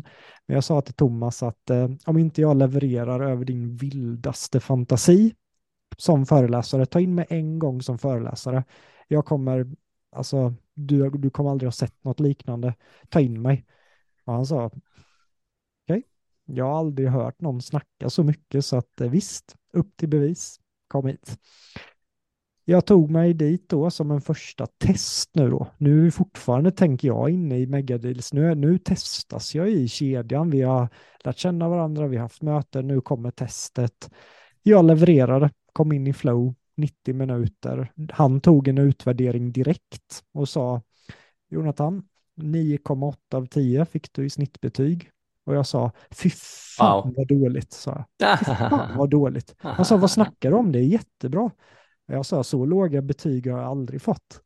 men jag sa till Thomas att eh, om inte jag levererar över din vildaste fantasi som föreläsare, ta in mig en gång som föreläsare. Jag kommer, alltså, du, du kommer aldrig ha sett något liknande. Ta in mig. Och han sa, okej, jag har aldrig hört någon snacka så mycket så att eh, visst, upp till bevis, kom hit. jag tog mig dit då som en första test nu då. Nu är fortfarande, tänker jag, inne i Megadeals. Nu, nu testas jag i kedjan. Vi har lärt känna varandra, vi har haft möten, nu kommer testet. Jag levererade, kom in i flow, 90 minuter. Han tog en utvärdering direkt och sa Jonathan, 9,8 av 10 fick du i snittbetyg. Och jag sa, fy fan wow. vad dåligt, sa jag. Fy fan vad dåligt. Han sa, vad snackar du om? Det är jättebra. Jag sa, så låga betyg har jag aldrig fått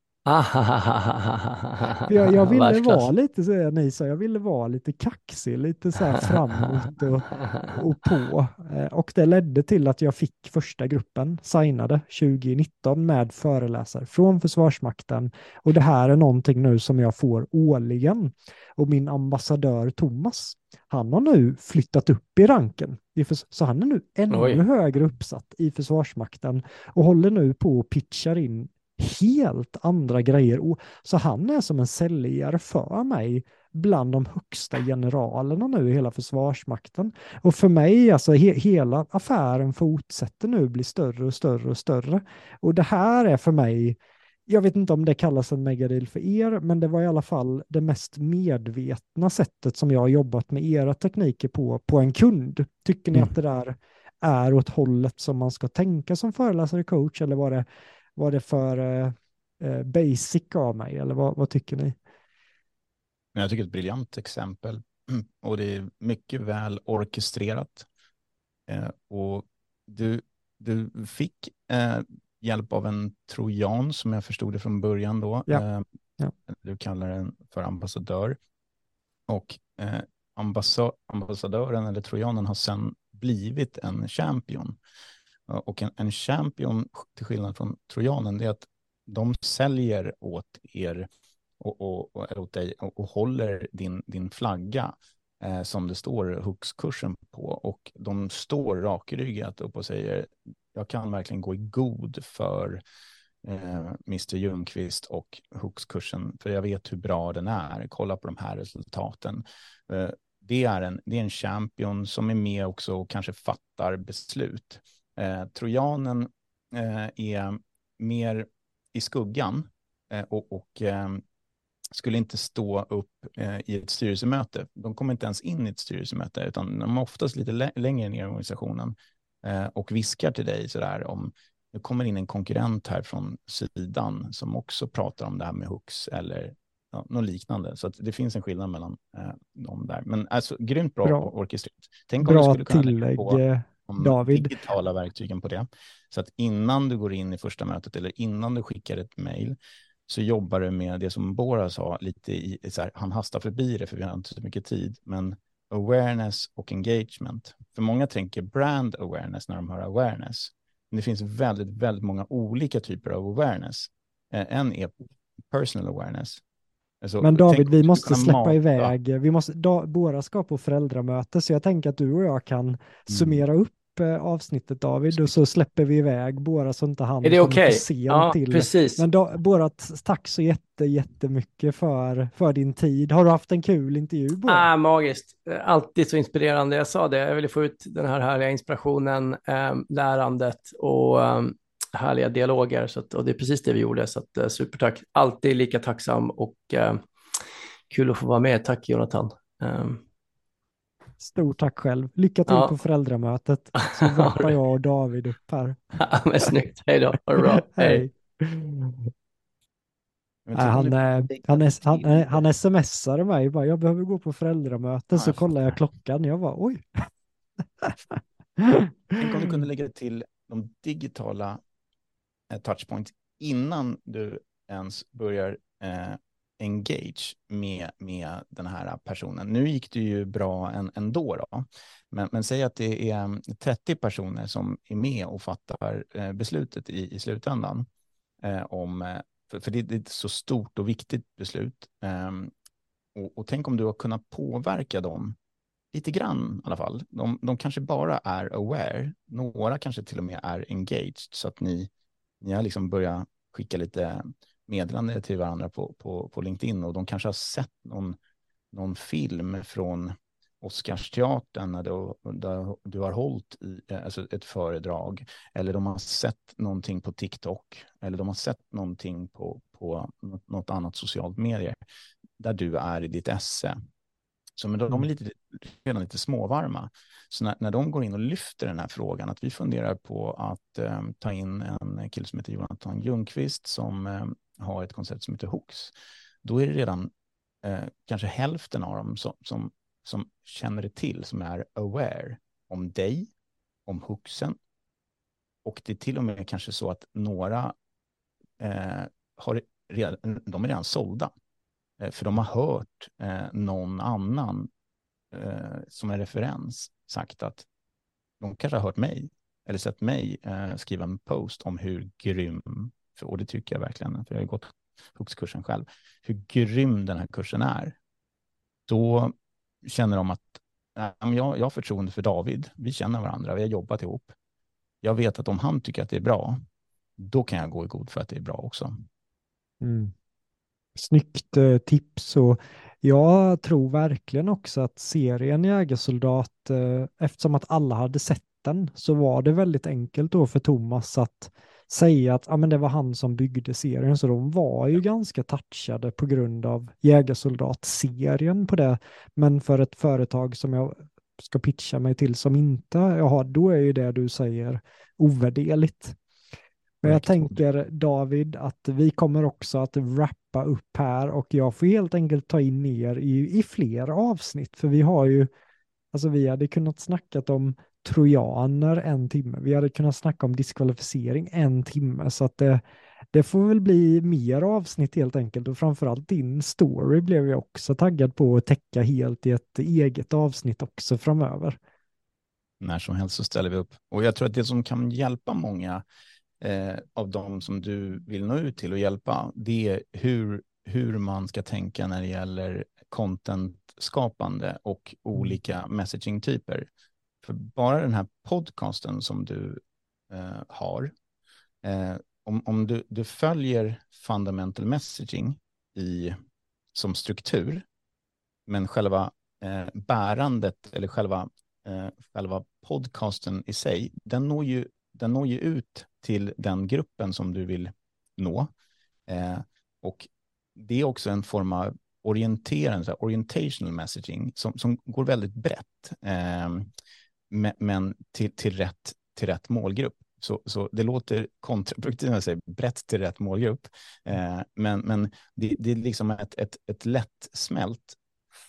jag, jag ville vara lite, så ni sa, jag ville vara lite kaxig, lite så här framåt och, och på. Eh, och det ledde till att jag fick första gruppen signade 2019 med föreläsare från Försvarsmakten. Och det här är någonting nu som jag får årligen. Och min ambassadör Thomas, han har nu flyttat upp i ranken. Så han är nu ännu Oj. högre uppsatt i Försvarsmakten och håller nu på och pitchar in helt andra grejer. Så han är som en säljare för mig bland de högsta generalerna nu i hela Försvarsmakten. Och för mig, alltså he hela affären fortsätter nu bli större och större och större. Och det här är för mig, jag vet inte om det kallas en megadeal för er, men det var i alla fall det mest medvetna sättet som jag har jobbat med era tekniker på, på en kund. Tycker ni mm. att det där är åt hållet som man ska tänka som föreläsare coach eller var det var det för eh, eh, basic av mig eller vad, vad tycker ni? Jag tycker ett briljant exempel och det är mycket väl orkestrerat. Eh, och du, du fick eh, hjälp av en trojan som jag förstod det från början då. Ja. Eh, ja. Du kallar den för ambassadör. Och ambassadören eller trojanen har sedan blivit en champion. Och en, en champion, till skillnad från trojanen, det är att de säljer åt er och, och, och, åt dig och, och håller din, din flagga eh, som det står huxkursen på. Och de står rakryggat upp och säger jag kan verkligen gå i god för eh, Mr Ljungqvist och huxkursen för jag vet hur bra den är. Kolla på de här resultaten. Eh, det, är en, det är en champion som är med också och kanske fattar beslut. Eh, trojanen eh, är mer i skuggan eh, och, och eh, skulle inte stå upp i ett styrelsemöte. De kommer inte ens in i ett styrelsemöte, utan de är oftast lite längre ner i organisationen och viskar till dig sådär om det kommer in en konkurrent här från sidan som också pratar om det här med hooks eller ja, något liknande. Så det finns en skillnad mellan eh, dem där. Men alltså grymt bra, bra. orkestrerat. Tänk bra du skulle kunna tillägg. På, om David. digitala verktygen på det. Så att innan du går in i första mötet eller innan du skickar ett mejl så jobbar du med det som Bora sa, lite i, så här, han hastar förbi det för vi har inte så mycket tid, men awareness och engagement. För många tänker brand awareness när de hör awareness. Men det finns väldigt, väldigt många olika typer av awareness. Eh, en är personal awareness. Alltså, men David, vi måste släppa mata. iväg, vi måste, da, båda ska på föräldramöte, så jag tänker att du och jag kan mm. summera upp eh, avsnittet David och så släpper vi iväg Bora så inte han är det okay? sen ja, till. Precis. Men Bora, tack så jätte, jättemycket för, för din tid. Har du haft en kul intervju? Ah, magiskt, alltid så inspirerande. Jag sa det, jag ville få ut den här härliga inspirationen, eh, lärandet och eh, härliga dialoger. Så att, och det är precis det vi gjorde, så att, eh, supertack. Alltid lika tacksam och eh, kul att få vara med. Tack Jonathan. Um, Stort tack själv. Lycka till ja. på föräldramötet. Så rappar jag och David upp här. Ja, men snyggt. Hej då. Ha det bra. Hej. Nej, han, han, han, han, han smsade mig bara, jag behöver gå på föräldramöte, så kollar jag klockan. Jag var oj. Tänk om du kunde lägga till de digitala eh, touchpoints innan du ens börjar eh, engage med, med den här personen. Nu gick det ju bra än, ändå, då. Men, men säg att det är eh, 30 personer som är med och fattar eh, beslutet i, i slutändan. Eh, om, eh, för, för det, det, är ett så stort och viktigt beslut. Ehm, och, och, tänk om du har kunnat påverka dem lite grann i alla fall. De, de kanske bara är aware, några kanske till och med är engaged, så att ni, ni har liksom börjat skicka lite meddelande till varandra på, på, på LinkedIn och de kanske har sett någon, någon film från Oscarsteatern när du, där du har hållit i, eh, alltså ett föredrag eller de har sett någonting på TikTok eller de har sett någonting på, på något annat socialt medier där du är i ditt esse. Så men de, är lite, redan lite småvarma. Så när, när de går in och lyfter den här frågan, att vi funderar på att eh, ta in en kille som heter Jonathan Ljungqvist som eh, har ett koncept som heter Hooks, då är det redan eh, kanske hälften av dem som, som som känner det till, som är aware om dig, om hooksen. Och det är till och med kanske så att några eh, har redan, de är redan sålda. Eh, för de har hört eh, någon annan eh, som en referens sagt att de kanske har hört mig eller sett mig skriva en post om hur grym, för, och det tycker jag verkligen, för jag har gått Hooks-kursen själv, hur grym den här kursen är. Då känner de att jag, jag har förtroende för David. Vi känner varandra, vi har jobbat ihop. Jag vet att om han tycker att det är bra, då kan jag gå i god för att det är bra också. Mm. Snyggt eh, tips och jag tror verkligen också att serien Jägersoldat, eh, eftersom att alla hade sett den, så var det väldigt enkelt då för Thomas att säga att ja, men det var han som byggde serien, så de var ju ganska touchade på grund av Jägersoldat-serien på det. Men för ett företag som jag ska pitcha mig till som inte jag har, då är ju det du säger ovärderligt. Men jag tänker David att vi kommer också att wrappa upp här och jag får helt enkelt ta in er i, i fler avsnitt för vi har ju, alltså vi hade kunnat snackat om trojaner en timme. Vi hade kunnat snacka om diskvalificering en timme så att det, det får väl bli mer avsnitt helt enkelt och framförallt din story blev jag också taggad på att täcka helt i ett eget avsnitt också framöver. När som helst så ställer vi upp och jag tror att det som kan hjälpa många eh, av dem som du vill nå ut till och hjälpa, det är hur, hur man ska tänka när det gäller content-skapande och mm. olika messaging-typer. För bara den här podcasten som du eh, har, eh, om, om du, du följer fundamental messaging i, som struktur, men själva eh, bärandet eller själva, eh, själva podcasten i sig, den når, ju, den når ju ut till den gruppen som du vill nå. Eh, och det är också en form av orienterande, orientational messaging som, som går väldigt brett. Eh, men till, till, rätt, till rätt målgrupp. Så, så det låter kontraproduktivt när jag säger brett till rätt målgrupp. Eh, men men det, det, är liksom ett, ett, ett lättsmält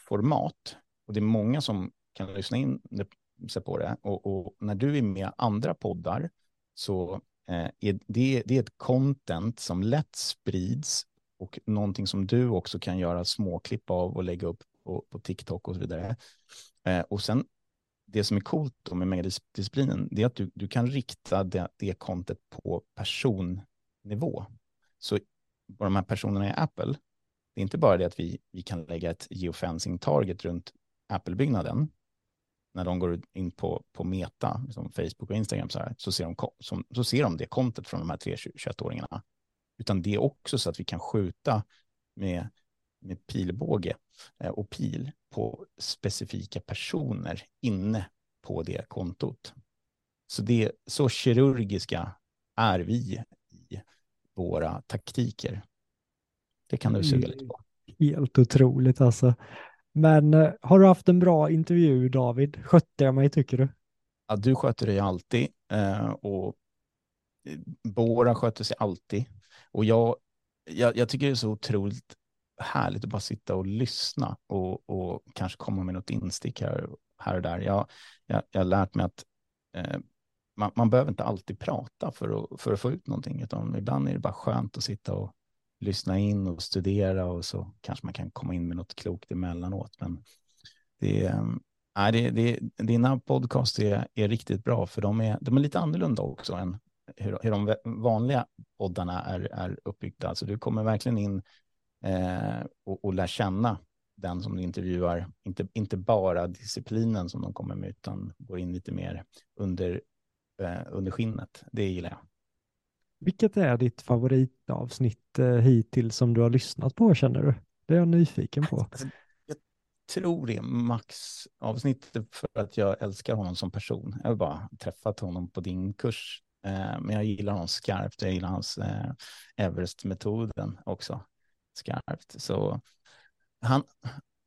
format. Och det är många som kan lyssna in sig på det. Och, och när du är med andra poddar så eh, är det, det är ett content som lätt sprids och någonting som du också kan göra småklipp av och lägga upp på, på TikTok och så vidare. Eh, och sen det som är coolt då med megadisciplinen, det är att du, du kan rikta det, det kontet på personnivå. Så de här personerna i Apple, det är inte bara det att vi, vi kan lägga ett geofencing target runt Apple-byggnaden, när de går in på, på Meta, liksom Facebook och Instagram, så, här, så, ser de, som, så ser de det kontet från de här tre 21-åringarna. Utan det är också så att vi kan skjuta med med pilbåge eh, och pil på specifika personer inne på det kontot. Så, det, så kirurgiska är vi i våra taktiker. Det kan du suga lite på. Helt otroligt alltså. Men eh, har du haft en bra intervju David? Skötte jag mig tycker du? Ja, du sköter dig alltid eh, och eh, Bora sköter sig alltid. Och jag, jag, jag tycker det är så otroligt härligt att bara sitta och lyssna och, och kanske komma med något instick här, här och där. Jag, jag, jag har lärt mig att eh, man, man behöver inte alltid prata för att, för att få ut någonting, utan ibland är det bara skönt att sitta och lyssna in och studera och så kanske man kan komma in med något klokt emellanåt. Men det, äh, det, det, dina podcast är, är riktigt bra, för de är, de är lite annorlunda också än hur, hur de vanliga poddarna är, är uppbyggda. Alltså du kommer verkligen in eh, och, och lär känna den som du intervjuar, inte, inte bara disciplinen som de kommer med, utan går in lite mer under, eh, under skinnet. Det gillar jag. Vilket är ditt favoritavsnitt eh, hittills som du har lyssnat på, känner du? Det är jag nyfiken på. Jag, tror det är Max-avsnittet för att jag älskar honom som person. Jag har bara träffat honom på din kurs, eh, men jag gillar honom skarpt. Jag gillar hans eh, Everest-metoden också skarpt. Så han,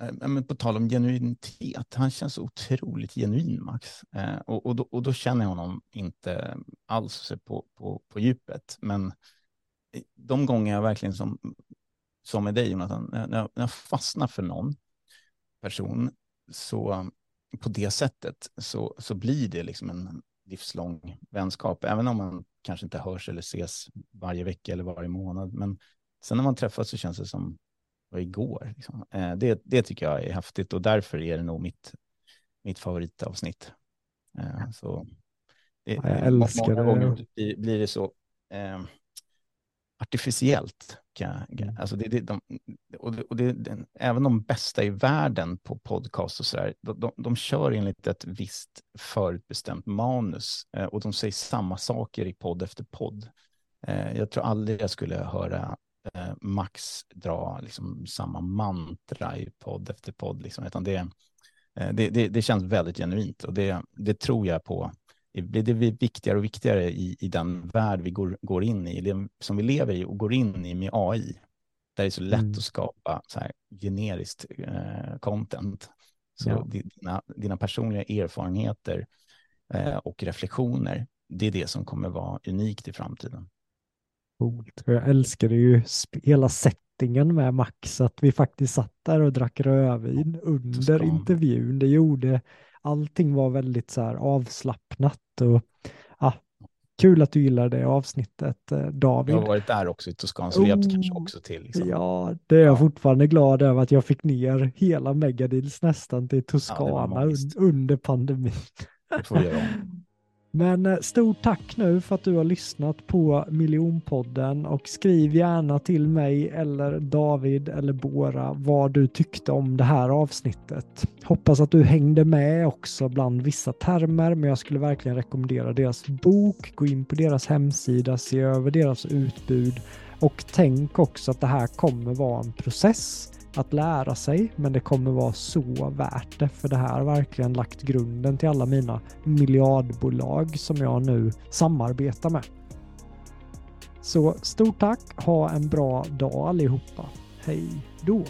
Eh, eh, men på tal om genuinitet, han känns otroligt genuin, Max. Eh, och, och, då, och då känner jag honom inte alls på, på, på djupet. Men eh, de gånger jag verkligen som, som med dig, Jonathan, när, när jag fastnar för någon person, så på det sättet så, så blir det liksom en livslång vänskap, även om man kanske inte hörs eller ses varje vecka eller varje månad. Men sen när man träffas så känns det som var igår. Liksom. Eh, det, det tycker jag är häftigt och därför är det nog mitt, mitt favoritavsnitt. Eh, så det, jag älskar många det. gånger blir, blir det så eh, artificiellt. Mm. Alltså det, det, de, och det, och det, den, även de bästa i världen på podcast och så där, de, de, de kör enligt ett visst förutbestämt manus eh, och de säger samma saker i podd efter podd. Eh, jag tror aldrig jag skulle höra eh, Max dra liksom, samma mantra i podd efter podd, liksom, utan det, eh, det, det, det, känns väldigt genuint och det, det tror jag på blir det viktigare och viktigare i, i den värld vi går, går in i, som vi lever i och går in i med AI. Där det är så lätt mm. att skapa så här generiskt eh, content. Så ja. dina, dina personliga erfarenheter eh, och reflektioner, det är det som kommer vara unikt i framtiden. Coolt. Jag älskade ju hela settingen med Max, att vi faktiskt satt där och drack rödvin under intervjun. Det gjorde allting var väldigt så här avslappnat och ja, kul att du gillar det avsnittet eh, David. Jag har varit där också i Toscana så oh, hjälpt kanske också till. Liksom. Ja, det är jag ja. fortfarande glad över att jag fick ner hela Megadeals nästan till Toscana ja, under pandemin. Det får vi göra om. Men eh, stort tack nu för att du har lyssnat på Miljonpodden och skriv gärna till mig eller David eller Bora vad du tyckte om det här avsnittet. Hoppas att du hängde med också bland vissa termer, men jag skulle verkligen rekommendera deras bok. Gå in på deras hemsida, se över deras utbud och tänk också att det här kommer vara en process att lära sig, men det kommer vara så värt det, för det här har verkligen lagt grunden till alla mina miljardbolag som jag nu samarbetar med. Så stort tack, ha en bra dag allihopa. Hej då!